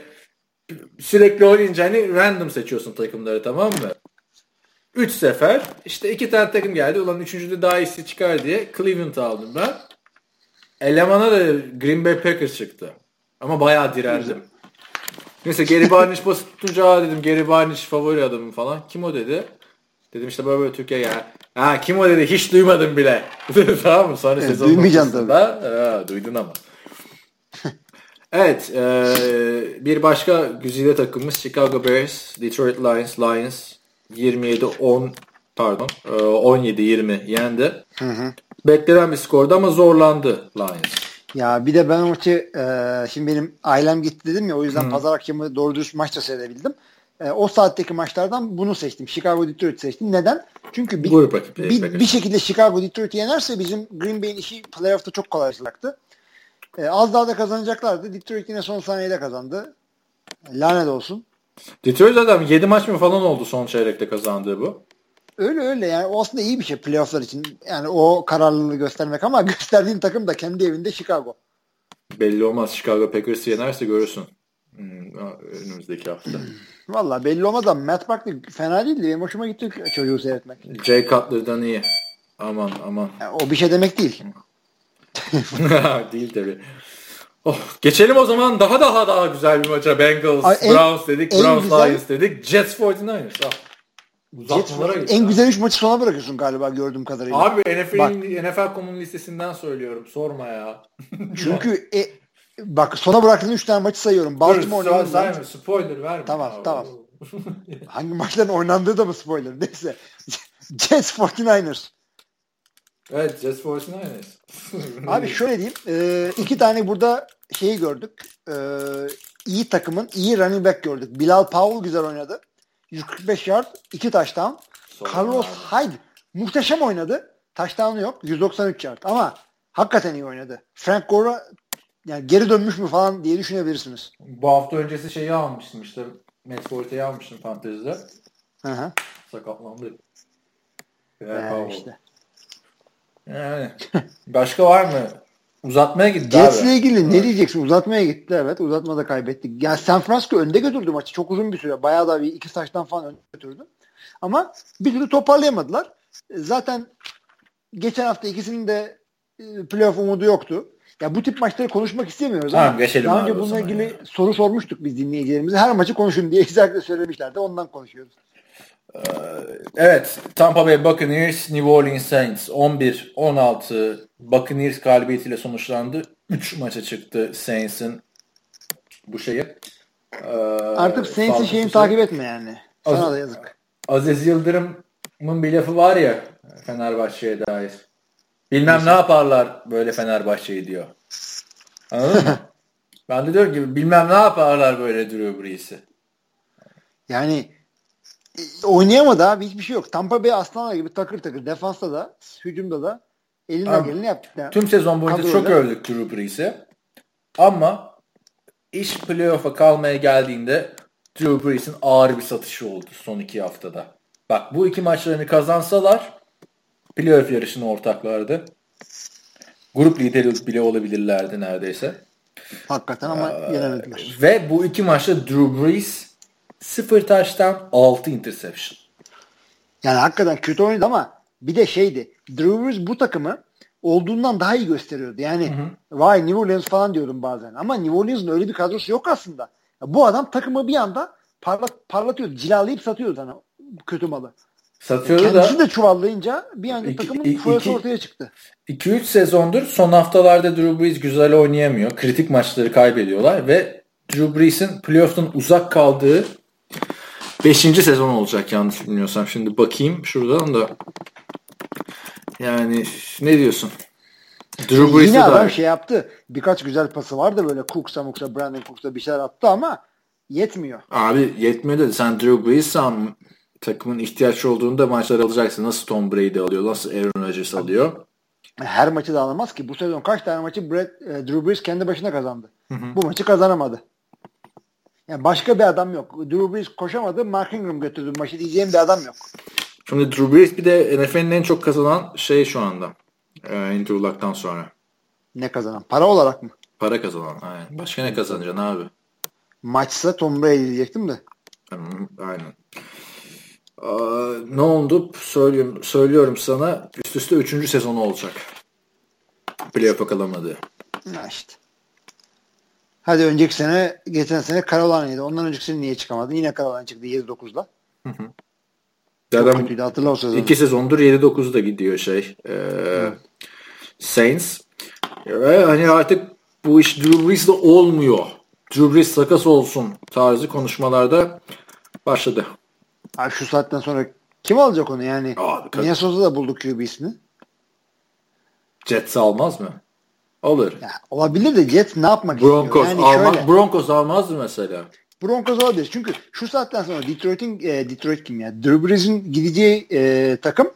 sürekli oynayınca hani random seçiyorsun takımları tamam mı? 3 sefer işte iki tane takım geldi. Ulan üçüncüde daha iyisi çıkar diye Cleveland aldım ben. Elemana da Green Bay Packers çıktı. Ama bayağı direndim. Neyse Gary Barnage basit tutunca dedim Gary Barnage favori adamım falan. Kim o dedi? Dedim işte böyle böyle Türkiye ya. Ha kim o dedi hiç duymadım bile. tamam mı? Sonra Evet, sezon duymayacaksın ortasında- Ha, duydun ama. evet e, bir başka güzide takımımız Chicago Bears, Detroit Lions, Lions 27-10 pardon e, 17-20 yendi. Beklenen bir skordu ama zorlandı Lions. Ya bir de ben maçı e, şimdi benim ailem gitti dedim ya o yüzden pazar akşamı doğru dürüst maç da seyredebildim. E, o saatteki maçlardan bunu seçtim. Chicago Detroit seçtim. Neden? Çünkü bir, rakibi, bir, Packers. bir şekilde Chicago Detroit'i yenerse bizim Green Bay'in işi playoff'ta çok kolaylaşacaktı. E, az daha da kazanacaklardı. Detroit yine son saniyede kazandı. Lanet olsun. Detroit adam 7 maç mı falan oldu son çeyrekte kazandığı bu. Öyle öyle yani o aslında iyi bir şey playoff'lar için. Yani o kararlılığı göstermek ama gösterdiğin takım da kendi evinde Chicago. Belli olmaz. Chicago Packers'ı yenerse görürsün. Hmm, önümüzdeki hafta. Valla belli olmaz ama Matt Barkley fena değildi. Benim hoşuma gitti çocuğu seyretmek. Jay Cutler'dan iyi. Aman aman. Yani o bir şey demek değil. Değil tabi. Oh, geçelim o zaman daha daha daha güzel bir maça. Bengals, Ay, en- Browns dedik, en Browns güzel- Lions dedik, Jets 49ers. Ah. Uzatmalara Jets- gitti. en güzel 3 maçı sona bırakıyorsun galiba gördüğüm kadarıyla. Abi NFL'in NFL komun listesinden söylüyorum. Sorma ya. Çünkü e, bak sona bıraktığın 3 tane maçı sayıyorum. Baltimore, Dur, New England. spoiler verme. Tamam, Ya. tamam. Hangi maçların oynandığı da mı spoiler? Neyse. Jets 49ers. evet Jets 49ers. Abi şöyle diyeyim. E, iki tane burada şeyi gördük. E, iyi takımın iyi running back gördük. Bilal Powell güzel oynadı. 145 yard, 2 touchdown. Sorma Carlos abi. Hyde muhteşem oynadı. Touchdown'u yok. 193 yard ama hakikaten iyi oynadı. Frank Gore'a yani geri dönmüş mü falan diye düşünebilirsiniz. Bu hafta öncesi şeyi almıştım işte. Forte'yi almıştım fantezide. Hı hı. Sakatlandı. Yani Yani, işte. yani. Başka var mı? Uzatmaya gitti Jets'le ilgili ne diyeceksin? Uzatmaya gitti evet. Uzatmada kaybettik. Yani San Francisco önde götürdü maçı. Çok uzun bir süre. Bayağı da bir iki saçtan falan önde götürdü. Ama bir türlü toparlayamadılar. Zaten geçen hafta ikisinin de e, playoff umudu yoktu. Ya bu tip maçları konuşmak istemiyoruz Tamam, ama geçelim daha önce bununla ilgili ya. soru sormuştuk biz dinleyicilerimize. Her maçı konuşun diye özellikle söylemişlerdi. Ondan konuşuyoruz. Evet. Tampa Bay Buccaneers, New Orleans Saints 11-16 Buccaneers galibiyetiyle sonuçlandı. 3 maça çıktı Saints'in bu şeyi. Ee, Artık Saints'in şeyini şey. takip etme yani. Sana Az- da yazık. Aziz Yıldırım'ın bir lafı var ya Fenerbahçe'ye dair. Bilmem ne yaparlar böyle Fenerbahçe'yi diyor. Anladın mı? Ben de diyorum ki bilmem ne yaparlar böyle Drew Brees'i. Yani e, oynayamadı abi hiçbir şey yok. Tampa Bay aslanlar gibi takır takır defansta da hücumda da elinden Abi, geleni yaptık. Yani. Tüm sezon boyunca Kadroyla- çok övdük Drew Brees'i. Ama iş playoff'a kalmaya geldiğinde Drew Brees'in ağır bir satışı oldu son iki haftada. Bak bu iki maçlarını kazansalar playoff yarışına ortaklardı. Grup lideri bile olabilirlerdi neredeyse. Hakikaten ama yenemediler. Ve bu iki maçta Drew Brees 0 taştan 6 interception. Yani hakikaten kötü oynadı ama bir de şeydi. Drew Brees bu takımı olduğundan daha iyi gösteriyordu. Yani vay New Orleans falan diyordum bazen. Ama New Orleans'ın öyle bir kadrosu yok aslında. Ya bu adam takımı bir anda parlat, parlatıyordu. Cilalayıp satıyordu sana kötü malı. Satıyordu Kendisi da de çuvallayınca bir anda İki- takımın iki- ortaya çıktı. 2-3 sezondur son haftalarda Drew Brees güzel oynayamıyor. Kritik maçları kaybediyorlar ve Drew Brees'in playoff'tan uzak kaldığı 5. sezon olacak yanlış bilmiyorsam. Şimdi bakayım şuradan da. Yani ne diyorsun? Drew Brees'e Yine adam dair. şey yaptı. Birkaç güzel pası vardı böyle Cooks'a Mooks'a Brandon Cooks'a bir şeyler attı ama yetmiyor. Abi yetmiyor dedi. Sen Drew Brees'sen takımın ihtiyaç olduğunda maçlar alacaksın. Nasıl Tom Brady alıyor? Nasıl Aaron Rodgers alıyor? Her maçı da alamaz ki. Bu sezon kaç tane maçı Brett, e, Drew Brees kendi başına kazandı. Bu maçı kazanamadı. Yani başka bir adam yok. Drew Brees koşamadı. Mark Ingram götürdü maçı diyeceğim bir adam yok. Şimdi Drew Brees bir de NFL'in en çok kazanan şey şu anda. Ee, Andrew Luck'tan sonra. Ne kazanan? Para olarak mı? Para kazanan. Aynen. Başka ne kazanacaksın abi? Maçsa Tom Brady diyecektim de. Aynen. Ne oldu? Söylüyorum, söylüyorum sana. Üst üste üçüncü sezonu olacak. Playoff'a kalamadı. İşte. Hadi önceki sene, geçen sene Carolina'ydı. Ondan önceki sene niye çıkamadın? Yine Carolina çıktı 7-9'da. Zaten kötüydü hatırla o sezonu. iki sezondur 7-9'da gidiyor şey. Ee, Saints. Ve hani artık bu iş Drew Brees'le olmuyor. Drew Brees sakas olsun tarzı konuşmalarda başladı. Abi şu saatten sonra kim alacak onu yani? Abi. Minnesota'da bulduk QB'sini. Jets almaz mı? Alır. Ya, olabilir de Jets ne yapmak Broncos, istiyor? Yani alma, şöyle, Broncos almaz mı mesela? Broncos olabilir. Çünkü şu saatten sonra Detroit'in e, Detroit kim ya? Drew Brees'in gideceği e, takım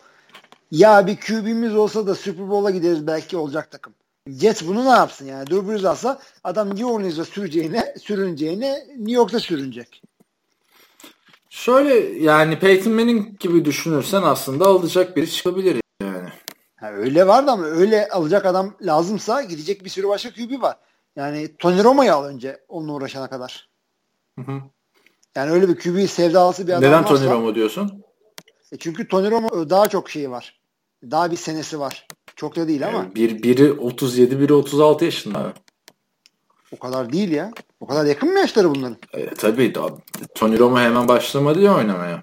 ya bir QB'miz olsa da Super Bowl'a gideriz belki olacak takım. Jets bunu ne yapsın yani? Drew Brees alsa adam New Orleans'da süreceğine, sürüneceğine New York'ta sürünecek. Şöyle yani Peyton Manning gibi düşünürsen aslında alacak biri çıkabilir yani. Ha, öyle vardı ama öyle alacak adam lazımsa gidecek bir sürü başka QB var. Yani Tony Romo'yu al önce onunla uğraşana kadar. Hı hı. Yani öyle bir QB sevdalısı bir adam Neden varsa. Tony Romo diyorsun? E çünkü Tony Romo daha çok şeyi var. Daha bir senesi var. Çok da değil ama Yani bir, biri 37, biri 36 yaşında. O kadar değil ya. O kadar yakın mı yaşları bunların? E, tabii Tony Romo hemen başlamadı ya oynamaya.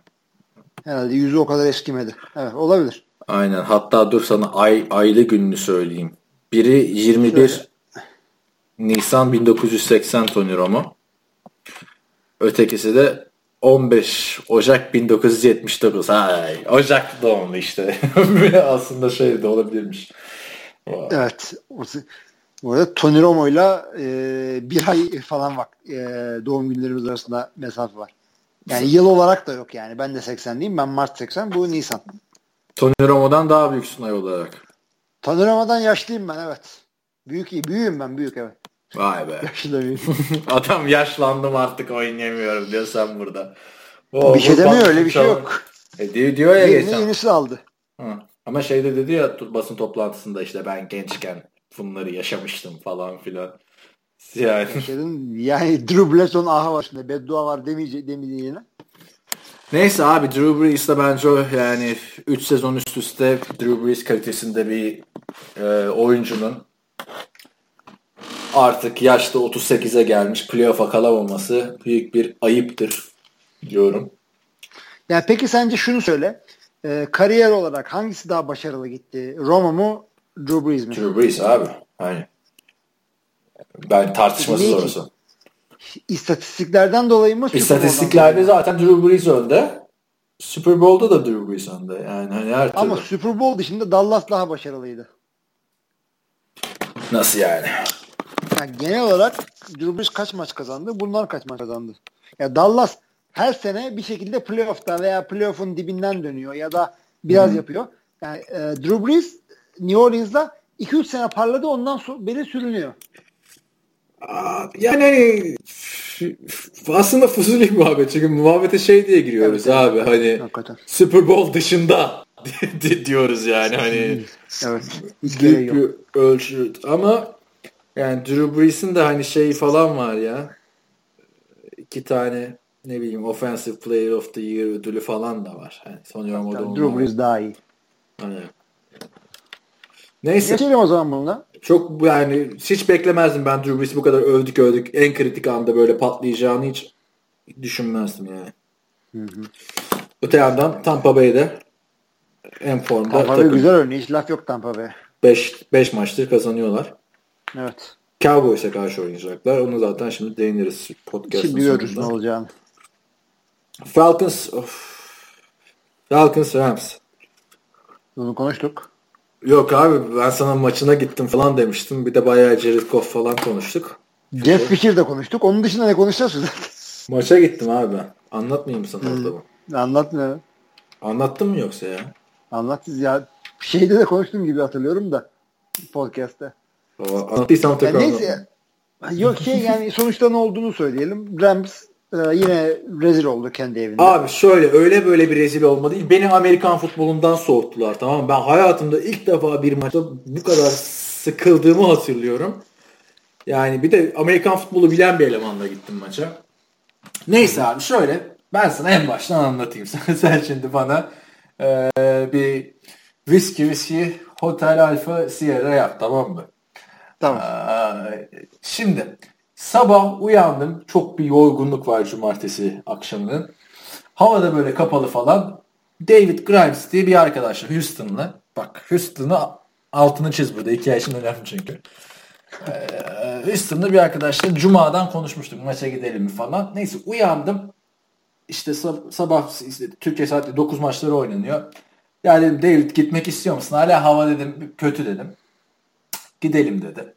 Herhalde yüzü o kadar eskimedi. Evet olabilir. Aynen. Hatta dur sana ay aylı gününü söyleyeyim. Biri 21 Söyle. Nisan 1980 Tony Romo. Ötekisi de 15 Ocak 1979. Hay, Ocak doğumlu işte. Aslında şey de olabilirmiş. Evet. Bu arada Tony Romo'yla e, bir ay falan bak e, doğum günlerimiz arasında mesafe var. Yani yıl olarak da yok yani. Ben de 80'liyim. Ben Mart 80. Bu Nisan. Tony Romo'dan daha büyüksün ay olarak. Tony Romo'dan yaşlıyım ben evet. Büyük iyi. Büyüğüm ben büyük evet. Vay be. Yaşlı büyük. Adam yaşlandım artık oynayamıyorum diyor sen burada. Oo, bir şey demiyor öyle bir şey yok. E, diyor, diyor ya Yerini geçen. yenisi aldı. Hı. Ama şeyde dedi ya basın toplantısında işte ben gençken bunları yaşamıştım falan filan. Yani. Yani Drew Bledsoe'nun aha var şimdi. Beddua var demeyece, demeyeceğine. neyse abi Drew Brees de bence o yani 3 sezon üst üste Drew Brees kalitesinde bir e, oyuncunun artık yaşta 38'e gelmiş playoff'a kalamaması büyük bir ayıptır diyorum. Yani peki sence şunu söyle. Ee, kariyer olarak hangisi daha başarılı gitti? Roma mu? Drew Brees mi? Drew Brees abi. Hani ben tartışmasız Niye orası. İstatistiklerden dolayı mı? İstatistiklerde zaten Drew Brees önde. Super Bowl'da da Drew Brees önde. Yani hani her türlü. Ama Super Bowl dışında Dallas daha başarılıydı. Nasıl yani? Yani genel olarak Drew Brees kaç maç kazandı? Bunlar kaç maç kazandı? Ya Dallas her sene bir şekilde playoff'ta veya playoff'un dibinden dönüyor ya da biraz yapıyor. Yani e, Drew Brees New Orleans'da 2-3 sene parladı ondan sonra beri sürünüyor. Yani hani aslında fuzuli muhabbet. Çünkü muhabbete şey diye giriyoruz Evet, abi. Hani Hakikaten. Super Bowl dışında di- diyoruz yani hani Evet. Büyük bir ölçü. Ama yani Drew Brees'in de hani şey falan var ya. İki tane ne bileyim Offensive Player of the Year ödülü falan da var. Romo'da Tabii, onlar Drew Brees daha iyi. Hani. Neyse. Geçelim o zaman bununla. Çok yani hiç beklemezdim ben Drew Brees'i bu kadar övdük övdük. En kritik anda böyle patlayacağını hiç düşünmezdim yani. Öte yandan Tampa Bay'de en formda Tampa Bay güzel oynuyor. Hiç laf yok Tampa Bay. 5 5 maçtır kazanıyorlar. Evet. Cowboys'a karşı oynayacaklar. Onu zaten şimdi değiniriz podcast'ın Şimdi görürüz ne olacağını. Falcons of. Falcons Rams. Bunu konuştuk. Yok abi ben sana maçına gittim falan demiştim. Bir de bayağı Jared Goff falan konuştuk. Jeff Fisher de konuştuk. Onun dışında ne konuşacağız zaten? Maça gittim abi ben. Anlatmayayım mı sana orada bu? Anlatmıyor. Anlattım mı yoksa ya? Anlat ya. Şeyde de konuştuğum gibi hatırlıyorum da podcast'te. Anlattıysam Yani tekrar neyse. Yok şey yani sonuçta ne olduğunu söyleyelim. Rams e, yine rezil oldu kendi evinde. Abi şöyle öyle böyle bir rezil olma değil. Beni Amerikan futbolundan soğuttular tamam mı? Ben hayatımda ilk defa bir maçta bu kadar sıkıldığımı hatırlıyorum. Yani bir de Amerikan futbolu bilen bir elemanla gittim maça. Neyse abi şöyle ben sana en baştan anlatayım. Sen, sen şimdi bana e, bir viski viski Hotel Alfa Sierra yap tamam mı? Tamam. Ee, şimdi sabah uyandım. Çok bir yorgunluk var cumartesi akşamının. Havada böyle kapalı falan. David Grimes diye bir arkadaşla Houston'la. Bak Houston'ı altını çiz burada. Hikaye için önemli çünkü. Ee, Houston'da bir arkadaşla Cuma'dan konuşmuştuk. Maça gidelim mi falan. Neyse uyandım. İşte sab- sabah işte, Türkiye saati 9 maçları oynanıyor. Ya dedim David gitmek istiyor musun? Hala hava dedim kötü dedim. Gidelim dedi.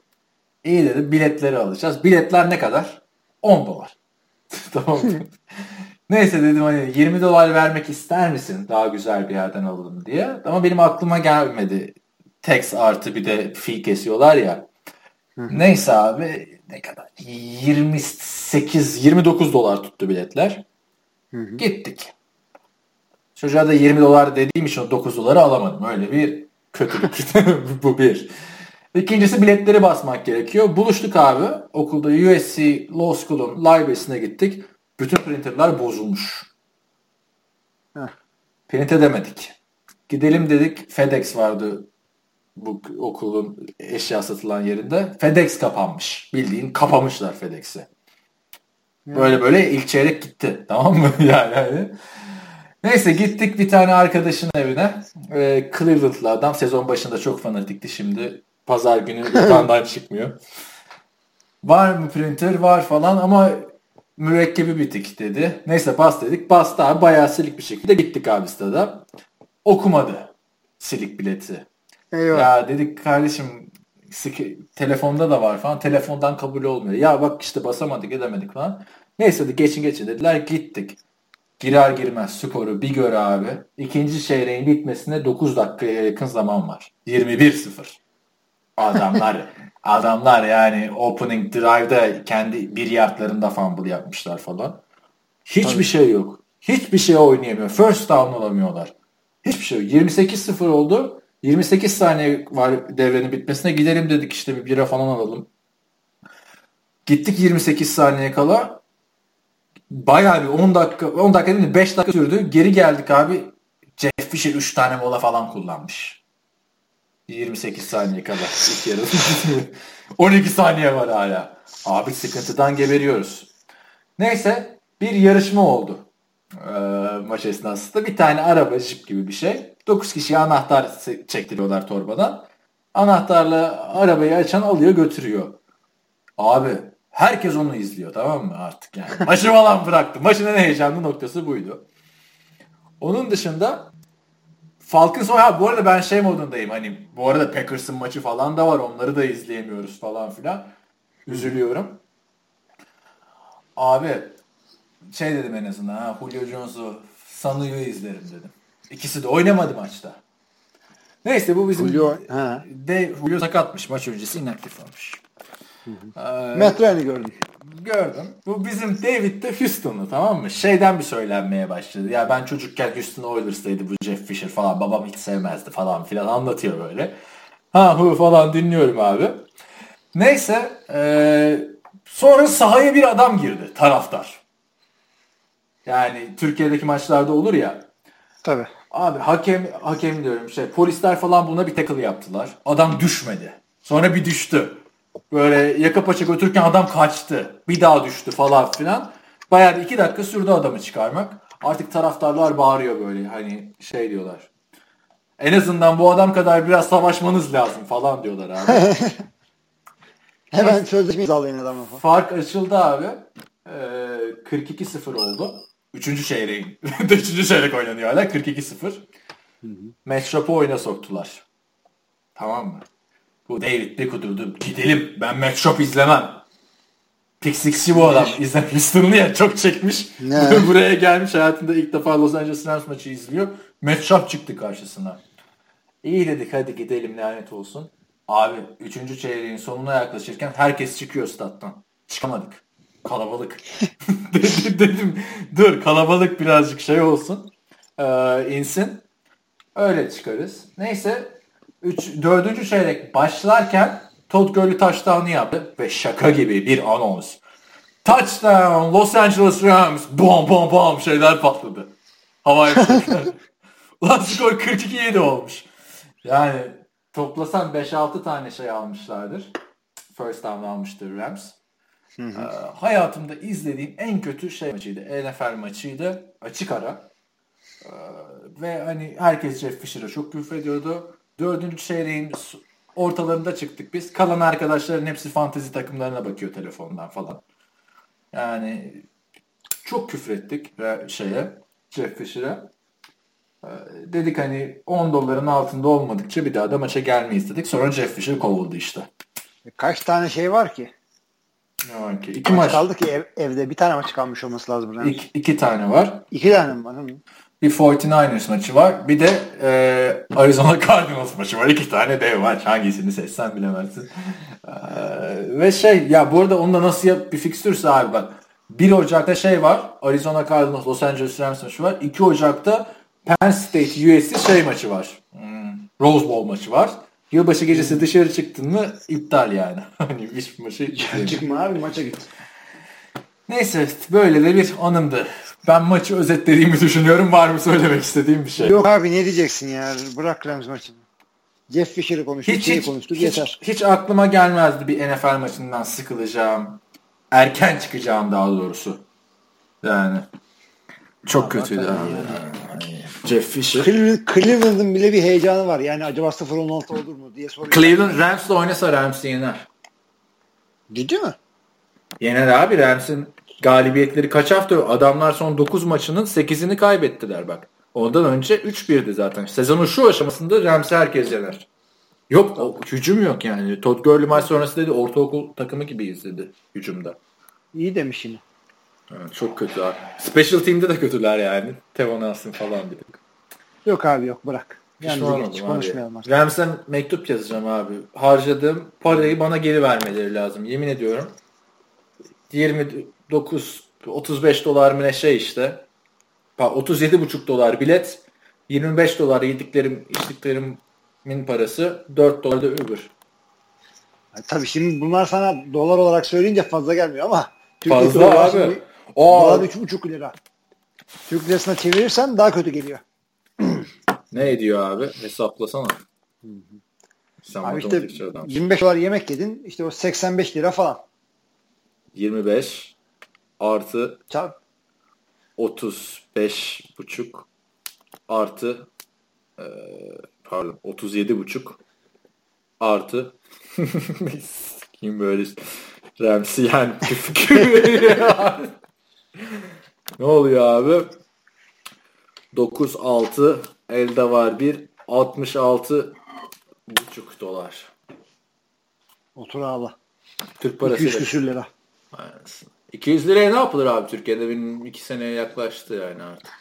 İyi dedim biletleri alacağız. Biletler ne kadar? 10 dolar. tamam? Neyse dedim hani 20 dolar vermek ister misin? Daha güzel bir yerden alalım diye. Ama benim aklıma gelmedi. Tax artı bir de fee kesiyorlar ya. Neyse abi ne kadar? 28 29 dolar tuttu biletler. Gittik. Çocuğa da 20 dolar dediğim için o 9 doları alamadım. Öyle bir kötülük. Bu bir. İkincisi biletleri basmak gerekiyor. Buluştuk abi. Okulda USC Law School'un library'sine gittik. Bütün printerlar bozulmuş. Heh. Print edemedik. Gidelim dedik. FedEx vardı bu okulun eşya satılan yerinde. FedEx kapanmış. Bildiğin kapamışlar FedEx'i. Böyle böyle ilk çeyrek gitti. Tamam mı? yani hani. Neyse gittik bir tane arkadaşın evine. Ee, Cleveland'lı adam. Sezon başında çok fanatikti şimdi. Pazar günü yatağından çıkmıyor. Var mı printer? Var falan ama mürekkebi bitik dedi. Neyse bas dedik. Bastı abi bayağı silik bir şekilde gittik abi stada. Okumadı silik bileti. Eyvah. Ya dedik kardeşim telefonda da var falan. Telefondan kabul olmuyor. Ya bak işte basamadık edemedik falan. Neyse de geçin geçin dediler. Gittik. Girer girmez skoru bir gör abi. İkinci çeyreğin bitmesine 9 dakikaya yakın zaman var. 21-0. Adamlar adamlar yani opening drive'da kendi bir yardlarında fumble yapmışlar falan. Hiçbir Tabii. şey yok. Hiçbir şey oynayamıyor. First down olamıyorlar. Hiçbir şey yok. 28-0 oldu. 28 saniye var devrenin bitmesine gidelim dedik işte bir bira falan alalım. Gittik 28 saniye kala. Bayağı bir 10 dakika 10 dakika değil mi 5 dakika sürdü. Geri geldik abi. Jeff Fisher 3 tane mola falan kullanmış. 28 saniye kala ilk yarı. 12 saniye var hala. Abi sıkıntıdan geberiyoruz. Neyse bir yarışma oldu. Ee, maç esnasında bir tane araba jip gibi bir şey. 9 kişiye anahtar çektiriyorlar torbadan. Anahtarla arabayı açan alıyor götürüyor. Abi herkes onu izliyor tamam mı artık yani. Maçı falan bıraktı. Maçın en heyecanlı noktası buydu. Onun dışında Falcons ha bu arada ben şey modundayım hani bu arada Packers'ın maçı falan da var onları da izleyemiyoruz falan filan. Üzülüyorum. Abi şey dedim en azından ha Julio Jones'u Sanu'yu izlerim dedim. İkisi de oynamadı maçta. Neyse bu bizim Julio, ha. de Julio sakatmış maç öncesi inaktif olmuş. Ee, Matt Ryan'i gördüm. Bu bizim David de Houston'lu tamam mı? Şeyden bir söylenmeye başladı. Ya ben çocukken Houston Oilers'taydı bu Jeff Fisher falan. Babam hiç sevmezdi falan filan anlatıyor böyle. Ha hu falan dinliyorum abi. Neyse eee, sonra sahaya bir adam girdi taraftar. Yani Türkiye'deki maçlarda olur ya. Tabii. Abi hakem hakem diyorum şey polisler falan buna bir tackle yaptılar. Adam düşmedi. Sonra bir düştü. Böyle yaka paça götürürken adam kaçtı. Bir daha düştü falan filan. Bayağı iki dakika sürdü adamı çıkarmak. Artık taraftarlar bağırıyor böyle hani şey diyorlar. En azından bu adam kadar biraz savaşmanız lazım falan diyorlar abi. Hemen sözleşme imzalayın falan. Fark açıldı abi. Ee, 42-0 oldu. Üçüncü çeyreğin. Üçüncü çeyrek oynanıyor hala. 42-0. Matchup'ı oyuna soktular. Tamam mı? Bu David bir kudurdu. Gidelim. Ben matchup izlemem. Pixix'çi bu adam. İzlem Houston'lı ya çok çekmiş. Ne? Buraya gelmiş hayatında ilk defa Los Angeles Rams maçı izliyor. Matchup çıktı karşısına. İyi dedik hadi gidelim lanet olsun. Abi 3. çeyreğin sonuna yaklaşırken herkes çıkıyor stat'tan. Çıkamadık. Kalabalık. dedim, dedim dur kalabalık birazcık şey olsun. Ee, insin. Öyle çıkarız. Neyse 3 4. çeyrek başlarken Todd Gurley taştanı yaptı ve şaka gibi bir anons. Touchdown Los Angeles Rams. Bom bom bom şeyler patladı. Havai. Ulan skor 42-7 olmuş. Yani toplasan 5-6 tane şey almışlardır. First down almıştır Rams. Ee, hayatımda izlediğim en kötü şey maçıydı. NFL maçıydı. Açık ara. Ee, ve hani herkes Jeff Fisher'a çok küfür ediyordu. Dördüncü çeyreğin ortalarında çıktık biz. Kalan arkadaşların hepsi fantezi takımlarına bakıyor telefondan falan. Yani çok küfür ettik ve şeye Jeff Fisher'a. Ee, dedik hani 10 doların altında olmadıkça bir daha da maça gelmeyiz dedik. Sonra Jeff Fisher kovuldu işte. Kaç tane şey var ki? Ne var ki? İki Maç maç. kaldı ki ev- evde bir tane maç kalmış olması lazım. İki, iki tane var. İki tane mi var? Bir 49ers maçı var. Bir de e, Arizona Cardinals maçı var. İki tane dev maç. Hangisini seçsen bilemezsin. E, ve şey ya bu arada onda nasıl yap bir fikstürse abi bak. 1 Ocak'ta şey var. Arizona Cardinals Los Angeles Rams maçı var. 2 Ocak'ta Penn State USC şey maçı var. Hmm, Rose Bowl maçı var. Yılbaşı gecesi dışarı çıktın mı iptal yani. Hani hiçbir maçı Çıkma abi maça git. Neyse böyle de bir anımdı. Ben maçı özetlediğimi düşünüyorum. Var mı söylemek istediğim bir şey? Yok abi ne diyeceksin ya? Bırak Rams maçını. Jeff Fisher'ı konuştuk, Hiç, şeyi hiç, konuştuk hiç, yeter. hiç aklıma gelmezdi bir NFL maçından sıkılacağım. Erken çıkacağım daha doğrusu. Yani. Çok kötüydü abi. Jeff Fisher. Cleveland, Cleveland'ın bile bir heyecanı var. Yani acaba 0-16 olur mu diye soruyor. Cleveland Rams'la oynasa Rams'i yener. Ciddi mi? Yener abi Rams'in galibiyetleri kaç hafta? Adamlar son 9 maçının 8'ini kaybettiler bak. Ondan önce 3-1'di zaten. Sezonun şu aşamasında Rams'i herkes yener. Yok o, hücum yok yani. Todd Gurley maç sonrası dedi ortaokul takımı gibi izledi hücumda. İyi demiş yine. Evet, çok kötü abi. Special team'de de kötüler yani. Tevon Alsın falan tık. Yok abi yok bırak. Yani oldum konuşmayalım artık. Rams'e mektup yazacağım abi. Harcadığım parayı bana geri vermeleri lazım. Yemin ediyorum. 29 35 dolar mı ne şey işte. 37,5 dolar bilet. 25 dolar yediklerim içtiklerimin parası. 4 dolar da Uber. Tabii şimdi bunlar sana dolar olarak söyleyince fazla gelmiyor ama Fazla abi. şimdi- Aa, Dolar 3,5 lira. Türk lirasına çevirirsen daha kötü geliyor. ne ediyor abi? Hesaplasana. Sen Abi işte matematikçi adamsın. 25 dolar yemek yedin işte o 85 lira falan. 25 artı Çarp. 35 buçuk. Artı e, pardon 37 buçuk. Artı. Kim böyle Ramsey yani? Ne oluyor abi? 9 6 elde var bir. 66 buçuk dolar. Otur ağla. Türk 200 parası küsür lira. 200 liraya ne yapılır abi Türkiye'de benim 2 seneye yaklaştı yani artık.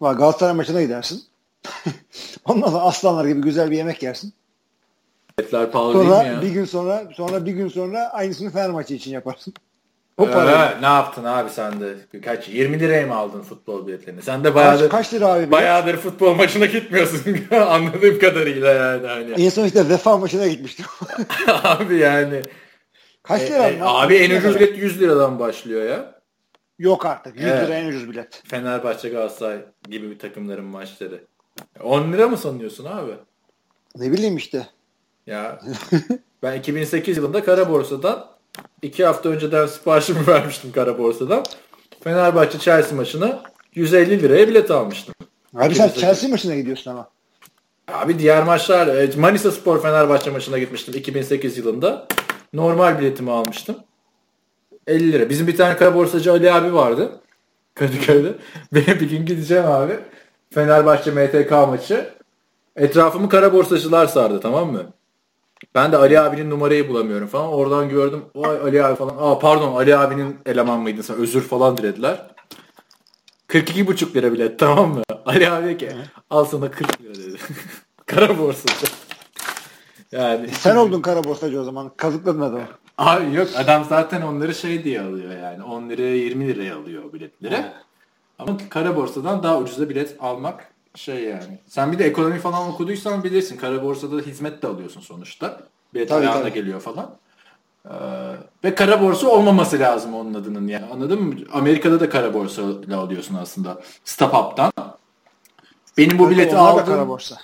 Var Galatasaray maçına gidersin. Ondan sonra aslanlar gibi güzel bir yemek yersin. Biletler pahalı değil mi Sonra ya? bir gün sonra sonra bir gün sonra aynısını Fener maçı için yaparsın. O para. Ee, ne yaptın abi sen de? Kaç? 20 liraya mı aldın futbol biletlerini? Sen de Kaç, bayağıdır, kaç lira abi? bilet? bayağıdır futbol maçına gitmiyorsun anladığım kadarıyla yani. Hani. En son işte Vefa maçına gitmiştim. abi yani. Kaç E, lira? e, lan? abi en ucuz bilet 100 liradan başlıyor ya. Yok artık. 100 Evet. lira en ucuz bilet. Fenerbahçe Galatasaray gibi bir takımların maçları. 10 lira mı sanıyorsun abi? Ne bileyim işte. Ya ben 2008 yılında kara borsadan 2 hafta önceden siparişimi vermiştim kara borsadan. Fenerbahçe Chelsea maçına 150 liraya bilet almıştım. Abi sen 2008. Chelsea maçına gidiyorsun ama. Abi diğer maçlar e, Manisa Spor Fenerbahçe maçına gitmiştim 2008 yılında. Normal biletimi almıştım. 50 lira. Bizim bir tane kara borsacı Ali abi vardı. Kadıköy'de. Benim bir gün gideceğim abi. Fenerbahçe MTK maçı. Etrafımı kara borsacılar sardı tamam mı? Ben de Ali abinin numarayı bulamıyorum falan. Oradan gördüm. Vay Ali abi falan. Aa pardon Ali abinin eleman mıydın sen? Özür falan dilediler. 42,5 lira bilet tamam mı? Ali abi ki al sana 40 lira dedi. Kara borsacı. Yani Sen oldun kara borsacı o zaman. Kazıkladın adamı. Abi yok adam zaten onları şey diye alıyor yani 10 liraya 20 liraya alıyor biletleri. Ama kara borsadan daha ucuza bilet almak şey yani. Sen bir de ekonomi falan okuduysan bilirsin. Kara borsada hizmet de alıyorsun sonuçta. Bilet Tabii, ayağına tabii. geliyor falan. Ee, ve kara borsa olmaması lazım onun adının yani anladın mı? Amerika'da da kara borsa ile alıyorsun aslında. Stop Up'tan. Benim bu bileti da aldığım, kara borsa.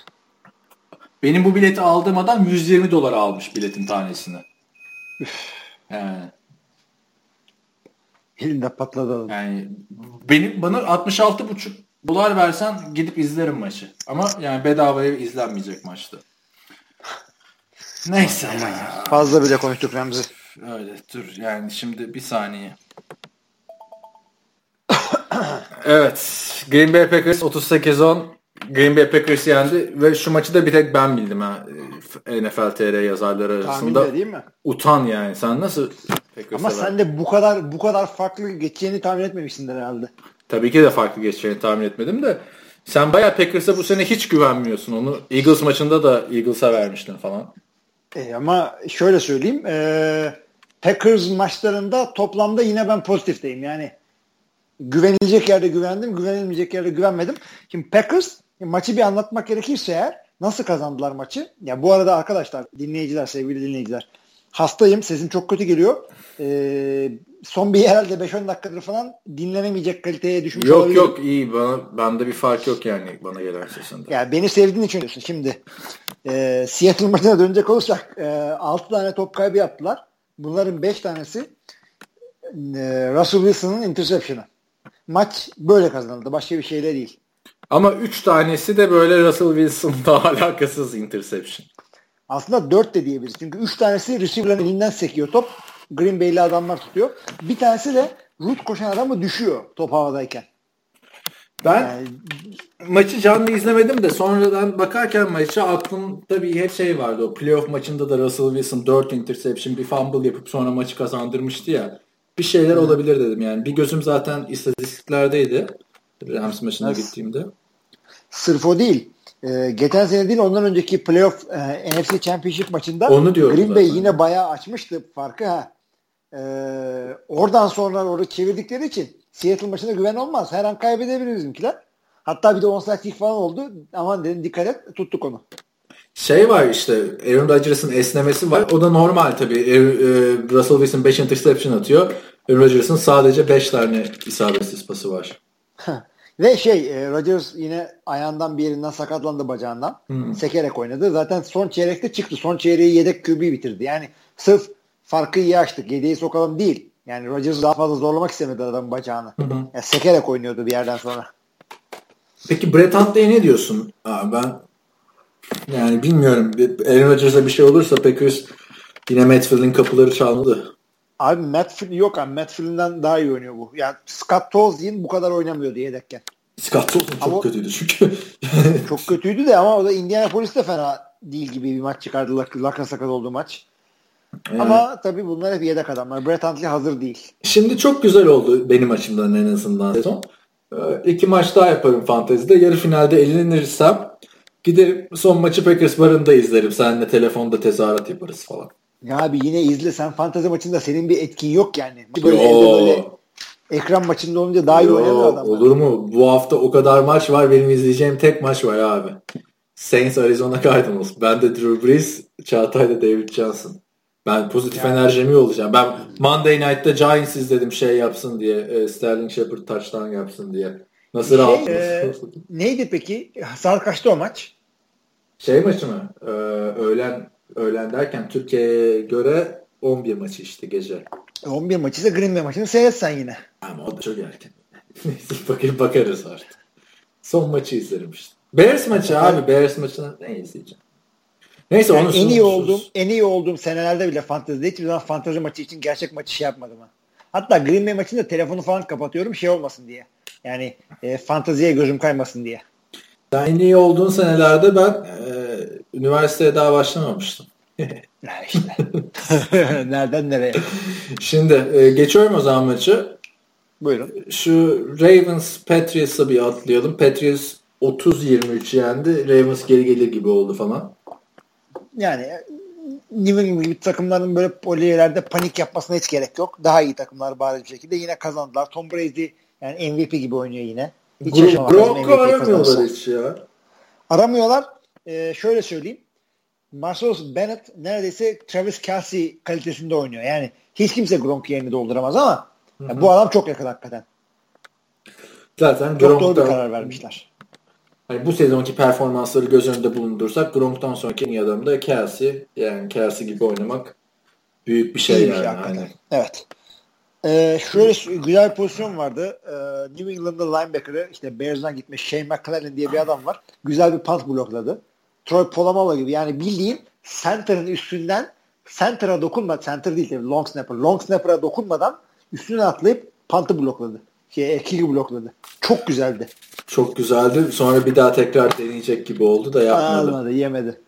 Benim bu bileti aldığım adam 120 dolar almış biletin tanesini. Yani, Elinde patladı yani benim bana 66,5 dolar versen gidip izlerim maçı. Ama yani bedavaya izlenmeyecek maçtı. Neyse. Fazla bile konuştuk Remzi. Öyle dur yani şimdi bir saniye. evet. Green Bay Packers 38-10 Green Bay Packers yendi ve şu maçı da bir tek ben bildim ha. NFL TR yazarları arasında. Tahmin de değil mi? Utan yani. Sen nasıl Packers'a Ama sen de bu kadar bu kadar farklı geçeceğini tahmin etmemişsindir herhalde. Tabii ki de farklı geçeceğini tahmin etmedim de sen bayağı Packers'a bu sene hiç güvenmiyorsun. Onu Eagles maçında da Eagles'a vermiştin falan. E, ama şöyle söyleyeyim. E, Packers maçlarında toplamda yine ben pozitifteyim. Yani güvenilecek yerde güvendim, güvenilmeyecek yerde güvenmedim. Şimdi Packers maçı bir anlatmak gerekirse eğer nasıl kazandılar maçı? Ya bu arada arkadaşlar, dinleyiciler, sevgili dinleyiciler. Hastayım, sesim çok kötü geliyor. E, son bir herhalde 5-10 dakikadır falan dinlenemeyecek kaliteye düşmüş Yok olabilirim. yok iyi. Bana, bende bir fark yok yani bana gelen sesinde. Ya beni sevdiğin için diyorsun. Şimdi e, Seattle maçına dönecek olursak e, 6 tane top kaybı yaptılar. Bunların 5 tanesi e, Russell Wilson'ın interception'ı. Maç böyle kazanıldı. Başka bir şeyle değil. Ama 3 tanesi de böyle Russell Wilson'la alakasız interception. Aslında 4 de diyebiliriz. Çünkü 3 tanesi receiver'ın elinden sekiyor top. Green Bay'li adamlar tutuyor. Bir tanesi de root koşan adamı düşüyor top havadayken. Ben Yani maçı canlı izlemedim de sonradan bakarken maça aklımda bir hep şey vardı. O playoff maçında da Russell Wilson 4 interception bir fumble yapıp sonra maçı kazandırmıştı ya. Bir şeyler olabilir dedim yani. Bir gözüm zaten istatistiklerdeydi. Rams maçına Evet. gittiğimde. sırf o değil. E, geçen sene değil ondan önceki playoff e, NFC Championship maçında Onu Green Bay zaten. yine bayağı açmıştı farkı ha. E, oradan sonra orada çevirdikleri için Seattle maçına güven olmaz. Her an kaybedebilir bizimkiler. Hatta bir de onside kick falan oldu. Aman dedim dikkat et tuttuk onu. Şey var işte Aaron Rodgers'ın esnemesi var. O da normal tabii. E, e, Russell Wilson 5 interception atıyor. Aaron Rodgers'ın sadece 5 tane isabetsiz pası var. Ve şey e, Rodgers yine ayağından bir yerinden sakatlandı bacağından. Hmm. Sekerek oynadı. Zaten son çeyrekte çıktı. Son çeyreği yedek QB bitirdi. Yani sırf farkı iyi açtık. Yedeği sokalım değil. Yani Rodgers daha fazla zorlamak istemedi adamın bacağını. Yani sekerek oynuyordu bir yerden sonra. Peki Brett Huntley'e ne diyorsun? Aa, ben yani bilmiyorum. Aaron Rodgers'a bir şey olursa Packers yine Matt Flynn kapıları çalmalı. Abi Matt Flynn yok abi. Matt Flynn'den daha iyi oynuyor bu. Yani Scott Tolzien bu kadar oynamıyordu yedekken. Scott Tolson çok Ama- kötüydü çünkü. Çok kötüydü de ama o da Indianapolis'te fena değil gibi bir maç çıkardı. Lak Lakra sakat olduğu maç. Yani Ama tabii bunlar hep yedek adamlar. Brett Huntley hazır değil. Şimdi çok güzel oldu benim açımdan en azından sezon. Ee, iki maç daha yaparım fantezide. Yarı finalde elenirsem giderim son maçı Packers barında izlerim. Seninle telefonda tezahürat yaparız falan. Ya abi yine izle. Sen fantezi maçında senin bir etkin yok yani. Böyle Yo. evde böyle ekran maçında olunca daha iyi oynuyor adamlar. olur mu? Bu hafta o kadar maç var. Benim izleyeceğim tek maç var abi. Saints Arizona Cardinals. Ben de Drew Brees, Çağatay da David Johnson. Ben pozitif enerjimi olacağım. Ben Monday Night'ta Giants izledim şey yapsın diye. e, Sterling Shepard touchdown yapsın diye. Nasıl Şey, rahat? e, neydi peki? Saat kaçta o maç? Şey maçı mı? Ee, öğlen öğlen derken Türkiye'ye göre 11 maçı işte gece. 11 maçı ise Green Bay maçını seyretsen yine. Ama o da çok erken. Neyse bakayım bakarız artık. Son maçı izlerim işte. Bears maçı abi. Bears maçını ne izleyeceğim? Neyse Yani onu en iyi olduğum en iyi olduğum senelerde bile fantezide hiçbir zaman fantezi maçı için gerçek maçı şey yapmadım ha. Hatta Green Bay maçında telefonu falan kapatıyorum şey olmasın diye. Yani e, fanteziye gözüm kaymasın diye. Sen en iyi olduğun senelerde ben e, üniversiteye daha başlamamıştım. İşte. Nereden nereye? Şimdi e, geçiyorum o zaman maçı. Buyurun. Şu Ravens Patriots'a bir atlayalım. Patriots 30-23 yendi. Ravens geri gelir gibi oldu falan. Yani New England gibi takımların böyle polilerde panik yapmasına hiç gerek yok. Daha iyi takımlar bariz bir şekilde yine kazandılar. Tom Brady yani MVP gibi oynuyor yine. Hiç Gronku aramıyorlar hiç ya. Aramıyorlar. Ee, şöyle söyleyeyim. Marcellus Bennett neredeyse Travis Kelsey kalitesinde oynuyor. Yani hiç kimse Gronk yerini dolduramaz ama yani bu adam çok yakın hakikaten. Zaten Çok doğru bir Gronk'tan karar vermişler. hani bu sezonki performansları göz önünde bulundursak Gronk'tan sonraki en iyi adam da Kelsey. Yani Kelsey gibi oynamak büyük bir şey İyi bir yani. şey hakikaten. Hani. Evet. Ee, şöyle güzel bir pozisyon vardı. Ee, New England'ın linebacker'ı işte Bears'dan gitmiş Shane McClellan diye bir adam var. Güzel bir punt blokladı. Troy Polamalu gibi yani bildiğin center'ın üstünden center'a dokunma center değil tabii long snapper. Long snapper'a dokunmadan üstüne atlayıp punt'ı blokladı. Şey, kick'i blokladı. Çok güzeldi. Çok güzeldi. Sonra bir daha tekrar deneyecek gibi oldu da yapmadı. Almadı, yemedi.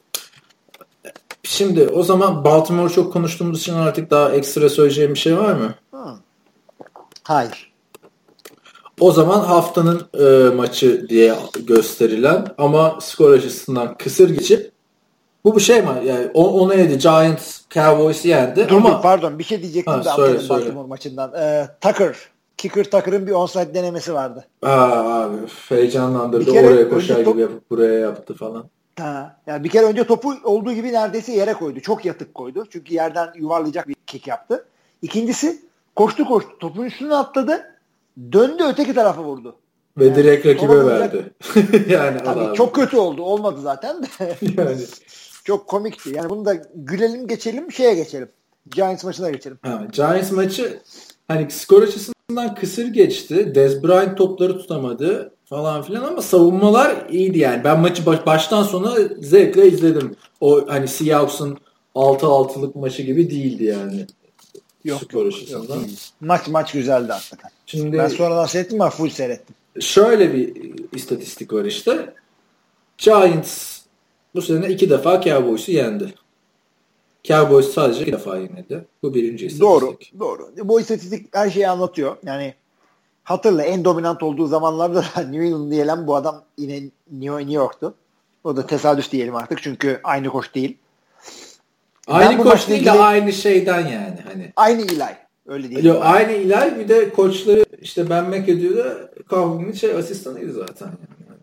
Şimdi o zaman Baltimore çok konuştuğumuz için artık daha ekstra söyleyeceğim bir şey var mı? Ha. Hayır. O zaman haftanın e, maçı diye gösterilen ama skor açısından kısır geçip bu bir şey mi? Yani onu yedi. Giants Cowboys'u yendi Dur, ama pardon bir şey diyecektim Ha, de söyle, söyle. Baltimore maçından. Ee, Tucker. Kicker Tucker'ın bir onside denemesi vardı. Aa, abi heyecanlandırdı. Bir kere Oraya koşar top- gibi yapıp buraya yaptı falan. Ha. Yani bir kere önce topu olduğu gibi neredeyse yere koydu. Çok yatık koydu. Çünkü yerden yuvarlayacak bir kick yaptı. İkincisi koştu koştu. Topun üstüne atladı. Döndü öteki tarafa vurdu. Ve Yani direkt rakibe verdi. yani Tabii Allah çok kötü oldu. Olmadı zaten de. yani. çok komikti. Yani bunu da gülelim geçelim şeye geçelim. Giants maçına geçelim. Ha, Giants maçı hani skor açısından kısır geçti. Dez Bryant topları tutamadı falan filan ama savunmalar iyiydi yani. Ben maçı baş- baştan sona zevkle izledim. O hani Seahawks'ın 6-6'lık maçı gibi değildi yani. Skor açısından. Maç maç güzeldi hakikaten. Şimdi Ben sonradan seyrettim ama full seyrettim. şöyle bir istatistik var işte. Giants bu sene iki defa Cowboys'u yendi. Cowboys sadece iki defa yenildi. Bu birinci istatistik. Doğru. Doğru. Bu istatistik her şeyi anlatıyor. Yani hatırla en dominant olduğu zamanlarda da New England diyelim bu adam yine New New York'tu. O da tesadüf diyelim artık çünkü aynı koç değil. Aynı Ben koç değil de ilgili- aynı şeyden yani hani. Aynı Eli. Öyle diyelim. Yo, aynı ilay bir de koçları işte Ben McAdoo da Coughlин'in şey asistanıydı zaten. Yani.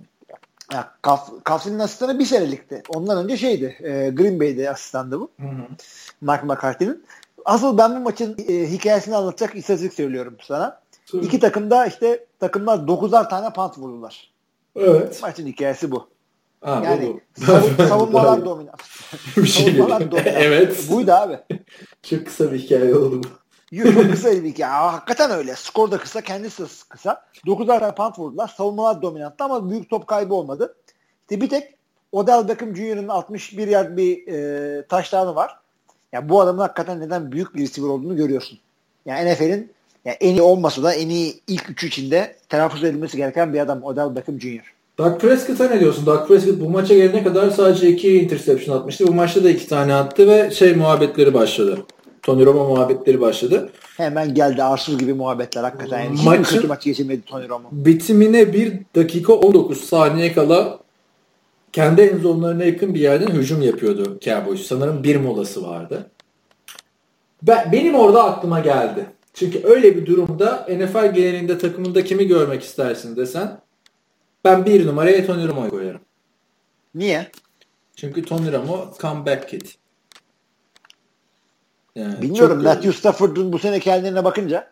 Ya, Kaf, Kaflin'in asistanı bir senelikti. Ondan önce şeydi. E, Green Bay'de asistandı bu. Mark McCarthy'nin. Asıl ben bu maçın e, hikayesini anlatacak istatistik söylüyorum sana. Söyle. İki takım da işte takımlar 9'ar tane punt vurdular. Evet. Maçın hikayesi bu. Ha, Yani bu, bu. savun- savunmalar dominant. bir şey savunmalar dominant. evet. Buydu abi. Çok kısa bir hikaye oldu bu. Çok kısa bir hikaye. Aa, hakikaten öyle. Skor da kısa, kendisi de kısa. 9'ar tane punt vurdular. Savunmalar dominanttı ama büyük top kaybı olmadı. İşte bir tek Odell Beckham Jr.'ın 61 yard bir e, taştanı var. Ya bu adamın hakikaten neden büyük bir receiver olduğunu görüyorsun. Yani NFL'in yani en iyi olmasa da en iyi ilk üçü içinde telaffuz edilmesi gereken bir adam Odell Beckham Jr. Doug Prescott'a ne diyorsun? Doug Prescott bu maça gelene kadar sadece iki interception atmıştı. Bu maçta da iki tane attı ve şey muhabbetleri başladı. Tony Romo muhabbetleri başladı. Hemen geldi arsız gibi muhabbetler hakikaten. Yani Maçın- kötü maç geçirmedi Tony Romo. Bitimine 1 dakika 19 saniye kala kendi en zonlarına yakın bir yerden hücum yapıyordu Cowboys. Sanırım bir molası vardı. Ben, benim orada aklıma geldi. Çünkü öyle bir durumda NFL genelinde takımında kimi görmek istersin desen ben bir numaraya Tony Romo'yu koyarım. Niye? Çünkü Tony Romo comeback kid. Yani Bilmiyorum. Matthew Stafford'un bu seneki hallerine bakınca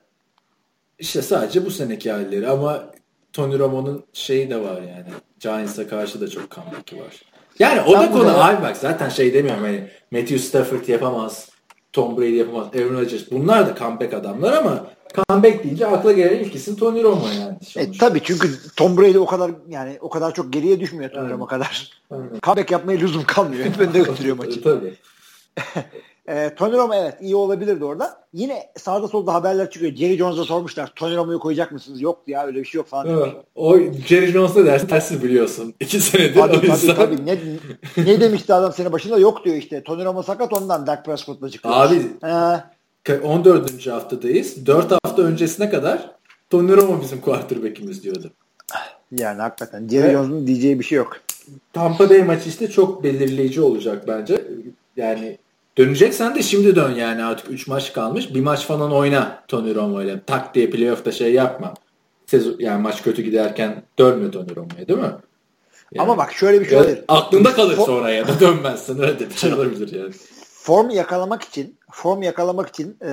İşte sadece bu seneki halleri ama Tony Romo'nun şeyi de var yani. Giants'a karşı da çok comeback'i var. Yani o da konu abi bak zaten şey demiyorum hani Matthew Stafford yapamaz. Tom Brady yapamaz. Aaron Rodgers. Bunlar da comeback adamlar ama comeback deyince akla gelen ilk isim Tony Romo yani. E, tabii çünkü Tom Brady o kadar yani o kadar çok geriye düşmüyor Tom Brady o kadar. Aynen. Comeback yapmaya lüzum kalmıyor. Hep önde götürüyor maçı. Tabii. E, Tony Romo evet iyi olabilirdi orada. Yine sağda solda haberler çıkıyor. Jerry Jones'a sormuşlar. Tony Romo'yu koyacak mısınız? Yok ya öyle bir şey yok falan. Evet. O Jerry Jones'la ders tersi biliyorsun. İki senedir Tabii o tabii yüzden. tabii. Ne, ne demişti adam sene başında? Yok diyor işte. Tony Romo sakat ondan Dak Prescott'la çıkıyor. Abi Ee, 14. haftadayız. 4 hafta öncesine kadar Tony Romo bizim quarterback'imiz diyordu. yani hakikaten Jerry. Jones'un diyeceği bir şey yok. Tampa Bay maçı işte çok belirleyici olacak bence. Yani döneceksen de şimdi dön yani artık 3 maç kalmış. Bir maç falan oyna Tony Romo ile. Tak diye playoff'ta şey yapma. Sezon, yani maç kötü giderken dönme Tony Romo'ya değil mi? Yani, Ama bak şöyle bir şey olabilir. Aklında kalır sonra ya da dönmezsin. Öyle bir şey olabilir yani. Form yakalamak için form yakalamak için e,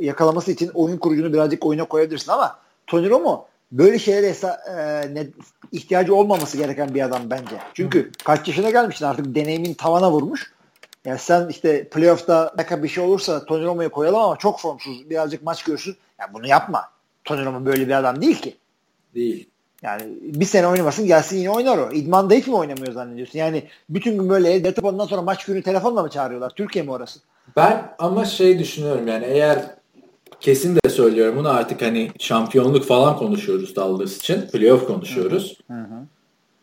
yakalaması için oyun kurucunu birazcık oyuna koyabilirsin ama Tony Romo böyle şeylere hesa, e, ne, ihtiyacı olmaması gereken bir adam bence. Çünkü Hı. kaç yaşına gelmişsin artık deneyimin tavana vurmuş. Yani sen işte playoff'ta dakika bir şey olursa Tony Romo'yu koyalım ama çok formsuz birazcık maç görsün. Yani bunu yapma. Tony Romo böyle bir adam değil ki. Değil. Yani bir sene oynamasın gelsin yine oynar o. İdmanda hiç mi oynamıyor zannediyorsun? Yani bütün gün böyle yatıp ondan sonra maç günü telefonla mı çağırıyorlar? Türkiye mi orası? Ben ama şey düşünüyorum yani eğer kesin de söylüyorum bunu artık hani şampiyonluk falan konuşuyoruz Dallas için. Playoff konuşuyoruz. Hı hı.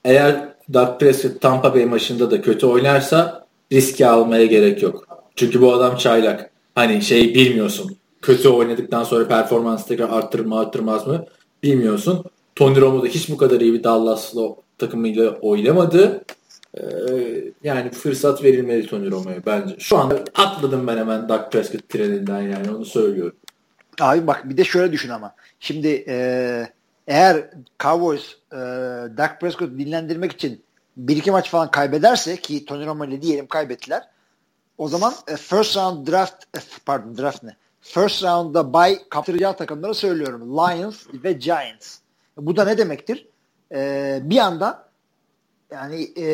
Eğer Doug Prescott Tampa Bay maçında da kötü oynarsa riski almaya gerek yok. Çünkü bu adam çaylak. Hani şey bilmiyorsun. Kötü oynadıktan sonra performans tekrar arttırır mı arttırmaz mı bilmiyorsun. Tony Romo da hiç bu kadar iyi bir Dallas'la takımıyla oynamadı. Ee, yani fırsat verilmeli Tony Romo'ya bence. Şu anda atladım ben hemen Dak Prescott treninden yani onu söylüyorum. Abi bak bir de şöyle düşün ama. Şimdi e, eğer Cowboys e, Dak Prescott'u dinlendirmek için bir iki maç falan kaybederse ki Tony Romo ile diyelim kaybettiler. O zaman e, first round draft e, pardon draft ne? First round'da bay kaptıracağı takımları söylüyorum. Lions ve Giants. Bu da ne demektir? E, bir anda yani e,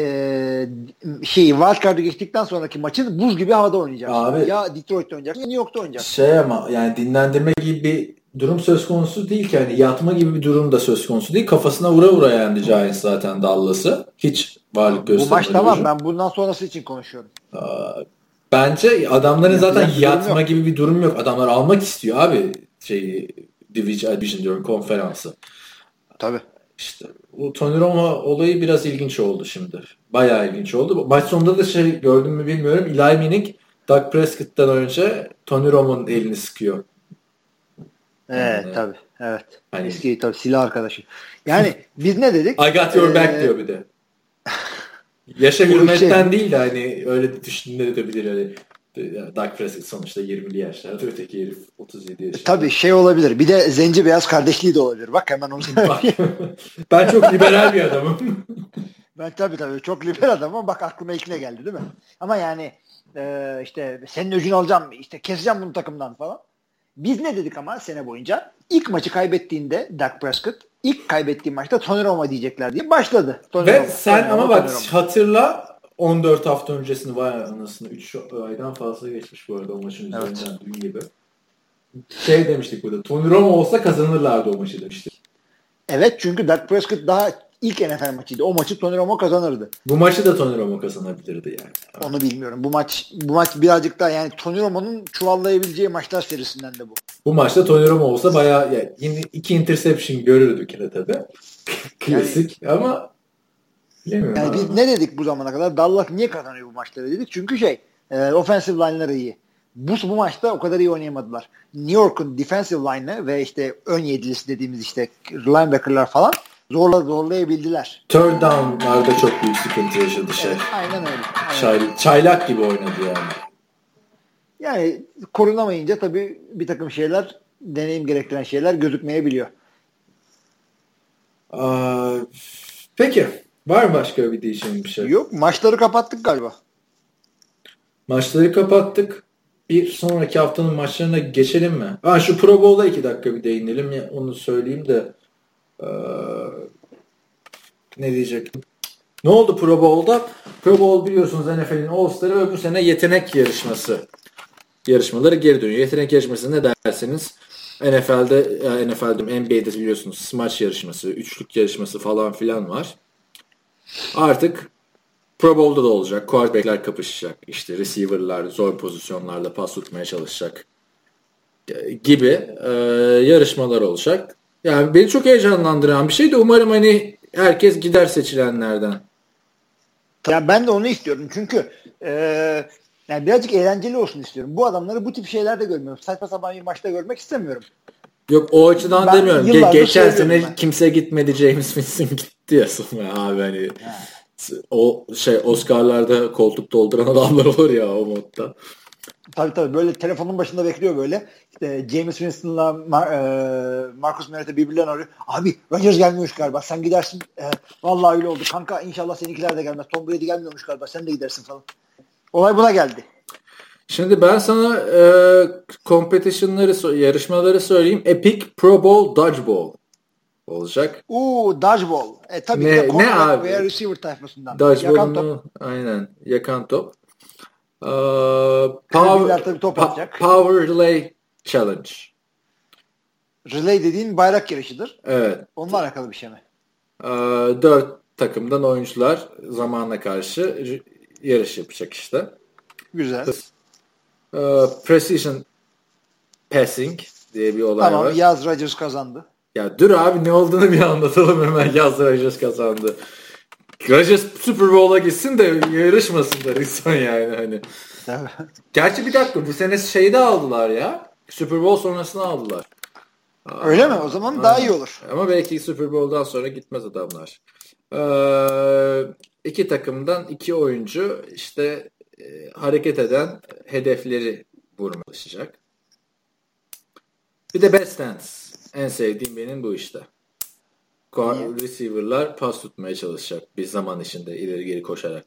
şey wildcard'ı geçtikten sonraki maçın buz gibi havada oynayacak. Abi, ya Detroit'te oynayacak ya New York'ta oynayacak. Şey ama yani dinlendirme gibi bir durum söz konusu değil ki. Yani yatma gibi bir durum da söz konusu değil. Kafasına vura vura yendi Giants zaten Dallas'ı. Hiç varlık göstermedi. Bu maç tamam ben bundan sonrası için konuşuyorum. bence adamların zaten yatma gibi bir durum yok. Adamlar almak istiyor abi şeyi Division, Division diyorum konferansı. Tabii. İşte bu Tony Romo olayı biraz ilginç oldu şimdi. Bayağı ilginç oldu. Maç sonunda da şey gördüm mü bilmiyorum. Eli Manning Doug Prescott'tan önce Tony Romo'nun elini sıkıyor. Evet yani, tabii. Evet. Hani, Eski tabii silah arkadaşı. Yani biz ne dedik? I got your back ee, diyor bir de. Yaşa hürmetten şey, değil de hani öyle düşünülebilir. Hani Doug Prescott sonuçta 20'li yaşlarda öteki herif 37 yaşında. Tabii şey olabilir. Bir de zenci beyaz kardeşliği de olabilir. Bak hemen onu Ben çok liberal bir adamım. ben tabii tabii çok liberal adamım. Bak aklıma ilk ne geldi değil mi? Ama yani e, işte senin öcünü alacağım işte keseceğim bunu takımdan falan. Biz ne dedik ama sene boyunca? İlk maçı kaybettiğinde Dak Prescott ilk kaybettiği maçta Tony Romo diyecekler diye başladı. Tony Ve Romo, sen Tony ama Romo, bak hatırla 14 hafta öncesini vay anasını 3 aydan fazla geçmiş bu arada o maçın üzerinden evet. dün gibi. Şey demiştik burada. Tony Romo olsa kazanırlardı o maçı demiştik. Evet çünkü Dak Prescott daha ilk NFL maçıydı. O maçı Tony Romo kazanırdı. Bu maçı da Tony Romo kazanabilirdi yani. Onu bilmiyorum. Bu maç bu maç birazcık daha yani Tony Romo'nun çuvallayabileceği maçlar serisinden de bu. Bu maçta Tony Romo olsa bayağı yani iki interception görürdük yine tabii. Klasik yani, ama yani biz ne dedik bu zamana kadar? Dallas niye kazanıyor bu maçları dedik. Çünkü şey e, offensive line'ları iyi. Bu, bu maçta o kadar iyi oynayamadılar. New York'un defensive line'ı ve işte ön yedilisi dediğimiz işte linebacker'lar falan zorla zorlayabildiler. Third down'larda çok büyük sıkıntı yaşadı şey. Evet, aynen öyle. Aynen. Çay, çaylak gibi oynadı yani. Yani korunamayınca tabii bir takım şeyler deneyim gerektiren şeyler gözükmeyebiliyor. Aa, peki. Var mı başka bir diyeceğim bir şey? Yok. Maçları kapattık galiba. Maçları kapattık. Bir sonraki haftanın maçlarına geçelim mi? Ha, şu Pro Bowl'a iki dakika bir değinelim. Ya, onu söyleyeyim de ee, ne diyecektim? Ne oldu Pro Bowl'da? Pro Bowl biliyorsunuz NFL'in All-Star'ı ve bu sene yetenek yarışması yarışmaları geri dönüyor. Yetenek yarışması ne derseniz NFL'de, NFL'de NBA'de biliyorsunuz smaç yarışması, üçlük yarışması falan filan var. Artık Pro Bowl'da da olacak. Quarterback'ler kapışacak. İşte receiver'lar zor pozisyonlarda pas tutmaya çalışacak gibi e, yarışmalar olacak. Yani beni çok heyecanlandıran bir şey de umarım hani herkes gider seçilenlerden. Ya ben de onu istiyorum çünkü e, yani birazcık eğlenceli olsun istiyorum. Bu adamları bu tip şeylerde görmüyorum. Saçma sapan bir maçta görmek istemiyorum. Yok o açıdan ben demiyorum. Ge- geçen sene ben. kimse gitmedi James Winston gitti ya sonra abi hani o şey Oscar'larda koltuk dolduran adamlar olur ya o modda. Tabii tabii böyle telefonun başında bekliyor böyle. İşte James Winston'la Mar- e, Marcus Mariota birbirlerine arıyor. Abi Rodgers gelmiyormuş galiba. Sen gidersin. E, vallahi öyle oldu. Kanka inşallah seninkiler de gelmez. Tom Brady gelmiyormuş galiba. Sen de gidersin falan. Olay buna geldi. Şimdi ben sana e, competition'ları, yarışmaları söyleyeyim. Epic Pro Bowl Dodgeball olacak. Uuu Dodgeball. E tabii Ne- ki ne abi? veya receiver tayfasından. Yakan top. Aynen yakan top. E, power, tabii top pa- power Relay Challenge. Relay dediğin bayrak yarışıdır. Evet. Onunla alakalı bir şey mi? E, dört takımdan oyuncular zamana karşı yarış yapacak işte. Güzel. E, precision Passing diye bir olay Tamam var. Yaz Rodgers kazandı. Ya dur abi ne olduğunu bir anlatalım hemen yaz Rodgers kazandı. Rodgers Super Bowl'a gitsin de yarışmasın da insan yani hani. Gerçi bir dakika bu sene şeyi de aldılar ya. Super Bowl sonrasını aldılar. Aa, Öyle mi? O zaman daha iyi olur. Ama belki Super Bowl'dan sonra gitmez adamlar. Ee, iki takımdan iki oyuncu işte e, hareket eden hedefleri vurmaya çalışacak. Bir de best dance. En sevdiğim benim bu işte. Ko- Receiver'lar pas tutmaya çalışacak bir zaman içinde ileri geri koşarak.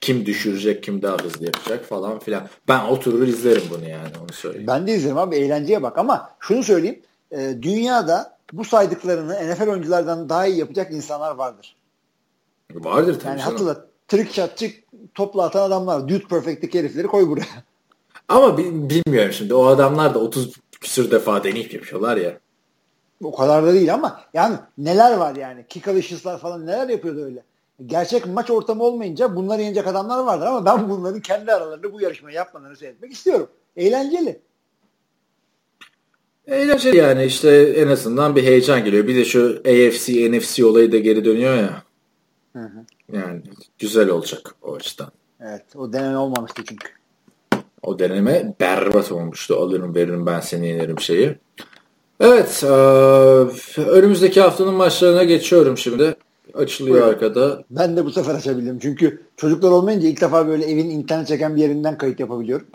Kim düşürecek, kim daha hızlı yapacak falan filan. Ben oturur izlerim bunu yani onu söyleyeyim. Ben de izlerim abi eğlenceye bak ama şunu söyleyeyim. E, dünyada bu saydıklarını NFL oyunculardan daha iyi yapacak insanlar vardır. Vardır tabii Yani canım. hatırla trick shotçı topla atan adamlar. Dude Perfect'teki herifleri koy buraya. Ama bi- bilmiyorum şimdi. O adamlar da 30 küsür defa deneyip yapıyorlar ya. O kadar da değil ama yani neler var yani. Kick alışıslar falan neler yapıyordu öyle. Gerçek maç ortamı olmayınca bunları yenecek adamlar vardır ama ben bunların kendi aralarında bu yarışmayı yapmalarını seyretmek istiyorum. Eğlenceli. Eğlenceli yani işte en azından bir heyecan geliyor. Bir de şu AFC, NFC olayı da geri dönüyor ya. Yani güzel olacak o açıdan. Evet o deneme olmamıştı çünkü. O deneme berbat olmuştu. Alırım veririm ben seni yenerim şeyi. Evet. eee, önümüzdeki haftanın maçlarına geçiyorum şimdi. Açılıyor Buyurun. arkada. Ben de bu sefer açabildim. Çünkü çocuklar olmayınca ilk defa böyle evin internet çeken bir yerinden kayıt yapabiliyorum.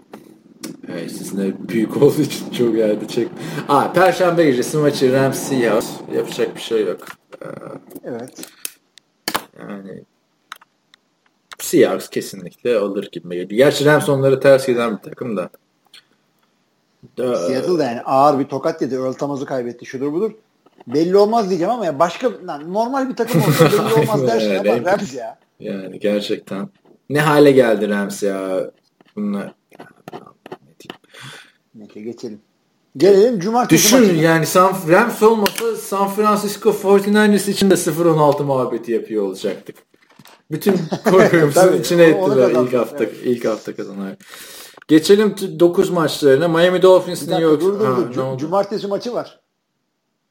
Evet, sizin de büyük olduğu için çok yerde çek. Aa, Perşembe gecesi maçı Rams Seahawks. Yapacak bir şey yok. Eee, Evet. Yani Seahawks kesinlikle alır gibi geliyor. Gerçi Rams onları ters giden bir takım da. Ee, Seattle da yani ağır bir tokat yedi. Earl Thomas'ı kaybetti. Şudur budur. Belli olmaz diyeceğim ama ya başka lan normal bir takım olsa belli olmaz dersin ama evet. Rams ya. Yani gerçekten. Ne hale geldi Rams ya. Bunlar. Neyse geçelim. Gelelim cumartesi Düşün maçına. yani San, Rams olmasa San Francisco 49ers için de 0-16 muhabbeti yapıyor olacaktık. Bütün Tabii, içine ettiler ilk hafta evet. ilk hafta kazanan. Geçelim 9 maçlarına. Miami Dolphins New York. dur dur Ha, dur. ne Cu- oldu? cumartesi maçı var.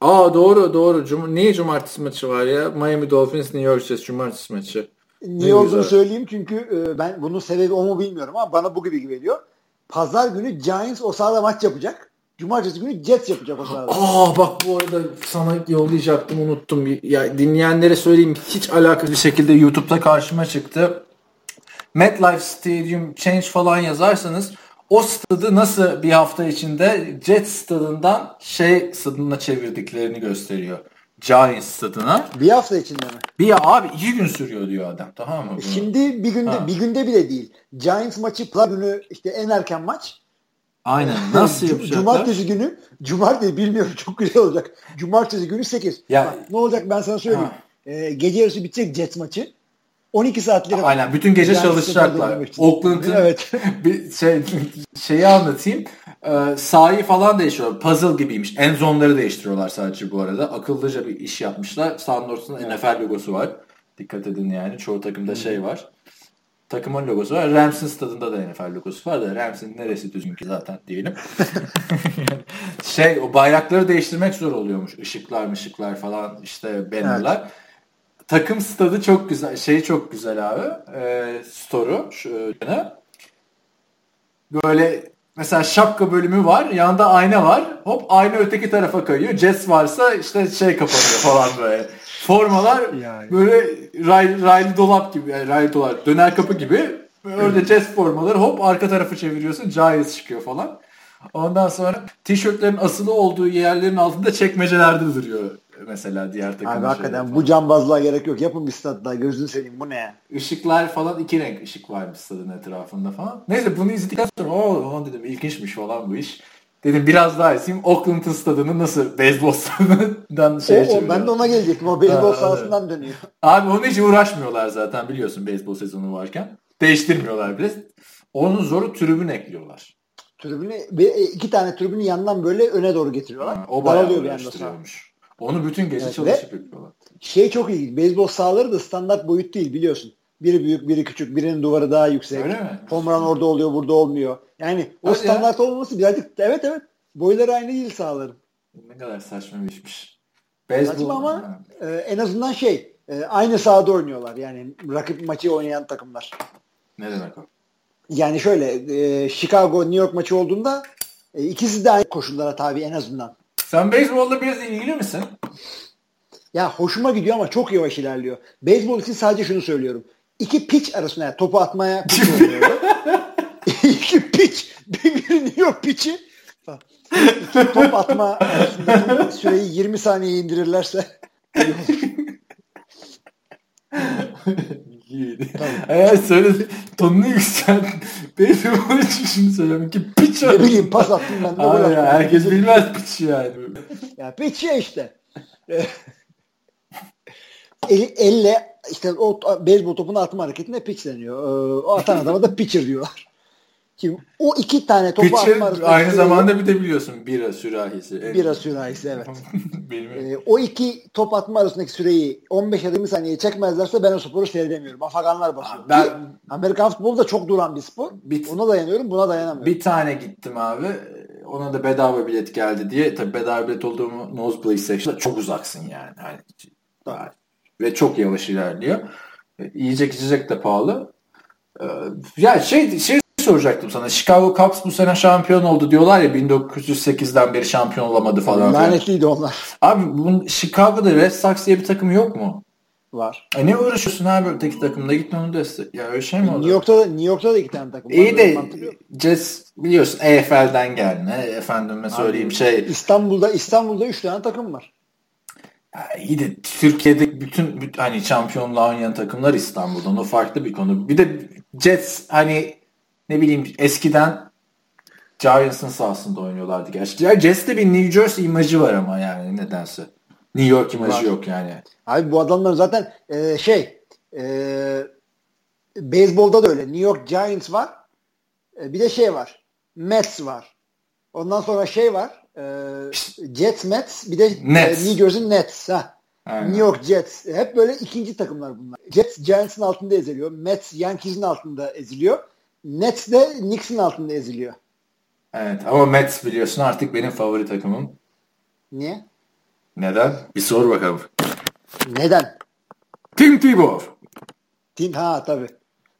Aa doğru doğru. Cum Niye cumartesi maçı var ya? Miami Dolphins New York Jets cumartesi maçı. Niye Ne olduğunu güzel. söyleyeyim çünkü e, ben bunun sebebi o mu bilmiyorum ama bana bu gibi geliyor. Pazar günü Giants o sahada maç yapacak. Cumartesi günü Jets yapacak o sahada. Aa bak bu arada sana yollayacaktım unuttum. Ya dinleyenlere söyleyeyim hiç alakasız bir şekilde YouTube'da karşıma çıktı. MetLife Stadium Change falan yazarsanız o stadı nasıl bir hafta içinde Jets stadından şey stadına çevirdiklerini gösteriyor. Giants stadına. Bir hafta içinde mi? Bir ya abi iki gün sürüyor diyor adam tamam mı? bunu? Şimdi bir günde Ha. bir günde bile değil. Giants maçı pazar günü işte en erken maç. Aynen nasıl yapacaklar? Cumartesi günü Cumartesi bilmiyorum çok güzel olacak. Cumartesi günü 8. Ya- Bak, ne olacak ben sana söyleyeyim. Ee, gece yarısı bitecek Jets maçı. 12 saatleri var. Aynen bütün gece çalışacaklar. Oakland'ın Evet. bir şey şeyi anlatayım. Ee, sahayı falan değiştiriyorlar. Puzzle gibiymiş. En zonları değiştiriyorlar sadece bu arada. Akıllıca bir iş yapmışlar. Sahanın ortasında NFL logosu var. Dikkat edin yani. Çoğu takımda şey var. Takımın logosu var. Rams'in stadında da NFL logosu var da Rams'in neresi düzgün ki zaten diyelim. şey o bayrakları değiştirmek zor oluyormuş. Işıklar mışıklar falan işte bannerlar. Takım stadı çok güzel. Şey çok güzel abi. E, store'u. Şu, yönü. böyle mesela şapka bölümü var. Yanında ayna var. Hop ayna öteki tarafa kayıyor. Jets varsa işte şey kapanıyor falan böyle. Formalar Yani. böyle ray, raylı dolap gibi. Yani raylı dolap. Döner kapı gibi. Orada Jets formaları hop arka tarafı çeviriyorsun Giants çıkıyor falan. Ondan sonra tişörtlerin asılı olduğu yerlerin altında çekmecelerde duruyor mesela diğer takım. Abi hakikaten bu cambazlığa gerek yok. Yapın bir stat daha gözünü seveyim bu ne ya? Işıklar falan iki renk ışık varmış stadın etrafında falan. Neyse bunu izledikten sonra o dedim ilginçmiş falan bu iş. Dedim biraz daha izleyeyim. Oakland'ın stadını nasıl beyzbol stadından şey o, o, ben de ona gelecektim. O beyzbol sahasından evet. dönüyor. Abi onun hiç uğraşmıyorlar zaten biliyorsun beyzbol sezonu varken. Değiştirmiyorlar bile. Onun zoru tribün ekliyorlar. Tribünü e, iki tane tribünü yandan böyle öne doğru getiriyorlar. Ha, o bayağı uğraştırıyormuş. Onu bütün gece evet, çalışıp yapıyorlar. Şey çok iyi. Beyzbol sahaları da standart boyut değil biliyorsun. Biri büyük, biri küçük, birinin duvarı daha yüksek. Öyle mi? Homeran orada oluyor, burada olmuyor. Yani o Hadi standart ya. olmaması birazcık evet evet. Boyları aynı değil sahaların. Ne kadar saçma bir işmiş. Beyzbol saçma ama e, en azından şey e, aynı sahada oynuyorlar. Yani rakip maçı oynayan takımlar. Ne demek o? Yani şöyle e, Chicago New York maçı olduğunda e, ikisi de aynı koşullara tabi en azından. Sen beyzbolla biraz ilgili misin? Ya hoşuma gidiyor ama çok yavaş ilerliyor. Beyzbol için sadece şunu söylüyorum. İki pitch arasında yani topu atmaya İki pitch. Bir New York pitch'i İki top atma süreyi 20 saniye indirirlerse iyiydi. Eğer söyledi tonunu yükselt. Benim onun için şunu söylüyorum ki piç Ne bileyim pas attım ben de. Abi ya, herkes bilmez piç yani. ya piç ya işte. El, elle işte o beyzbol topunu atma hareketine pitch deniyor. Ee, o atan adama da pitcher diyorlar. Şimdi o iki tane topu Pitcher, atma arasında aynı zamanda bir de biliyorsun bira sürahisi. Bira sürahisi evet. ee, o iki top atma arasındaki süreyi 15 20 saniye çekmezlerse ben o sporu seyredemiyorum. Afaganlar basıyor. Ben, Ki, Amerikan futbolu da çok duran bir spor. Bir, Ona dayanıyorum buna dayanamıyorum. Bir tane gittim abi. Ona da bedava bilet geldi diye. Tabii bedava bilet olduğumu nosebleed section'da çok uzaksın yani. Hani, ve çok yavaş ilerliyor. E, yiyecek içecek de pahalı. Ee, ya şey şey soracaktım sana. Chicago Cubs bu sene şampiyon oldu diyorlar ya 1908'den beri şampiyon olamadı falan. Lanetliydi onlar. Abi bunun Chicago'da Red Sox diye bir takım yok mu? Var. E ne uğraşıyorsun abi öteki takımda git onu destek. Ya öyle şey mi oldu? New York'ta da, New York'ta da iki tane takım İyi de Jets biliyorsun EFL'den gelme. Efendime söyleyeyim abi, şey. İstanbul'da İstanbul'da üç tane takım var. Ya iyi de Türkiye'de bütün, bütün hani şampiyonluğa oynayan takımlar İstanbul'dan. O farklı bir konu. Bir de Jets hani ne bileyim eskiden Giants'ın sahasında oynuyorlardı gerçi. Ya Jets'te bir New Jersey imajı var ama yani nedense. New York imajı var. yok yani. Abi bu adamlar zaten e, şey e, beyzbolda da öyle. New York Giants var. E, bir de şey var. Mets var. Ondan sonra şey var. E, Jets, Mets bir de Nets. E, New Jersey Nets. Ha. Aynen. New York Jets. Hep böyle ikinci takımlar bunlar. Jets Giants'ın altında eziliyor. Mets Yankees'in altında eziliyor. Nets de Knicks'in altında eziliyor. Evet ama Mets biliyorsun artık benim favori takımım. Niye? Neden? Bir sor bakalım. Neden? Tim Tebow. Tim ha tabii.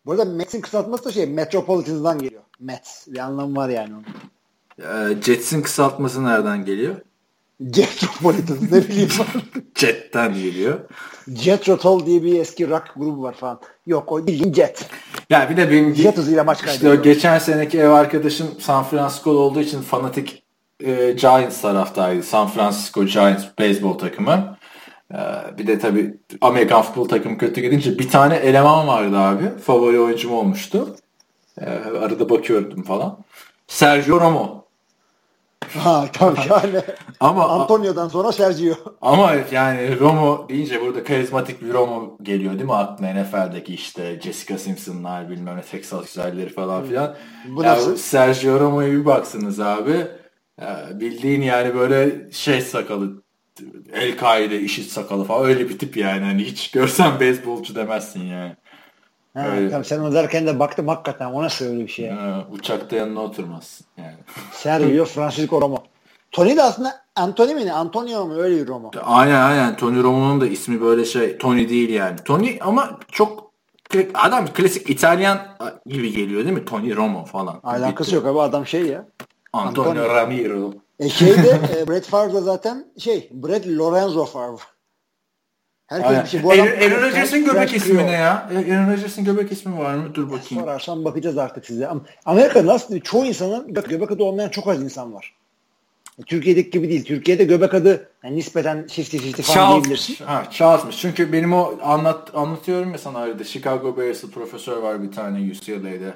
Burada Mets'in kısaltması da şey Metropolitans'dan geliyor. Mets. Bir anlamı var yani onun. Ee, Jets'in kısaltması nereden geliyor? Jetropolitan ne bileyim. Jet'ten geliyor. Jet Rotol diye bir eski rock grubu var falan. Yok o bildiğin Jet. Ya bir de benim Jet hızıyla maç kaydediyor. İşte o geçen seneki ev arkadaşım San Francisco'da olduğu için fanatik e, Giants taraftaydı. San Francisco Giants beyzbol takımı. E, bir de tabii Amerikan futbol takımı kötü gidince bir tane eleman vardı abi. Favori oyuncum olmuştu. E, arada bakıyordum falan. Sergio Romo. Ha tabii yani. ama Antonio'dan sonra Sergio. Ama yani Romo deyince burada karizmatik bir Romo geliyor değil mi aklına NFL'deki işte Jessica Simpson'lar bilmem ne Texas güzelleri falan filan. Bu ya nasıl? Sergio Romo'ya bir baksınız abi. Ya bildiğin yani böyle şey sakalı El-Kaide işit sakalı falan öyle bir tip yani. Hani hiç görsen beyzbolcu demezsin yani. Ha, tamam, sen onu derken de baktım hakikaten o nasıl öyle bir şey. Ha, uçakta yanına oturmaz. Yani. Sergio Francisco Romo. Tony de aslında Anthony mi? Antonio mu? Öyle bir Romo. Aynen aynen. Tony Romo'nun da ismi böyle şey. Tony değil yani. Tony ama çok adam klasik İtalyan gibi geliyor değil mi? Tony Romo falan. Alakası yok abi adam şey ya. Antonio, Antonio. Ramiro. E şeyde Brett Favre zaten şey Brett Lorenzo Favre. Herkes Aynen. bir şey. Bu adam Aaron, Rodgers'ın göbek ismi ne ya? Aaron Rodgers'ın göbek ismi var mı? Dur bakayım. Sorarsan bakacağız artık size. Ama Amerika'da aslında çoğu insanın göbek, adı olmayan çok az insan var. E, Türkiye'deki gibi değil. Türkiye'de göbek adı yani nispeten şifti şifti falan diyebilirsin. Charles. Ha, Charles'mış. Çünkü benim o anlat anlatıyorum ya sana arada. Chicago Bears'lı profesör var bir tane UCLA'de.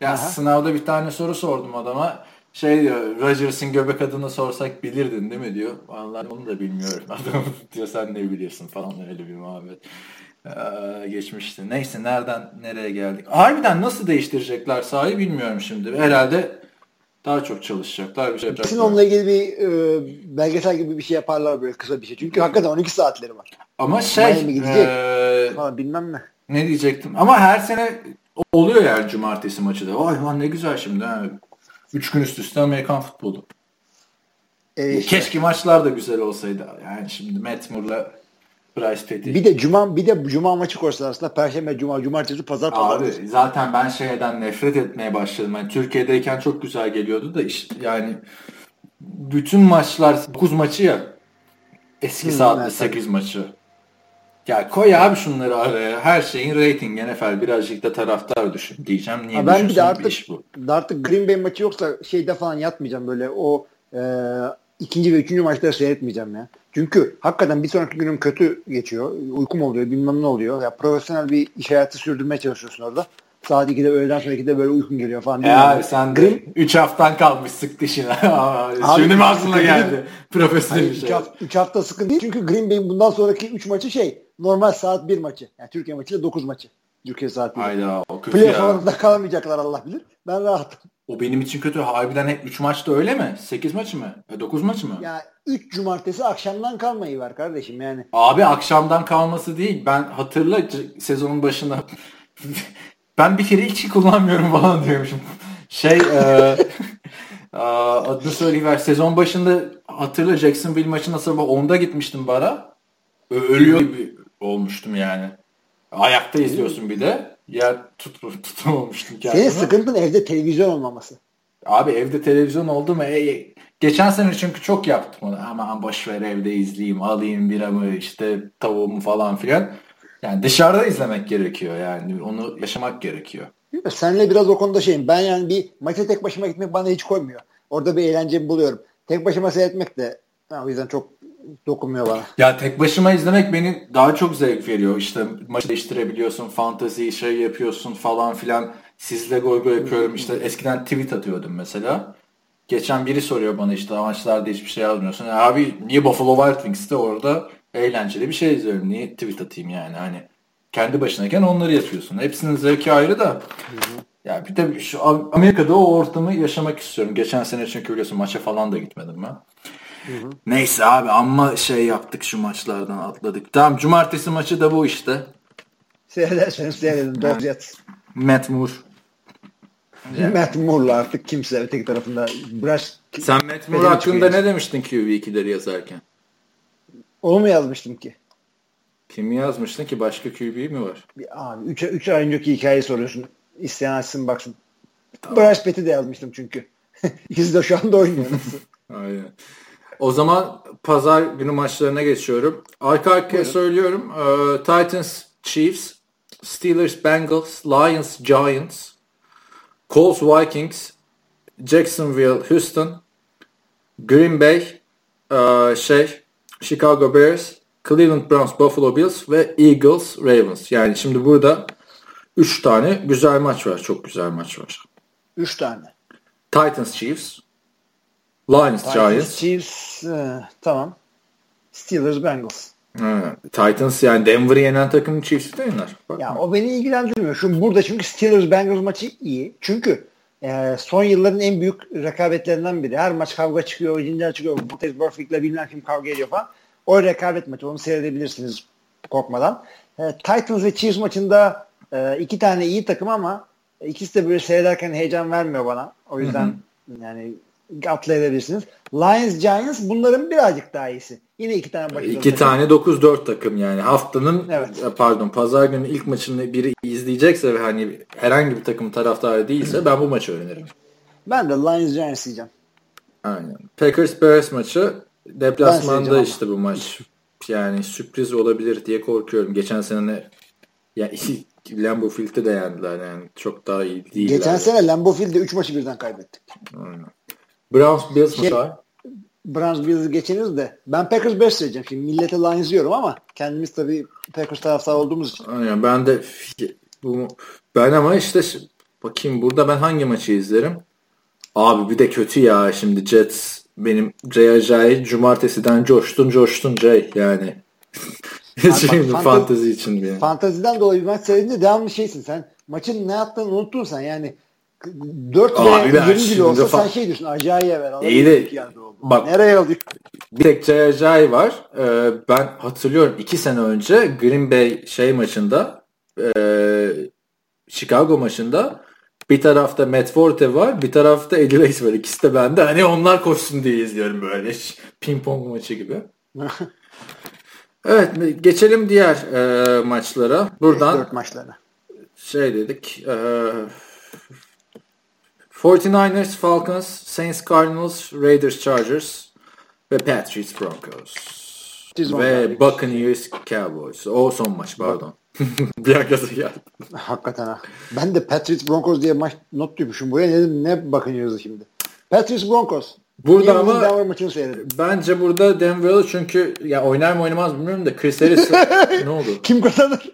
Ya Aha. sınavda bir tane soru sordum adama. Şey diyor, Rodgers'ın göbek adını sorsak bilirdin değil mi diyor. Vallahi onu da bilmiyorum. Adam diyor sen ne biliyorsun falan öyle bir muhabbet. Ee, geçmişti. Neyse nereden nereye geldik. Harbiden nasıl değiştirecekler sahayı bilmiyorum şimdi. Herhalde daha çok çalışacaklar bir şey Kesin yapacaklar. onunla ilgili bir e, belgesel gibi bir şey yaparlar böyle kısa bir şey. Çünkü hakikaten 12 saatleri var. Ama şey Miami gidecek. ee, Falan bilmem ne. Ne diyecektim? Ama her sene oluyor yani cumartesi maçı da. Vay lan ne güzel şimdi. Ha. Üç gün üst üste Amerikan futbolu. E, işte. Keşke maçlar da güzel olsaydı. Yani şimdi Matt Moore'la Bryce Petty. Bir de cuma bir de cuma maçı koysalar aslında perşembe, cuma, cumartesi, pazar, pazar. Abi zaten ben şeyden nefret etmeye başladım. Yani Türkiye'deyken çok güzel geliyordu da işte yani bütün maçlar 9 maçı ya. Eski Hı, saatte evet, 8 maçı. Ya koy abi şunları araya. Her şeyin rating NFL birazcık da taraftar düşün diyeceğim. Niye Ha, ben bir de artık iş bu. artık Green Bay maçı yoksa şeyde falan yatmayacağım böyle o e, ikinci ve üçüncü maçları seyretmeyeceğim ya. Çünkü hakikaten bir sonraki günüm kötü geçiyor. Uykum oluyor bilmem ne oluyor. Ya profesyonel bir iş hayatı sürdürmeye çalışıyorsun orada. Saat 2'de öğleden sonra 2'de böyle uykun geliyor falan. E Bilmiyorum. abi sen de 3 haftan kalmış sık dişine. Şimdi mi aklına geldi? Profesyonel bir şey. hafta, üç hafta sıkıntı değil. Çünkü Green Bay'in bundan sonraki 3 maçı şey normal saat 1 maçı. Yani Türkiye maçı da 9 maçı. Türkiye saat 1. Hayda o kötü Playoff ya. alanında kalamayacaklar Allah bilir. Ben rahatım. O benim için kötü. Harbiden hep 3 maçta öyle mi? 8 maçı mı? 9 maçı mı? Ya 3 cumartesi akşamdan kalmayı ver kardeşim yani. Abi akşamdan kalması değil. Ben hatırla sezonun başında ben bir kere hiç kullanmıyorum falan diyormuşum. Şey e, aa, adını söyleyiver. Sezon başında hatırla Jacksonville maçına sabah 10'da gitmiştim bara. Ölüyor gibi olmuştum yani. Ayakta izliyorsun bir de. Yer tut, tutamamıştım kendimi. Senin sıkıntın evde televizyon olmaması. Abi evde televizyon oldu mu? E, e, geçen sene çünkü çok yaptım onu. Aman boş ver evde izleyeyim, alayım biramı, işte tavuğumu falan filan. Yani dışarıda izlemek gerekiyor yani. Onu yaşamak gerekiyor. Senle biraz o konuda şeyim. Ben yani bir maça tek başıma gitmek bana hiç koymuyor. Orada bir eğlencemi buluyorum. Tek başıma seyretmek de ha, o yüzden çok dokunmuyor bana. Ya tek başıma izlemek beni daha çok zevk veriyor. İşte maçı değiştirebiliyorsun, fantezi şey yapıyorsun falan filan. Sizle goy goy yapıyorum. İşte eskiden tweet atıyordum mesela. Geçen biri soruyor bana işte maçlarda hiçbir şey yazmıyorsun. Ya abi niye Buffalo Wild Wings'te orada eğlenceli bir şey izliyorum. Niye tweet atayım yani hani. Kendi başınayken onları yapıyorsun. Hepsinin zevki ayrı da. Ya bir de şu Am- Amerika'da o ortamı yaşamak istiyorum. Geçen sene çünkü biliyorsun maça falan da gitmedim ben. Neyse abi amma şey yaptık şu maçlardan atladık. Tamam cumartesi maçı da bu işte. Seyrederseniz seyredin. Dodgers. Matt Moore. Matt Moore'la artık kimse öteki tarafında biraz Sen Matt Moore hakkında ne demiştin QB2'leri yazarken? Onu mu yazmıştım ki? Kim yazmıştın ki başka QB mi var? Bir, abi 3 üç ay önceki hikayeyi soruyorsun. İsteyen açsın baksın. Bryce Petty de yazmıştım çünkü. İkisi de şu anda oynuyor. Aynen. O zaman pazar günü maçlarına geçiyorum. Arka arkaya söylüyorum. Ee, Titans, Chiefs, Steelers, Bengals, Lions, Giants, Colts, Vikings, Jacksonville, Houston, Green Bay, ee, şey, Chicago Bears, Cleveland Browns, Buffalo Bills ve Eagles, Ravens. Yani şimdi burada 3 tane güzel maç var. Çok güzel maç var. 3 tane. Titans, Chiefs, Lions, Titans, Giants, Chiefs, e, tamam. Steelers, Bengals. Ha, Titans yani Denver'ı yenen takım Chiefs'i de yener. Bak. Ya o beni ilgilendirmiyor. Şu burada çünkü Steelers Bengals maçı iyi. Çünkü e, son yılların en büyük rekabetlerinden biri. Her maç kavga çıkıyor, cinler çıkıyor. Montez Burfict'le bilmem kim kavga ediyor falan. O rekabet maçı. Onu seyredebilirsiniz korkmadan. E, Titans ve Chiefs maçında e, iki tane iyi takım ama ikisi de böyle seyrederken heyecan vermiyor bana. O yüzden yani atlayabilirsiniz. Lions, Giants bunların birazcık daha iyisi. Yine iki tane başarılı İki tane 9-4 takım yani. Haftanın Evet. e, pardon pazar günü ilk maçını biri izleyecekse ve hani herhangi bir takım taraftarı değilse ben bu maçı öğrenirim. Ben de Lions, Giants diyeceğim. Aynen. Packers Bears maçı deplasmanda işte bu maç. yani sürpriz olabilir diye korkuyorum. Geçen sene ya Lambeau Field'de de yendiler yani çok daha iyi değiller. Geçen sene Lambeau Field'de 3 maçı birden kaybettik. Aynen. Browns Bills Şey- mı var? Browns Bills'i geçiniz de ben Packers 5 söyleyeceğim. Şimdi millete Lions diyorum ama kendimiz tabii Packers taraftarı olduğumuz için. Aynen ben de bu ben ama işte bakayım burada ben hangi maçı izlerim? Abi bir de kötü ya şimdi Jets benim Jay Ajayi cumartesiden coştun coştun Jay yani. şimdi fantezi- fantezi için bir. Fantaziden dolayı bir maç seyredince devamlı şeysin sen. Maçın ne yaptığını unuttun sen yani. 4 Abi ve ben 20 şimdi bile olsa fa- sen şey diyorsun acayip ver. İyi de- bak- Nereye alıyor? Bir tek Jay Ajayi var. Ee, ben hatırlıyorum iki sene önce Green Bay şey maçında e, Chicago maçında bir tarafta Matt Forte var bir tarafta Eddie Lace var. İkisi de bende. Hani onlar koşsun diye izliyorum böyle. Ping pong maçı gibi. Evet geçelim diğer e, maçlara. Buradan 4 maçlarına. şey dedik. E, 49ers, Falcons, Saints, Cardinals, Raiders, Chargers ve Patriots, Broncos. Ve. Buccaneers, Cowboys. O son maç pardon. bir arkası geldi. Hakikaten ha. Ben de Patriots Broncos diye maç not duymuşum. Buraya ne, ne bakınıyoruz şimdi? Patriots Broncos. Burada Yeni ama Denver maçını seyredin. bence burada Denver'lı çünkü ya oynar mı oynamaz bilmiyorum da Chris Harris ne oldu? Kim kazanır?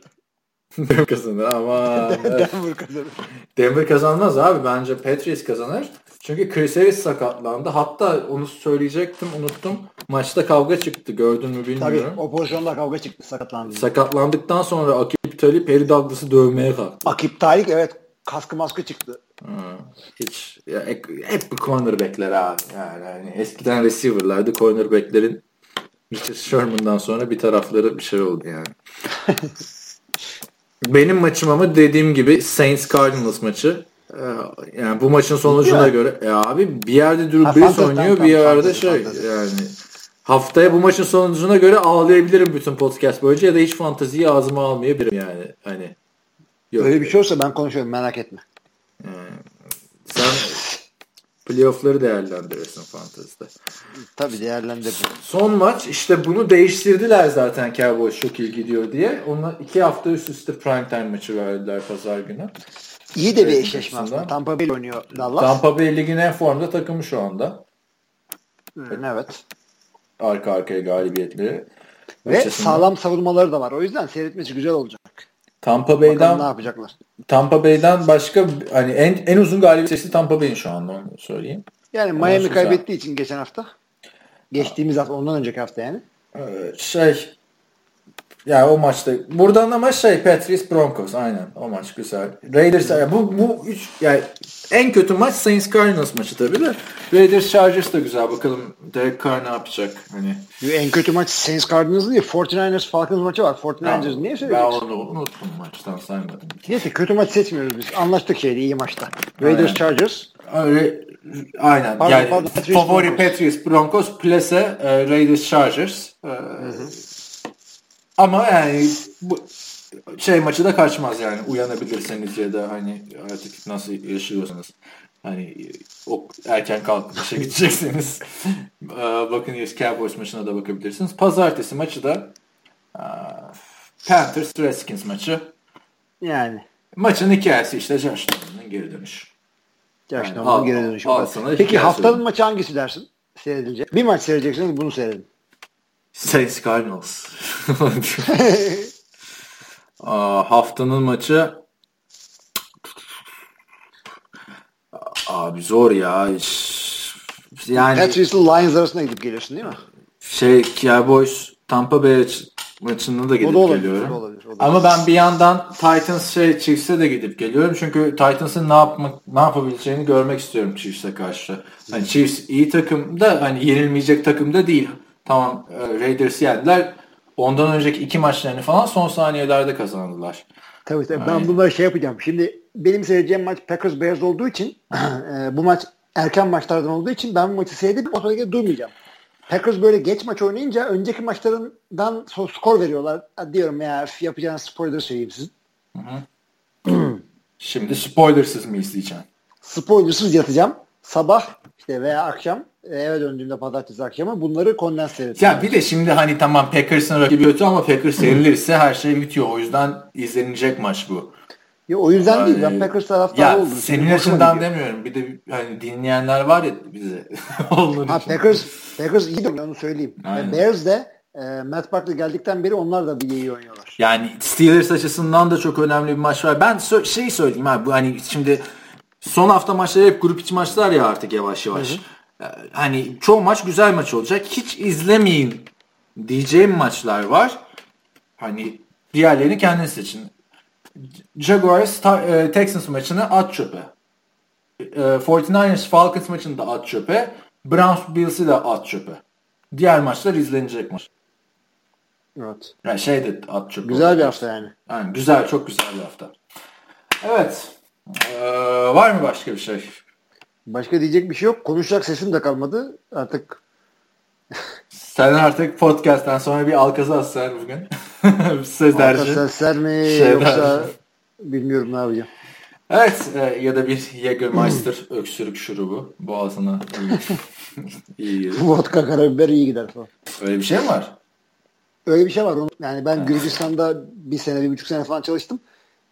Denver kazanır ama. Denver kazanır. Denver kazanmaz abi. Bence Patriots kazanır. Çünkü Chris Harris sakatlandı. Hatta onu söyleyecektim unuttum. Maçta kavga çıktı. Gördün mü Tabii bilmiyorum. o pozisyonda kavga çıktı sakatlandı. Sakatlandıktan sonra Akip Talip Harry Douglas'ı dövmeye kalktı. Akip Talik evet kaskı maskı çıktı. Hiç ya, hep, bu cornerbackler abi. Yani, hani eskiden receiver'lardı. Cornerbacklerin Richard Sherman'dan sonra bir tarafları bir şey oldu yani. Benim maçım ama dediğim gibi Saints Cardinals maçı. Ee, Yani bu maçın sonucuna göre e abi bir yerde Drew Brees oynuyor bir yerde şey yani haftaya bu maçın sonucuna göre ağlayabilirim bütün podcast boyunca ya da hiç fanteziyi ağzıma almayabilirim yani hani yok. Öyle bir şey olsa ben konuşuyorum merak etme. Sen playoff'ları değerlendirirsin fantezide. Tabii değerlendir. Son maç işte bunu değiştirdiler zaten Cowboys çok iyi gidiyor diye. Ona iki hafta üst üste primetime maçı verdiler pazar günü. İyi de bir Evet, eşleşme aslında. Tampa Bay oynuyor Dallas. Tampa Bay ligin en formda takımı şu anda. Hı, evet. Arka arkaya galibiyetleri. Ve açısından. sağlam savunmaları da var. O yüzden seyretmesi güzel olacak. Tampa Bakalım ne Bay'den yapacaklar. Tampa Bay'den başka hani en en uzun galibiyet sesi Tampa Bay'in şu anda onu söyleyeyim. Yani Miami kaybettiği için geçen hafta. Geçtiğimiz hafta ondan önceki hafta yani. Ee, şey ya o maçta buradan ama şey Patriots Broncos aynen o maç güzel. Raiders ya bu bu üç yani en kötü maç Saints Cardinals maçı tabii de Raiders Chargers da güzel bakalım Derek Carr ne yapacak hani. En kötü maç Saints Cardinals değil 49ers Falcons maçı var. 49ers niye ben söylüyorsun? onu unuttum maçtan saymadım. Neyse kötü maç seçmiyoruz biz. Anlaştık şeydi iyi maçta. Raiders Aynen. Chargers. Öyle, aynen Pardon, yani pardon, Patriots favori Broncos. Patriots Broncos plase e, Raiders Chargers. E, ama yani bu şey maçı da kaçmaz yani uyanabilirseniz ya da hani artık nasıl yaşıyorsanız hani o erken kalkıp işe gidecekseniz bakın Cowboys maçına da bakabilirsiniz. Pazartesi maçı da Panthers Redskins maçı. Yani. Maçın hikayesi işte Josh Norman'ın geri dönüşü. Josh Yani Norman'ın geri dönüşü. al Peki haftanın maçı hangisi dersin? Seyredilecek. Bir maç seyredeceksiniz bunu seyredin. Saints Cardinals. Aa, haftanın maçı abi zor ya. Yani Patriots'la Lions arasında gidip geliyorsun değil mi? şey Cowboys Tampa Bay maç- maçına da gidip da olabilir, geliyorum. o da olabilir, o da Ama ben bir yandan Titans şey Chiefs'e de gidip geliyorum. Çünkü Titans'ın ne yapmak ne yapabileceğini görmek istiyorum Chiefs'e karşı. Hani Chiefs iyi takım da hani yenilmeyecek takım da değil. Tamam e, Raiders'ı yendiler. Ondan önceki iki maçlarını falan son saniyelerde kazandılar. Tabii tabii. Ben bunları şey yapacağım. Şimdi benim seyredeceğim maç Packers Bears olduğu için e, bu maç erken maçlardan olduğu için ben bu maçı seyredip otomatik durmayacağım. Packers böyle geç maç oynayınca önceki maçlarından skor veriyorlar. Diyorum ya yapacağınız spoiler söyleyeyim sizin. Şimdi spoilersız mı izleyeceğim? Spoilersız yatacağım. Sabah işte veya akşam eve döndüğümde pazartesi akşamı bunları kondens seyrettim. Ya bir de şimdi hani tamam Packers'ın rakibi kötü ama Packers yenilirse her şey bitiyor. O yüzden izlenecek maç bu. Ya o yüzden Yani- değil. Ben Packers taraftarı Ya oldum. senin açından demiyorum. Bir de hani dinleyenler var ya bize. Ha için. Packers, Packers iyi oynuyor onu söyleyeyim. Aynen. Ve Bears de e, Matt Barkley geldikten beri onlar da bir iyi oynuyorlar. Yani Steelers açısından da çok önemli bir maç var. Ben sö- şey söyleyeyim abi bu hani şimdi son hafta maçları hep grup içi maçlar ya artık yavaş yavaş. Ee, Hani çoğu maç güzel maç olacak. Hiç izlemeyin diyeceğim maçlar var. Hani diğerlerini kendiniz seçin. Jaguars e, Texans maçını at çöpe. E, 49ers Falcons maçını da at çöpe. Browns Bills'i de at çöpe. Diğer maçlar izlenecek maç. Evet. Yani şey de at çöpe. Güzel bir olacak. hafta yani. Yani güzel, çok güzel bir hafta. Evet. Ee, var mı başka bir şey? Başka diyecek bir şey yok. Konuşacak sesim de kalmadı. Artık Sen artık podcast'ten sonra bir alkazı sen bugün. Sezerci. sesler mi Şeyler. yoksa bilmiyorum ne yapacağım. Evet. e, ya da bir Jägermeister öksürük şurubu. Boğazına iyi, iyi gelir. Vodka karabiber iyi gider falan. Öyle bir şey mi var? Öyle bir şey var. Yani ben Gürcistan'da bir sene, bir buçuk sene falan çalıştım.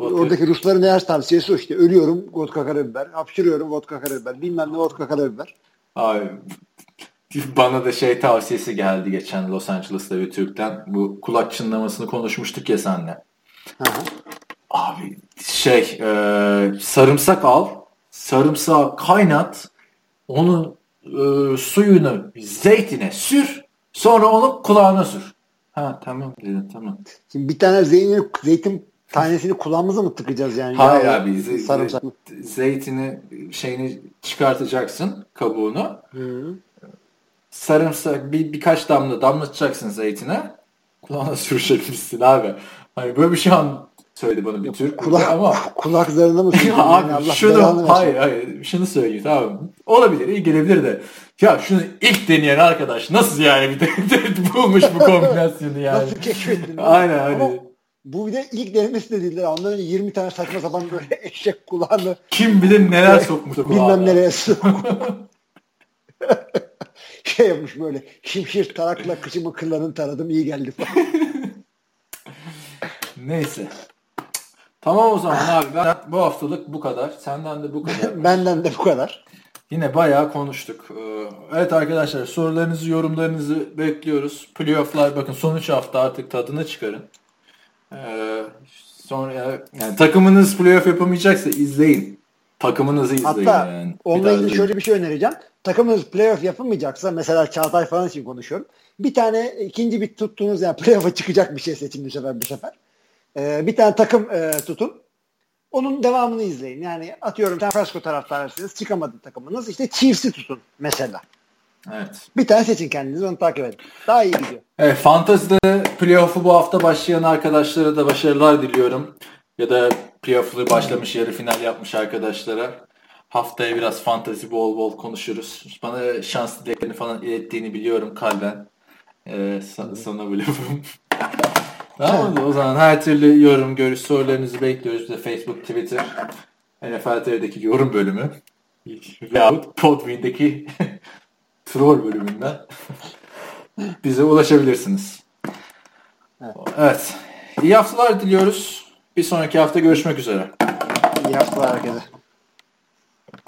Vodka. Oradaki Rusların her tavsiyesi o işte. Ölüyorum vodka karabiber. Hapşırıyorum vodka karabiber. Bilmem ne vodka karabiber. Abi bana da şey tavsiyesi geldi geçen Los Angeles'ta bir Türk'ten. Bu kulak çınlamasını konuşmuştuk ya seninle. Hı hı. Abi şey e, sarımsak al. Sarımsağı kaynat. Onun e, suyunu zeytine sür. Sonra onu kulağına sür. Ha tamam dedim tamam. Şimdi bir tane zeytin, zeytin tanesini kulağımıza mı tıkacağız yani? Hayır Ya, abi ze- Sarımsak. ze- zeytini şeyini çıkartacaksın kabuğunu. Hı. Sarımsak bir birkaç damla damlatacaksın zeytine. Kulağına sürecekmişsin abi. Hani böyle bir şey an söyledi bana bir Türk. Kulak, ama kulak zarına mı Ya abi Allah şunu hayır hayır şunu söyleyeyim tamam? Olabilir iyi gelebilir de ya şunu ilk deneyen arkadaş nasıl yani bir de, bulmuş bu kombinasyonu yani. Nasıl keşfettin? Aynen Ama hani. Bu bir de ilk denemesi de değiller. Ondan önce 20 tane saçma sapan böyle eşek kulağını Kim bilir neler sokmuş o bilmem kulağına. nereye sok- şey yapmış böyle şimşir tarakla kıçımı kıllarını taradım iyi geldi falan. Neyse. Tamam o zaman abi ben bu haftalık bu kadar. Senden de bu kadar. Benden de bu kadar. Yine bayağı konuştuk. Ee, Evet arkadaşlar sorularınızı, yorumlarınızı bekliyoruz. Playoff'lar bakın son 3 hafta artık tadını çıkarın. Ee, sonra yani takımınız playoff yapamayacaksa izleyin. Takımınızı izleyin Hatta yani. Onunla ilgili şöyle bir şey önereceğim. Takımınız playoff yapamayacaksa mesela Çağatay falan için konuşuyorum. Bir tane ikinci bir tuttuğunuz yani playoff'a çıkacak bir şey seçin bu sefer bu sefer. Ee, bir tane takım e, tutun. Onun devamını izleyin. Yani atıyorum San Francisco taraftarısınız çıkamadı takımınız. İşte Chiefs'i tutun mesela. Evet. Bir tane seçin kendiniz onu takip edin. Daha iyi gidiyor. Evet, Fantasy'de playoff'u bu hafta başlayan arkadaşlara da başarılar diliyorum. Ya da playoff'u başlamış, yarı final yapmış arkadaşlara. Haftaya biraz fantasy bol bol konuşuruz. Bana şans dileklerini falan ilettiğini biliyorum kalben. Ee, sa- sana böyle Tamam mı? O zaman her türlü yorum, görüş, sorularınızı bekliyoruz. Biz de Facebook, Twitter, NFL TV'deki yorum bölümü veyahut Podbean'deki troll bölümünden bize ulaşabilirsiniz. Evet. Evet. İyi haftalar diliyoruz. Bir sonraki hafta görüşmek üzere. İyi haftalar herkese.